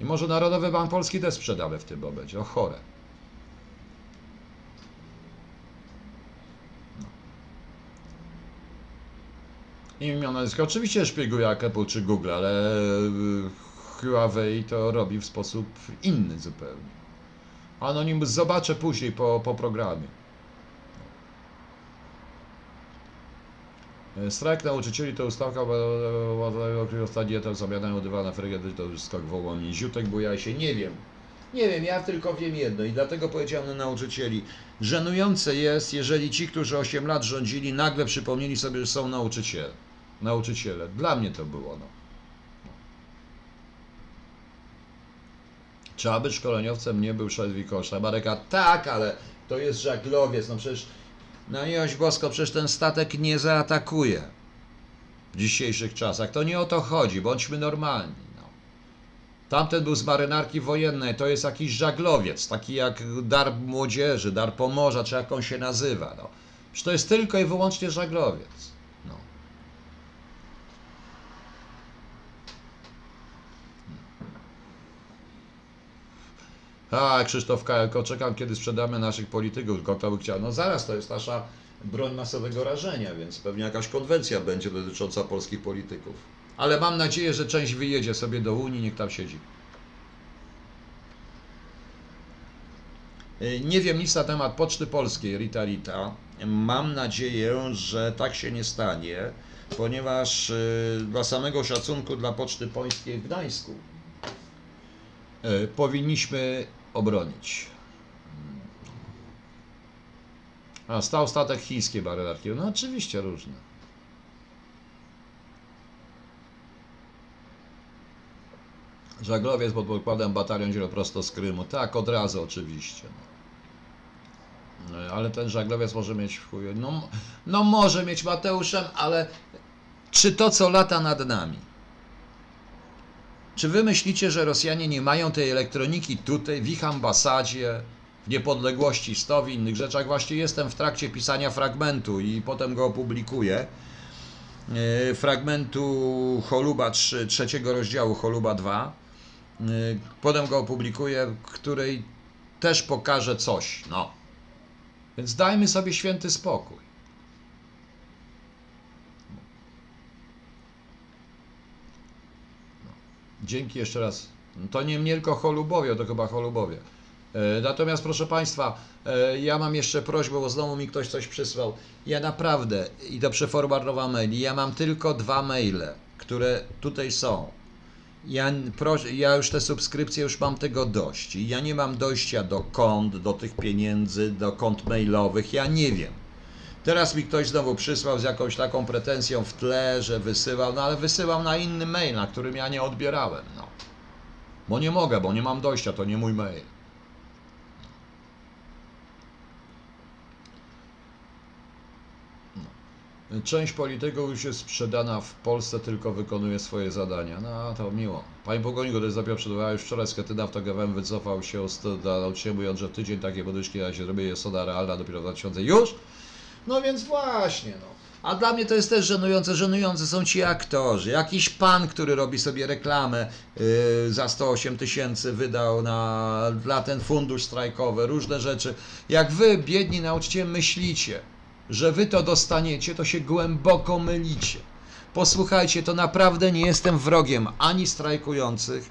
I może Narodowy Bank Polski też sprzedamy w tym momencie. O chore. Imię, nazwisko. Oczywiście szpieguje jak Apple czy Google, ale y, Huawei to robi w sposób inny zupełnie. Anonymous zobaczę później po, po programie. Strajk nauczycieli to ustawka, ostatnie to zamianają dywana frygedy, to już skok wołami. Ziutek buja się, nie wiem. Nie wiem, ja tylko wiem jedno i dlatego powiedziałem na nauczycieli. Żenujące jest, jeżeli ci, którzy 8 lat rządzili, nagle przypomnieli sobie, że są nauczyciele. Nauczyciele. Dla mnie to było, no. Trzeba być szkoleniowcem, nie był Szedwikosz. Mareka, tak, ale to jest żaglowiec, no przecież na miłość boską, przecież ten statek nie zaatakuje w dzisiejszych czasach. To nie o to chodzi, bądźmy normalni. Tamten był z marynarki wojennej, to jest jakiś żaglowiec, taki jak dar młodzieży, dar pomorza, czy jak on się nazywa. No. Przecież to jest tylko i wyłącznie żaglowiec. No. A, Krzysztof Kajelko, czekam kiedy sprzedamy naszych polityków, tylko kto by chciał. No zaraz, to jest nasza broń masowego rażenia, więc pewnie jakaś konwencja będzie dotycząca polskich polityków. Ale mam nadzieję, że część wyjedzie sobie do Unii, niech tam siedzi. Y, Nie wiem nic na temat Poczty Polskiej, Rita Rita. Mam nadzieję, że tak się nie stanie, ponieważ y, dla samego szacunku dla Poczty Polskiej w Gdańsku y, powinniśmy obronić. A stał statek chińskiej marynarki. No oczywiście różne. Żaglowiec pod pokładem batalion wziął prosto z Krymu. Tak, od razu oczywiście. No, ale ten żaglowiec może mieć w chuju. No, no może mieć Mateuszem, ale czy to co lata nad nami? Czy wy myślicie, że Rosjanie nie mają tej elektroniki tutaj, w ich ambasadzie, w niepodległości 100 w innych rzeczach? Właśnie jestem w trakcie pisania fragmentu i potem go opublikuję. Yy, Fragmentu Choluba 3, trzeciego rozdziału Choluba 2. Yy, Potem go opublikuję, której też pokażę coś. No. Więc dajmy sobie święty spokój. Dzięki jeszcze raz. To nie mnie, tylko Cholubowie, to chyba Cholubowie. E, Natomiast proszę Państwa, e, ja mam jeszcze prośbę, bo znowu mi ktoś coś przysłał. Ja naprawdę, i to przeforwardowałem mail, ja mam tylko dwa maile, które tutaj są. Ja, proszę, ja już te subskrypcje, już mam tego dość. Ja nie mam dojścia do kont, do tych pieniędzy, do kont mailowych, ja nie wiem. Teraz mi ktoś znowu przysłał z jakąś taką pretensją w tle, że wysyłał, no ale wysyłał na inny mail, na którym ja nie odbierałem, no. Bo nie mogę, bo nie mam dojścia, to nie mój mail. Część polityków już jest sprzedana w Polsce, tylko wykonuje swoje zadania. No to miło. Panie Pogoniku, to jest dopiero przed już wczoraj z Ketyna TGWM wycofał się z nauczycieli, mówiąc, że tydzień takie podwyżki, ja się jest soda realna dopiero w 2000. Już? No więc właśnie, no. A dla mnie to jest też żenujące. Żenujące są ci aktorzy. Jakiś pan, który robi sobie reklamę yy, za 108 tysięcy, wydał na, dla ten fundusz strajkowy, różne rzeczy. Jak wy, biedni nauczyciele, myślicie, że wy to dostaniecie, to się głęboko mylicie. Posłuchajcie, to naprawdę nie jestem wrogiem ani strajkujących.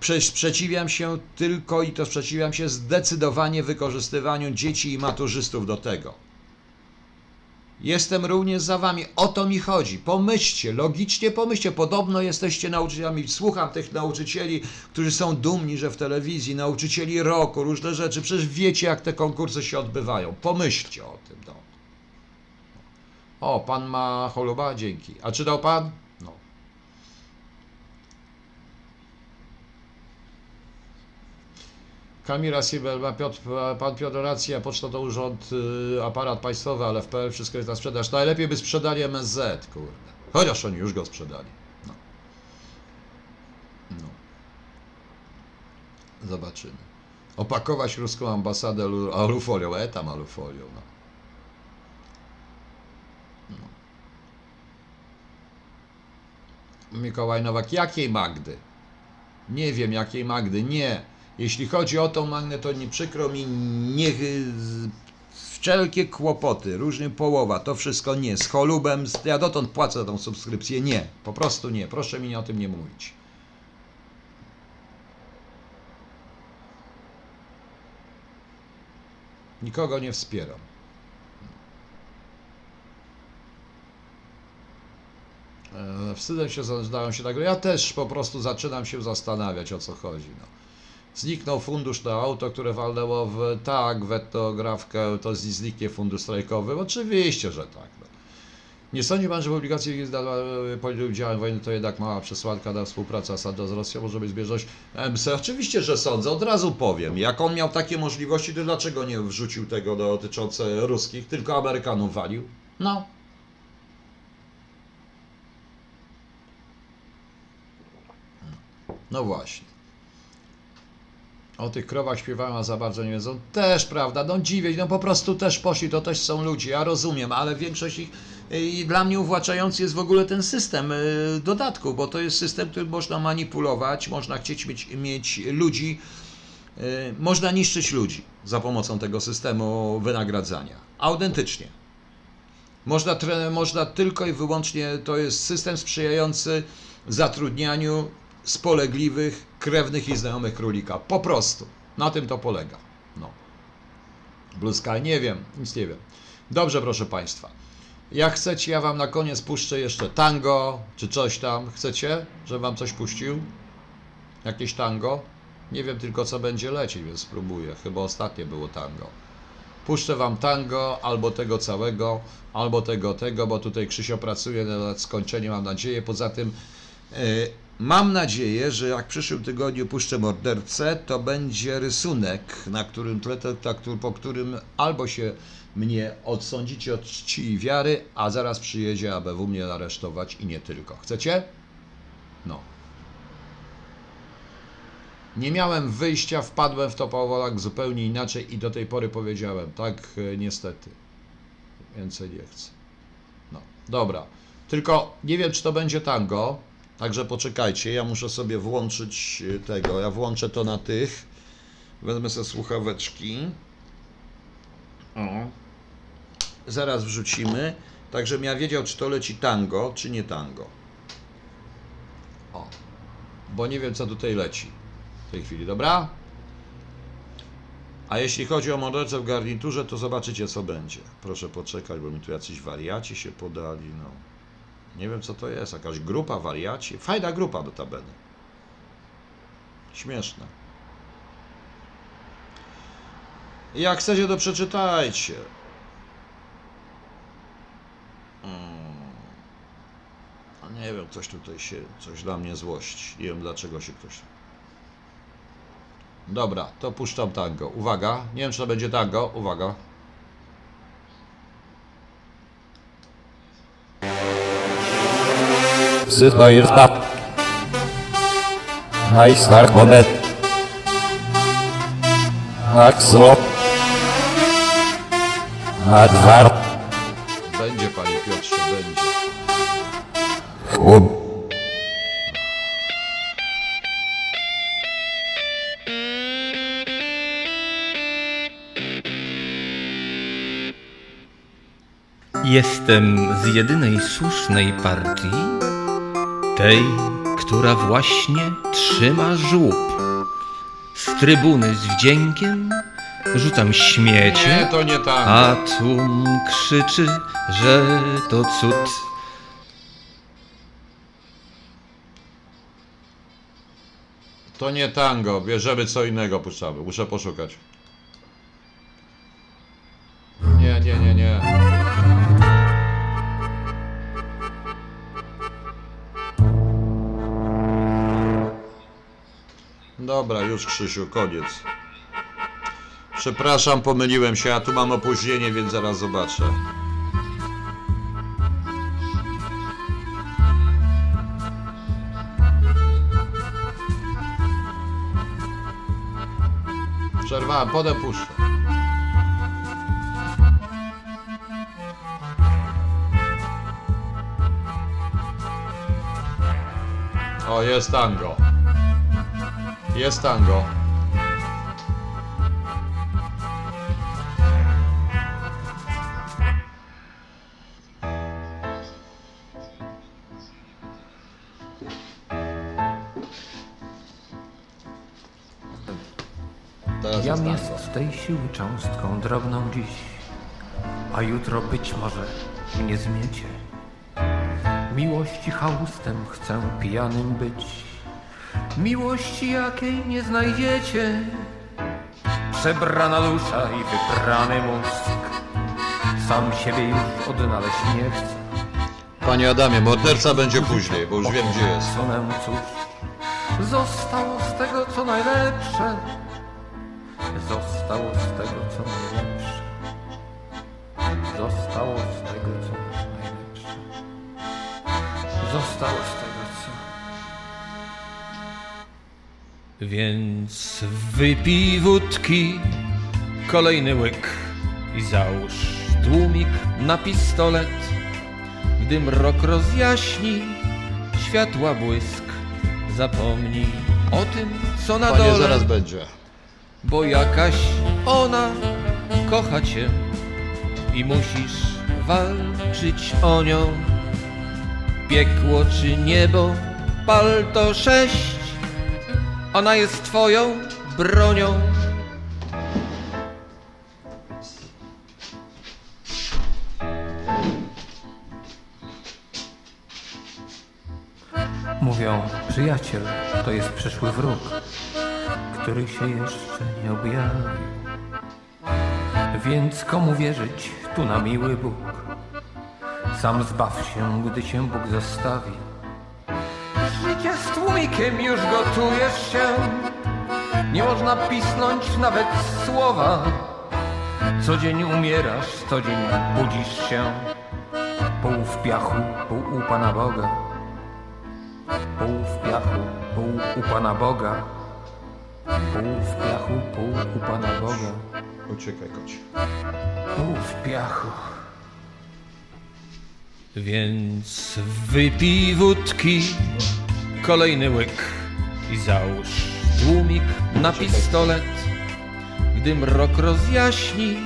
Prze- Sprzeciwiam się tylko i to sprzeciwiam się zdecydowanie wykorzystywaniu dzieci i maturzystów do tego. Jestem również za wami. O to mi chodzi. Pomyślcie, logicznie pomyślcie. Podobno jesteście nauczycielami. Słucham tych nauczycieli, którzy są dumni, że w telewizji, nauczycieli roku, różne rzeczy. Przecież wiecie, jak te konkursy się odbywają. Pomyślcie o tym. No. O, pan ma choluba? Dzięki. A czytał pan? No. Kamila Sibel, ma Piotr, pan Piotr rację, poczta to urząd, y, aparat państwowy, ale w PL wszystko jest na sprzedaż. Najlepiej by sprzedali MSZ, kurde. Chociaż oni już go sprzedali. No. no. Zobaczymy. Opakować ruską ambasadę alu- alufolią, e tam alufolią, no. Mikołaj Nowak, jakiej Magdy? Nie wiem jakiej Magdy, nie. Jeśli chodzi o tą Magnę, to nie przykro mi, niech z- wszelkie kłopoty, różnie połowa, to wszystko nie. Z cholubem, z, ja dotąd płacę tą subskrypcję, nie. Po prostu nie. Proszę mi o tym nie mówić. Nikogo nie wspieram. E, Wstydzę się, zdałem się tego. Ja też po prostu zaczynam się zastanawiać, o co chodzi. No. Zniknął fundusz na auto, które walnęło w tak, w etnografkę, to zniknie fundusz strajkowy. Oczywiście, że tak. No. Nie sądzi pan, że publikacja polityków działań wojennych to jednak mała przesłanka na współpracę Asada z Rosją może być zbieżność MC? Oczywiście, że sądzę. Od razu powiem. Jak on miał takie możliwości, to dlaczego nie wrzucił tego dotyczące ruskich, tylko Amerykanów walił? No. No właśnie. O tych krowach śpiewają, a za bardzo nie wiedzą. Też prawda, no dziwię, no po prostu też poszli, to też są ludzie, ja rozumiem, ale większość ich i dla mnie uwłaczający jest w ogóle ten system y, dodatku, bo to jest system, który można manipulować, można chcieć mieć, mieć ludzi, y, można niszczyć ludzi za pomocą tego systemu wynagradzania. Autentycznie. Można, można tylko i wyłącznie, to jest system sprzyjający zatrudnianiu spolegliwych, krewnych i znajomych królika. Po prostu. Na tym to polega. No. Blue Sky, nie wiem, nic nie wiem. Dobrze, proszę Państwa. Jak chcecie, ja Wam na koniec puszczę jeszcze tango, czy coś tam. Chcecie, żebym Wam coś puścił? Jakieś tango? Nie wiem tylko, co będzie lecieć, więc spróbuję. Chyba ostatnie było tango. Puszczę Wam tango, albo tego całego, albo tego, tego, bo tutaj Krzysio pracuje nad skończeniem, mam nadzieję. Poza tym e, mam nadzieję, że jak w przyszłym tygodniu puszczę mordercę, to będzie rysunek, na którym po którym albo się mnie odsądzicie od czci i wiary, a zaraz przyjedzie ABW mnie aresztować i nie tylko. Chcecie? No. Nie miałem wyjścia, wpadłem w to powolak zupełnie inaczej i do tej pory powiedziałem, tak, e, niestety. Więcej nie chcę. No, dobra. Tylko nie wiem, czy to będzie tango, także poczekajcie, ja muszę sobie włączyć e, tego, ja włączę to na tych, wezmę sobie słuchaweczki. O. Zaraz wrzucimy, tak żebym ja wiedział, czy to leci tango, czy nie tango. O, bo nie wiem, co tutaj leci w tej chwili, dobra? A jeśli chodzi o mordercę w garniturze, to zobaczycie, co będzie. Proszę poczekać, bo mi tu jacyś wariaci się podali, no. Nie wiem, co to jest, jakaś grupa wariaci. Fajna grupa do tabeny. Śmieszne. Jak chcecie, to przeczytajcie. Mm. A nie wiem, ktoś tutaj się, coś dla mnie złości. Nie wiem, dlaczego się ktoś... Dobra, to puszczam tango. Uwaga, nie wiem, czy to będzie tango. Uwaga. Psychnoirta. Heißnach Moment. Axlo. Adwar. Będzie, panie Piotrze, będzie. Chłop. Jestem z jedynej słusznej partii, tej, która właśnie trzyma żłób. Z trybuny z wdziękiem rzucam Nie, śmiecie, to nie tango. a tłum krzyczy, że to cud. To nie tango, bierzemy co innego, puszczamy. Muszę poszukać. Nie, nie, nie, nie. Dobra, już Krzysiu, koniec. Przepraszam, pomyliłem się, a tu mam opóźnienie, więc zaraz zobaczę. Przerwałem, potem puszczę. O, jest tango. Jest tango. Teraz Jam jest jest tej siły cząstką drobną dziś, a jutro być może mnie zmiecie. Miłości chałustem chcę pijanym być, miłości jakiej nie znajdziecie. Przebrana dusza i wybrany mózg, sam siebie już odnaleźć nie chcę. Panie Adamie, morderca będzie później, bo już wiem gdzie jest. Cóż, zostało z tego co najlepsze. Zostało z tego co najlepsze. Zostało z tego co najlepsze. Zostało z tego Więc wypij wódki, kolejny łyk i załóż tłumik na pistolet. Gdy mrok rozjaśni, światła błysk, zapomnij o tym, co na Panie, dole, zaraz będzie. bo jakaś ona kocha cię i musisz walczyć o nią. Piekło czy niebo, pal to sześć, ona jest twoją bronią. Mówią, przyjaciel to jest przyszły wróg, który się jeszcze nie objawił. Więc komu wierzyć tu na miły Bóg? Sam zbaw się, gdy cię Bóg zostawi. Życie z tłumikiem już gotujesz się. Nie można pisnąć nawet słowa. Co dzień umierasz, co dzień budzisz się. Pół w piachu, pół u Pana Boga. Pół w piachu, pół u Pana Boga. Pół w piachu, pół u Pana Boga. Uciekaj, kocie. Pół w piachu. Więc wypij wódki, kolejny łyk i załóż tłumik na pistolet. Gdy mrok rozjaśni,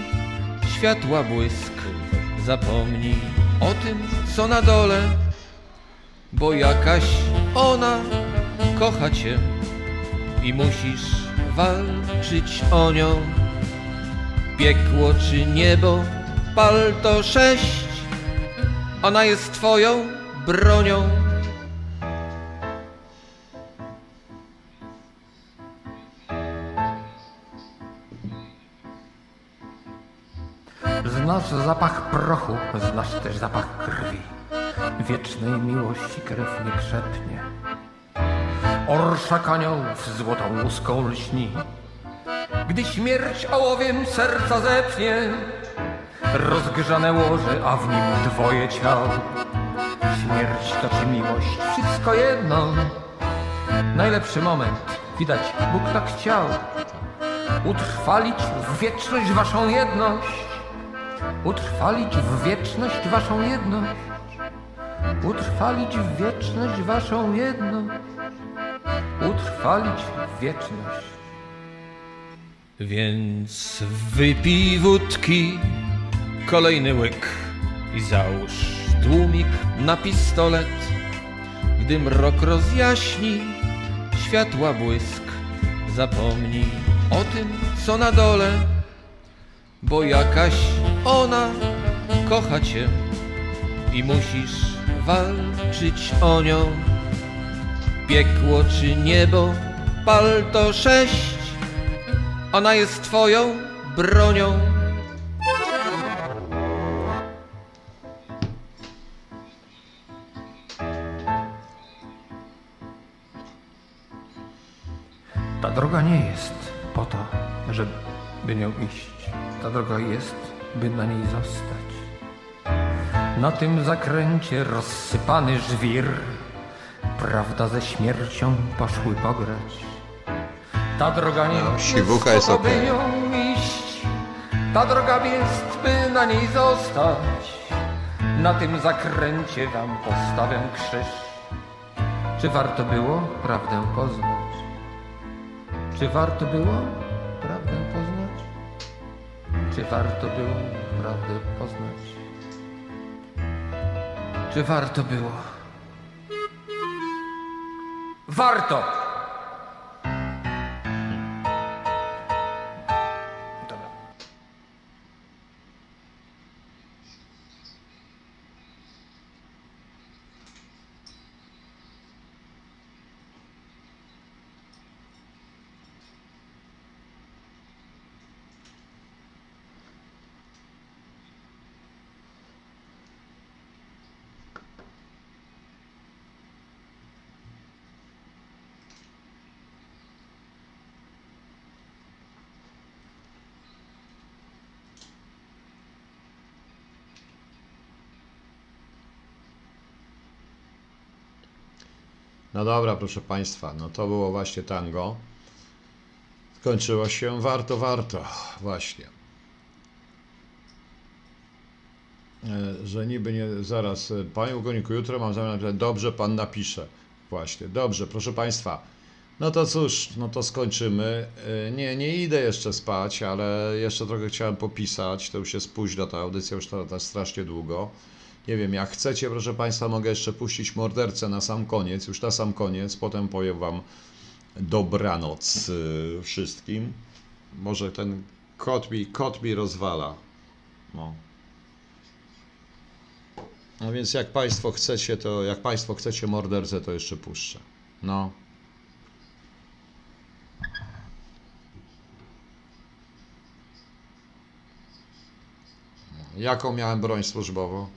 światła błysk, zapomnij o tym, co na dole, bo jakaś ona kocha cię i musisz walczyć o nią. Piekło czy niebo, pal to sześć, ona jest twoją bronią. Znasz zapach prochu, znasz też zapach krwi. Wiecznej miłości krew nie krzepnie. Orszak aniołów złotą łuską lśni. Gdy śmierć ołowiem serca zepnie, rozgrzane łoże, a w nim dwoje ciał. Śmierć to czy miłość, wszystko jedno. Najlepszy moment, widać, Bóg tak chciał. Utrwalić w wieczność waszą jedność. Utrwalić w wieczność waszą jedność. Utrwalić w wieczność waszą jedność. Utrwalić w wieczność. Więc wypij wódki, kolejny łyk i załóż tłumik na pistolet. Gdy mrok rozjaśni, światła błysk, zapomnij o tym, co na dole, bo jakaś ona kocha cię i musisz walczyć o nią. Piekło czy niebo, pal to sześć, ona jest twoją bronią. Ta droga nie jest po to, żeby nią iść. Ta droga jest, by na niej zostać. Na tym zakręcie rozsypany żwir, prawda ze śmiercią poszły pograć. Ta droga nie No, jest siwucha jest okej. by nią iść. Ta droga jest, by na niej zostać. Na tym zakręcie wam postawię krzyż. Czy warto było prawdę poznać? Czy warto było prawdę poznać? Czy warto było prawdę poznać? Czy warto było? Warto! No dobra, proszę Państwa, no to było właśnie tango. Skończyło się warto, warto, właśnie. E, Że niby nie, zaraz, e, Panie Ugoniku, jutro mam zamiar napisać, dobrze Pan napisze. Właśnie, dobrze, proszę Państwa. No to cóż, no to skończymy. E, Nie, nie idę jeszcze spać, ale jeszcze trochę chciałem popisać. To już jest późno, ta audycja już trwa strasznie długo. Nie wiem, jak chcecie, proszę Państwa, mogę jeszcze puścić mordercę na sam koniec, już na sam koniec, potem powiem Wam dobranoc y, wszystkim. Może ten kot mi, kot mi rozwala. No. No więc jak Państwo chcecie, to jak Państwo chcecie mordercę, to jeszcze puszczę. No. Jaką miałem broń służbową?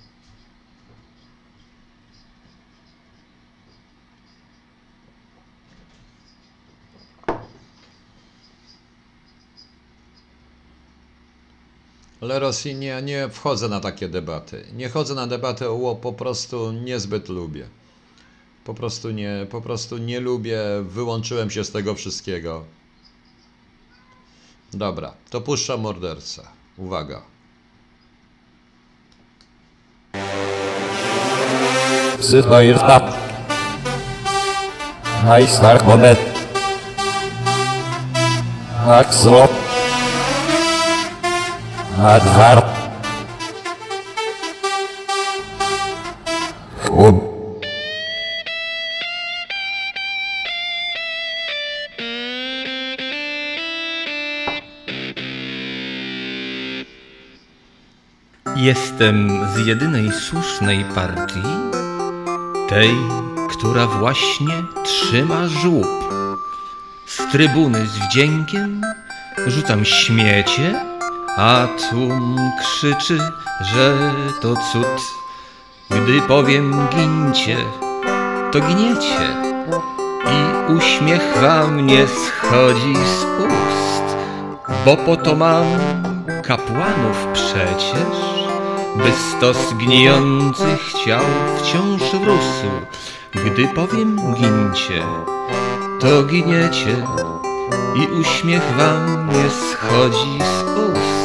Ale Rosji nie, nie wchodzę na takie debaty. Nie chodzę na debatę, bo po prostu niezbyt lubię. Po prostu nie, po prostu nie lubię, wyłączyłem się z tego wszystkiego. Dobra, to puszczam mordercę. Uwaga. Psychoirta. Najstark moment. Axlo. Advar. Chłop. Jestem z jedynej słusznej partii, tej, która właśnie trzyma żłób. Z trybuny z wdziękiem rzucam śmiecie, a tłum krzyczy, że to cud. Gdy powiem gincie, to giniecie i uśmiech wam nie schodzi z ust, bo po to mam kapłanów przecież, by stos gnijących ciał wciąż rósł. Gdy powiem gincie, to giniecie i uśmiech wam nie schodzi z ust,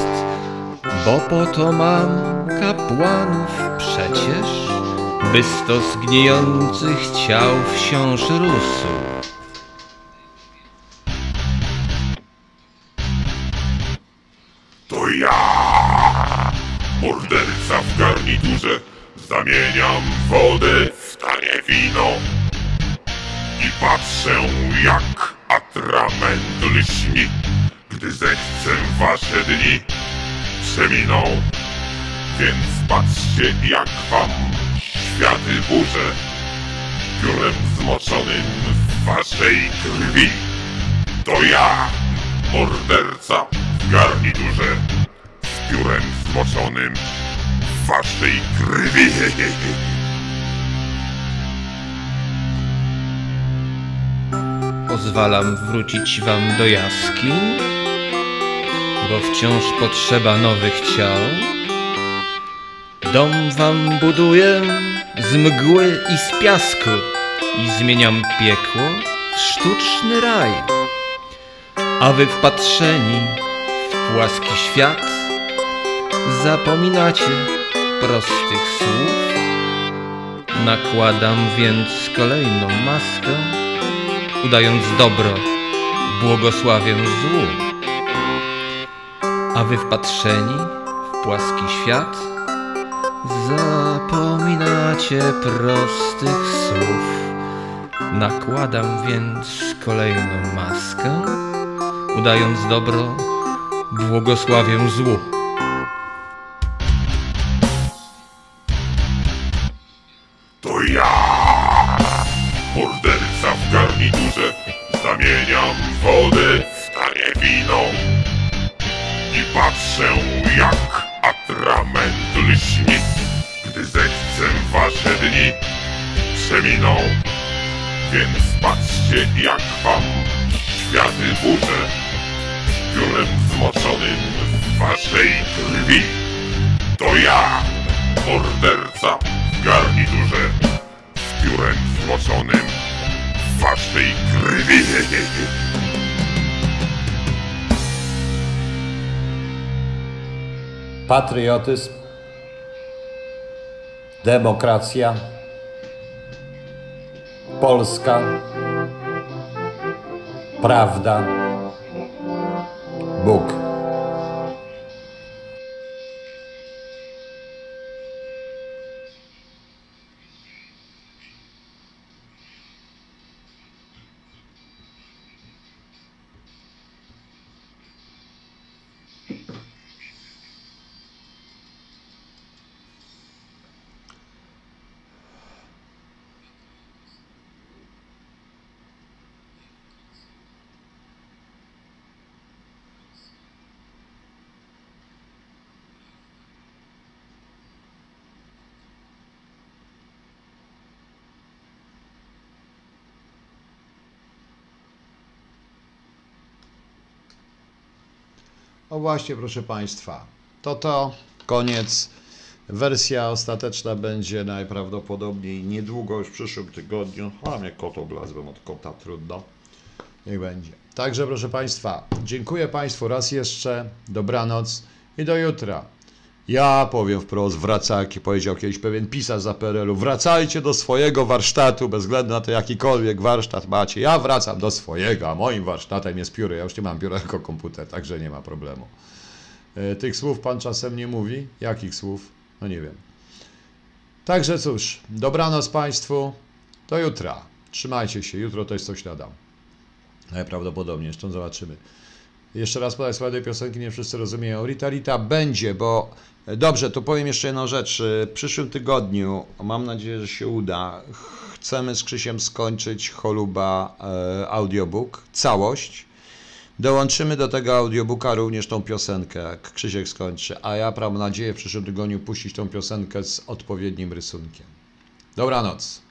bo po to mam kapłanów przecież, by stos gnijących ciał wciąż rósł. To ja, morderca w garniturze, zamieniam wodę w tanie wino i patrzę jak atrament lśni, gdy zechcę wasze dni przeminą. Więc patrzcie jak wam światy burzę, piórem zmoczonym w waszej krwi. To ja, morderca w garniturze, z piórem zmoczonym w waszej krwi. Pozwalam wrócić wam do jaskiń, bo wciąż potrzeba nowych ciał. Dom wam buduję z mgły i z piasku i zmieniam piekło w sztuczny raj. A wy wpatrzeni w płaski świat zapominacie prostych słów. Nakładam więc kolejną maskę udając dobro, błogosławię złu. A wy wpatrzeni w płaski świat, zapominacie prostych słów. Nakładam więc kolejną maskę, udając dobro, błogosławię złu. Więc patrzcie jak wam światy burzę, piórem zmoczonym w waszej krwi. To ja, morderca w garniturze, z piórem zmoczonym w waszej krwi. Patriotyzm, demokracja, Polska, prawda, Bóg. O właśnie, proszę Państwa, to to, koniec. Wersja ostateczna będzie najprawdopodobniej niedługo, już w przyszłym tygodniu. A mnie kot oblazłem od kota, trudno. Niech będzie. Także, proszę Państwa, dziękuję Państwu raz jeszcze, dobranoc i do jutra. Ja powiem wprost, wraca, jak powiedział kiedyś pewien pisarz za PRL-u, wracajcie do swojego warsztatu, bez względu na to, jakikolwiek warsztat macie. Ja wracam do swojego, a moim warsztatem jest pióro. Ja już nie mam pióra jako komputer, także nie ma problemu. E, Tych słów pan czasem nie mówi? Jakich słów? No nie wiem. Także cóż, dobranoc Państwu, do jutra. Trzymajcie się, jutro też coś nadam. Najprawdopodobniej, jeszcze zobaczymy. Jeszcze raz podaj słowa tej piosenki, nie wszyscy rozumieją. Rita Rita będzie, bo dobrze, to powiem jeszcze jedną rzecz. W przyszłym tygodniu, mam nadzieję, że się uda, chcemy z Krzysiem skończyć Choluba e, audiobook, całość, Dołączymy do tego audiobooka również tą piosenkę, jak Krzysiek skończy, a ja mam nadzieję w przyszłym tygodniu puścić tą piosenkę z odpowiednim rysunkiem. Dobranoc.